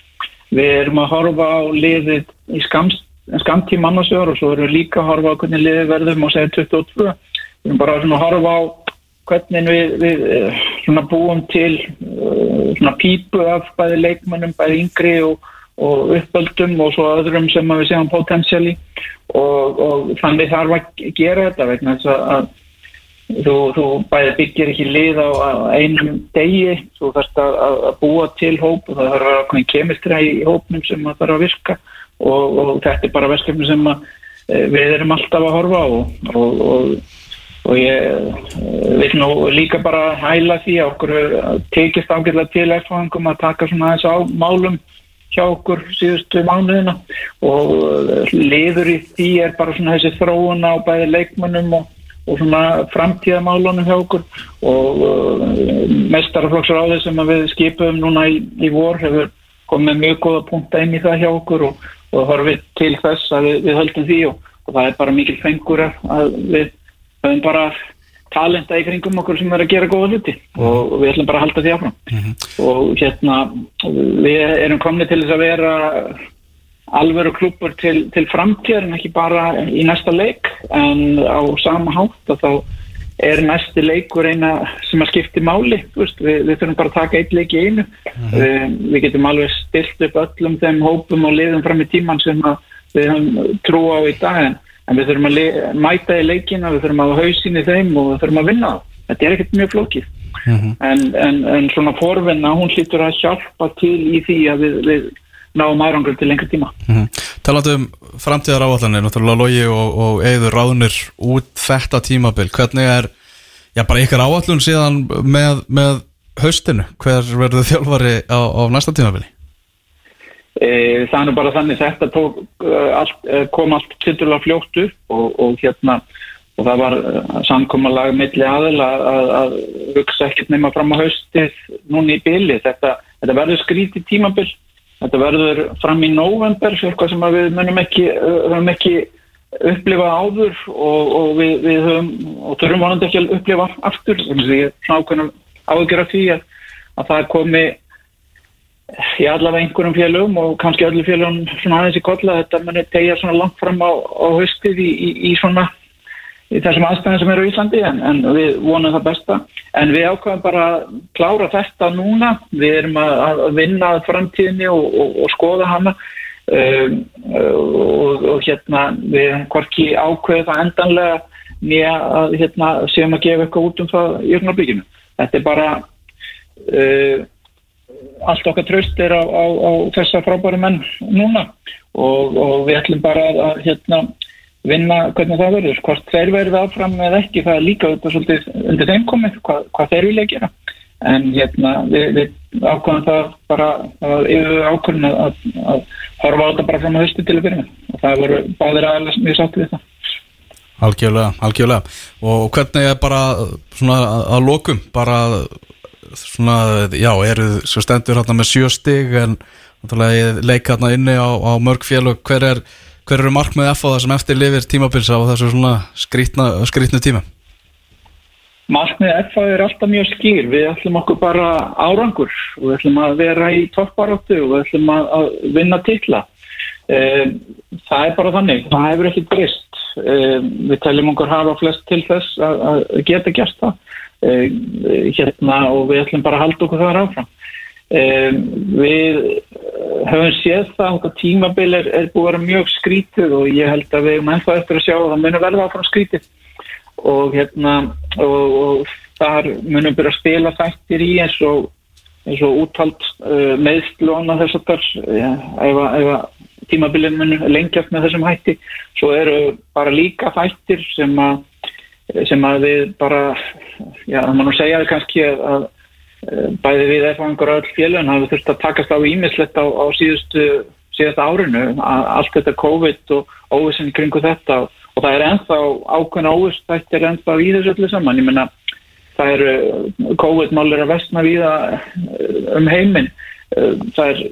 Við erum að horfa á liðið í skams, skamtíma annarsögur og svo erum við líka að horfa á hvernig liðið verðum og segja 22 við erum bara að horfa á hvernig við, við eh, búum til uh, svona pípu af bæði leikmennum, bæði yngri og, og uppöldum og svo öðrum sem við séum potensiali og, og þannig þarf að gera þetta vegna þess að þú, þú bæði byggir ekki lið á, einum degi, þú þarfst að, að búa til hóp og það þarf að vera okkur kemistra í hópnum sem það þarf að virka og, og þetta er bara verkefni sem eh, við erum alltaf að horfa á. Og, og og ég uh, vil nú líka bara hæla því að okkur tekist ágjörlega til eftirfangum að taka svona þess á málum hjá okkur síðustu mánuðina. Og uh, liður í því er bara svona þessi þróuna á bæði leikmannum og, og svona framtíðamálunum hjá okkur. Og þess sem við skipum núna í, í vor hefur komið mjög góða punta inn í það hjá okkur og, og horfið til þess að við, við höldum því og, og það er bara mikil fengur að við höfum bara talenta í kringum okkur sem er að gera góða hluti og við ætlum bara að halda því áfram. Og hérna við erum komni til þess að vera alveru klúpur til, til framtíðar en ekki bara í næsta leik en á sama hátt og þá er næsti leikur eina sem að skipti máli veist, við, við þurfum bara að taka eitt leik í einu við, við getum alveg stilt upp öllum þeim hópum og liðum fram í tíman sem við höfum trú á í dag en en við þurfum að mæta í leikina, við þurfum að hafa hausin í þeim og við þurfum að vinna. Þetta er ekkert mjög flókið. Mm -hmm. en, en, en svona forvinna, hún hlýtur að hjálpa til í því að við, við náum ærangur til lengri tíma. Mm -hmm. Talandu um framtíðar áallanir, náttúrulega Lógi og, og Eður ráðnir út þetta tímabil. Hvernig er, já bara ykkar áallun síðan með, með haustinu? Hver verður þjálfari á, á næsta tímabili? það er nú bara þannig þetta tók, allt, kom allt tildulega fljóttu og, og hérna og það var samkomalag milli aðil að, að, að hugsa ekkert nema fram á haustið núni í byli þetta, þetta verður skríti tímabil þetta verður fram í november eitthvað sem við munum ekki, höfum ekki upplifa áður og, og við, við höfum og þurfum vonandi ekki að upplifa aftur. Þannig að ég er svona ákveðin ágjör af því að, að það komi í allavega einhverjum félögum og kannski öllu félögum svona aðeins í kolla þetta manni tegja svona langt fram á, á höstið í, í, í svona í þessum aðstæðum sem eru í Íslandi en, en við vonum það besta. En við ákvæðum bara að klára þetta núna. Við erum að, vinna framtíðinni og, og, og skoða hana. Um, og, og hérna við hvorki ákveðið það endanlega nýja að hérna séum að gefa eitthvað út um það í ögnarbyggjum þetta er bara uh, allt okkar tröst er á, á, á þessa frábæri menn núna. Og, við ætlum bara að hérna, vinna hvernig það verður hvort þeir verður áfram eða ekki það er líka þetta svolítið undir þeim komið hvað, hvað þeir vilja gera. En hérna við, við ákvæmum það bara yfir ákvæmum að, að, að horfa á þetta bara fram á höstu til að byrja og það voru báðir aðeins mjög sátt við það. Algjörlega, algjörlega. Og hvernig er bara svona að lokum bara svona, já, eru svo stendur hérna með sjö stig en leika hérna inni á, á mörg félög. Hver, er, hver eru markmið F á það sem eftir lifir tímabilsa á þessu svona skrítna, skrítnu tíma? Markmið F er alltaf mjög skýr. Við ætlum okkur bara árangur og við ætlum að vera í toppbaráttu og við ætlum að, vinna tilla um, það er bara þannig. Það hefur ekkert brist um, við teljum okkur hafa flest til þess að, geta gert það. Eh, hérna og við ætlum bara að halda okkur þar áfram. Um, við höfum séð það að þetta tímabil er, er búið að vera mjög skrítið og ég held að við erum ennþá eftir að sjá að það munur verða áfram skrítið. Og hérna og, og þar munum byrja að spila þættir í eins og eins og úthald uh, og annað þess að þar ja, ef, að- ef að tímabilið mun lengjast með þessum hætti. Svo eru bara líka þættir sem að sem að við bara já, það má nú segja það kannski að, eh, bæði við eða einhver öll félun hafi þurft að takast á ímislegt á, á síðustu síðasta árinu. Að allt þetta COVID og óvissin kringu þetta og það er ennþá ákveðna óviss þetta er ennþá í þessu öllu saman. Ég menna það eru COVID-mál er að vestna víða eh, um heiminn. Eh, það er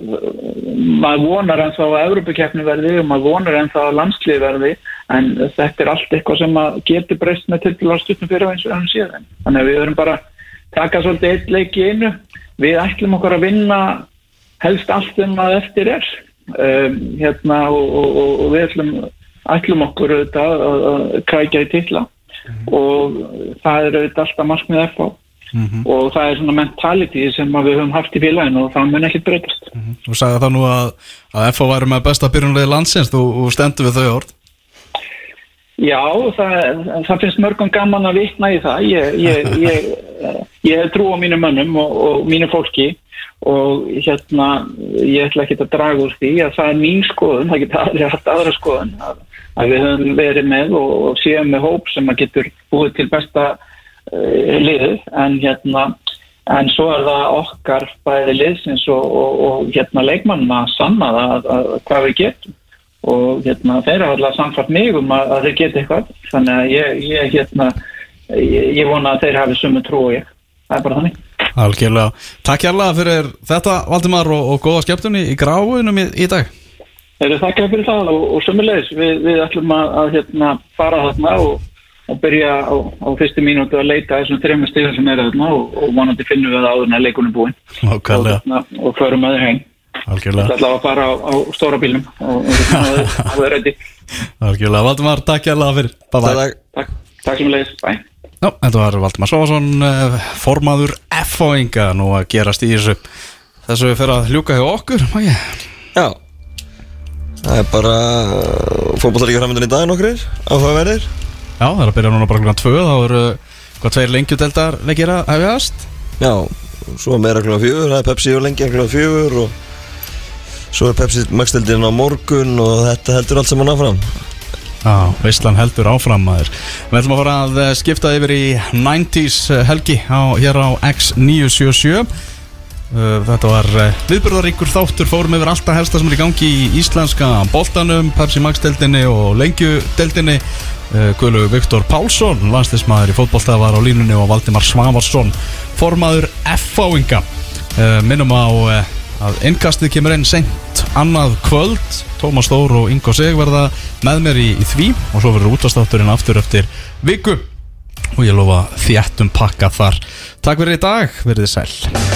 maður vonar ennþá að Evropakeppni verði og maður vonar ennþá að landslið verði en þetta er allt eitthvað sem getur breyst með til til ástutnum fyrir eins og hann síðan þannig að við verum bara taka svolítið eitt leik í einu. Við ætlum okkur að vinna helst allt um að eftir er. Um, hérna og, og, og, og við ætlum, ætlum okkur auðvitað að, krækja í titla. Og það er auðvitað alltaf markmið FH og það er svona mentality sem við höfum haft í félaginu og það mun ekki breytast. Þú sagði það nú að, að FH væri með besta byrjunlega landsins. Þú stendur við þau orð Já, það, það finnst mörgum gaman að vitna í það. Ég, ég, ég, ég hef trú á mínu mönnum og, og mínu fólki og hérna, ég ætla ekki að draga úr því að það er mín skoðun, það getur aðri haft aðra skoðun, að, að við höfum verið með og, og séum með hóp sem að getur búið til besta uh, liðið, en hérna, en svo er það okkar bæði liðsins og, og, og hérna leikmannum að sanna það að, að, hvað við getum og hérna, þeir hafa alltaf samfart mig um að, að þeir geta eitthvað. Þannig að ég, ég, hérna, ég, ég vona að þeir hafi sumu trú og ég. Það er bara þannig. Algjörlega, takk hérlega fyrir þetta Valdimar og, og góða skemmtunni í gráunum í, í dag. Þakkaði fyrir það og, og sumulegis við, við ætlum að, að hérna, fara þarna og, og byrja á, á fyrstu mínútu að leita þessum þrejum stíðum sem eru þarna og, vonandi finnum við að leikunum búin og, förum að þeir heim algjörlega, Það ætla að fara á, á stóra bílnum og, það er rætti algjörlega. Valdimar, takk hérlega fyrir. Bye bye. Takk. Takk, takk sumulegis, bæ Ná, þetta var Valdimar Svávason uh, formaður F-fáinga nú að gerast í þessu þessu fyrir að hljúka hjá okkur Mæja. Já. Það er bara fótbollar líka framöndan í dag nokkur áhugaverðir. Já, það er að byrja núna bara klukkan 2 þá eru hvað tveir lengjudeldar leikir að hefjast. Já, svo meira klukkan fjögur, það er Pepsi og lengi klukkan fjögur og svo er Pepsi magstildin á morgun og þetta heldur allt saman áfram. Já, Veistlan heldur áfram maður. Við ætlum að fara að eh, skipta yfir í 90s helgi á, hér á X977 Uh, Þetta var viðbörðaríkur þáttur fórum yfir alltaf helsta sem er í gangi í íslenska boltanum, Pepsi Max deildinni og lengju deildinni uh, Guðlu Viktor Pálsson, landslismæður í fótbolta var á línunni og Valdimar Svavarsson formaður F-fáinga. Minnum á að innkastið kemur inn sent annað kvöld. Tómas Þór og Ingo Sig verða með mér í, í því og svo verður útastátturinn aftur eftir viku. Og ég lofa þéttum pakka þar. Takk fyrir í dag, verið þið sæl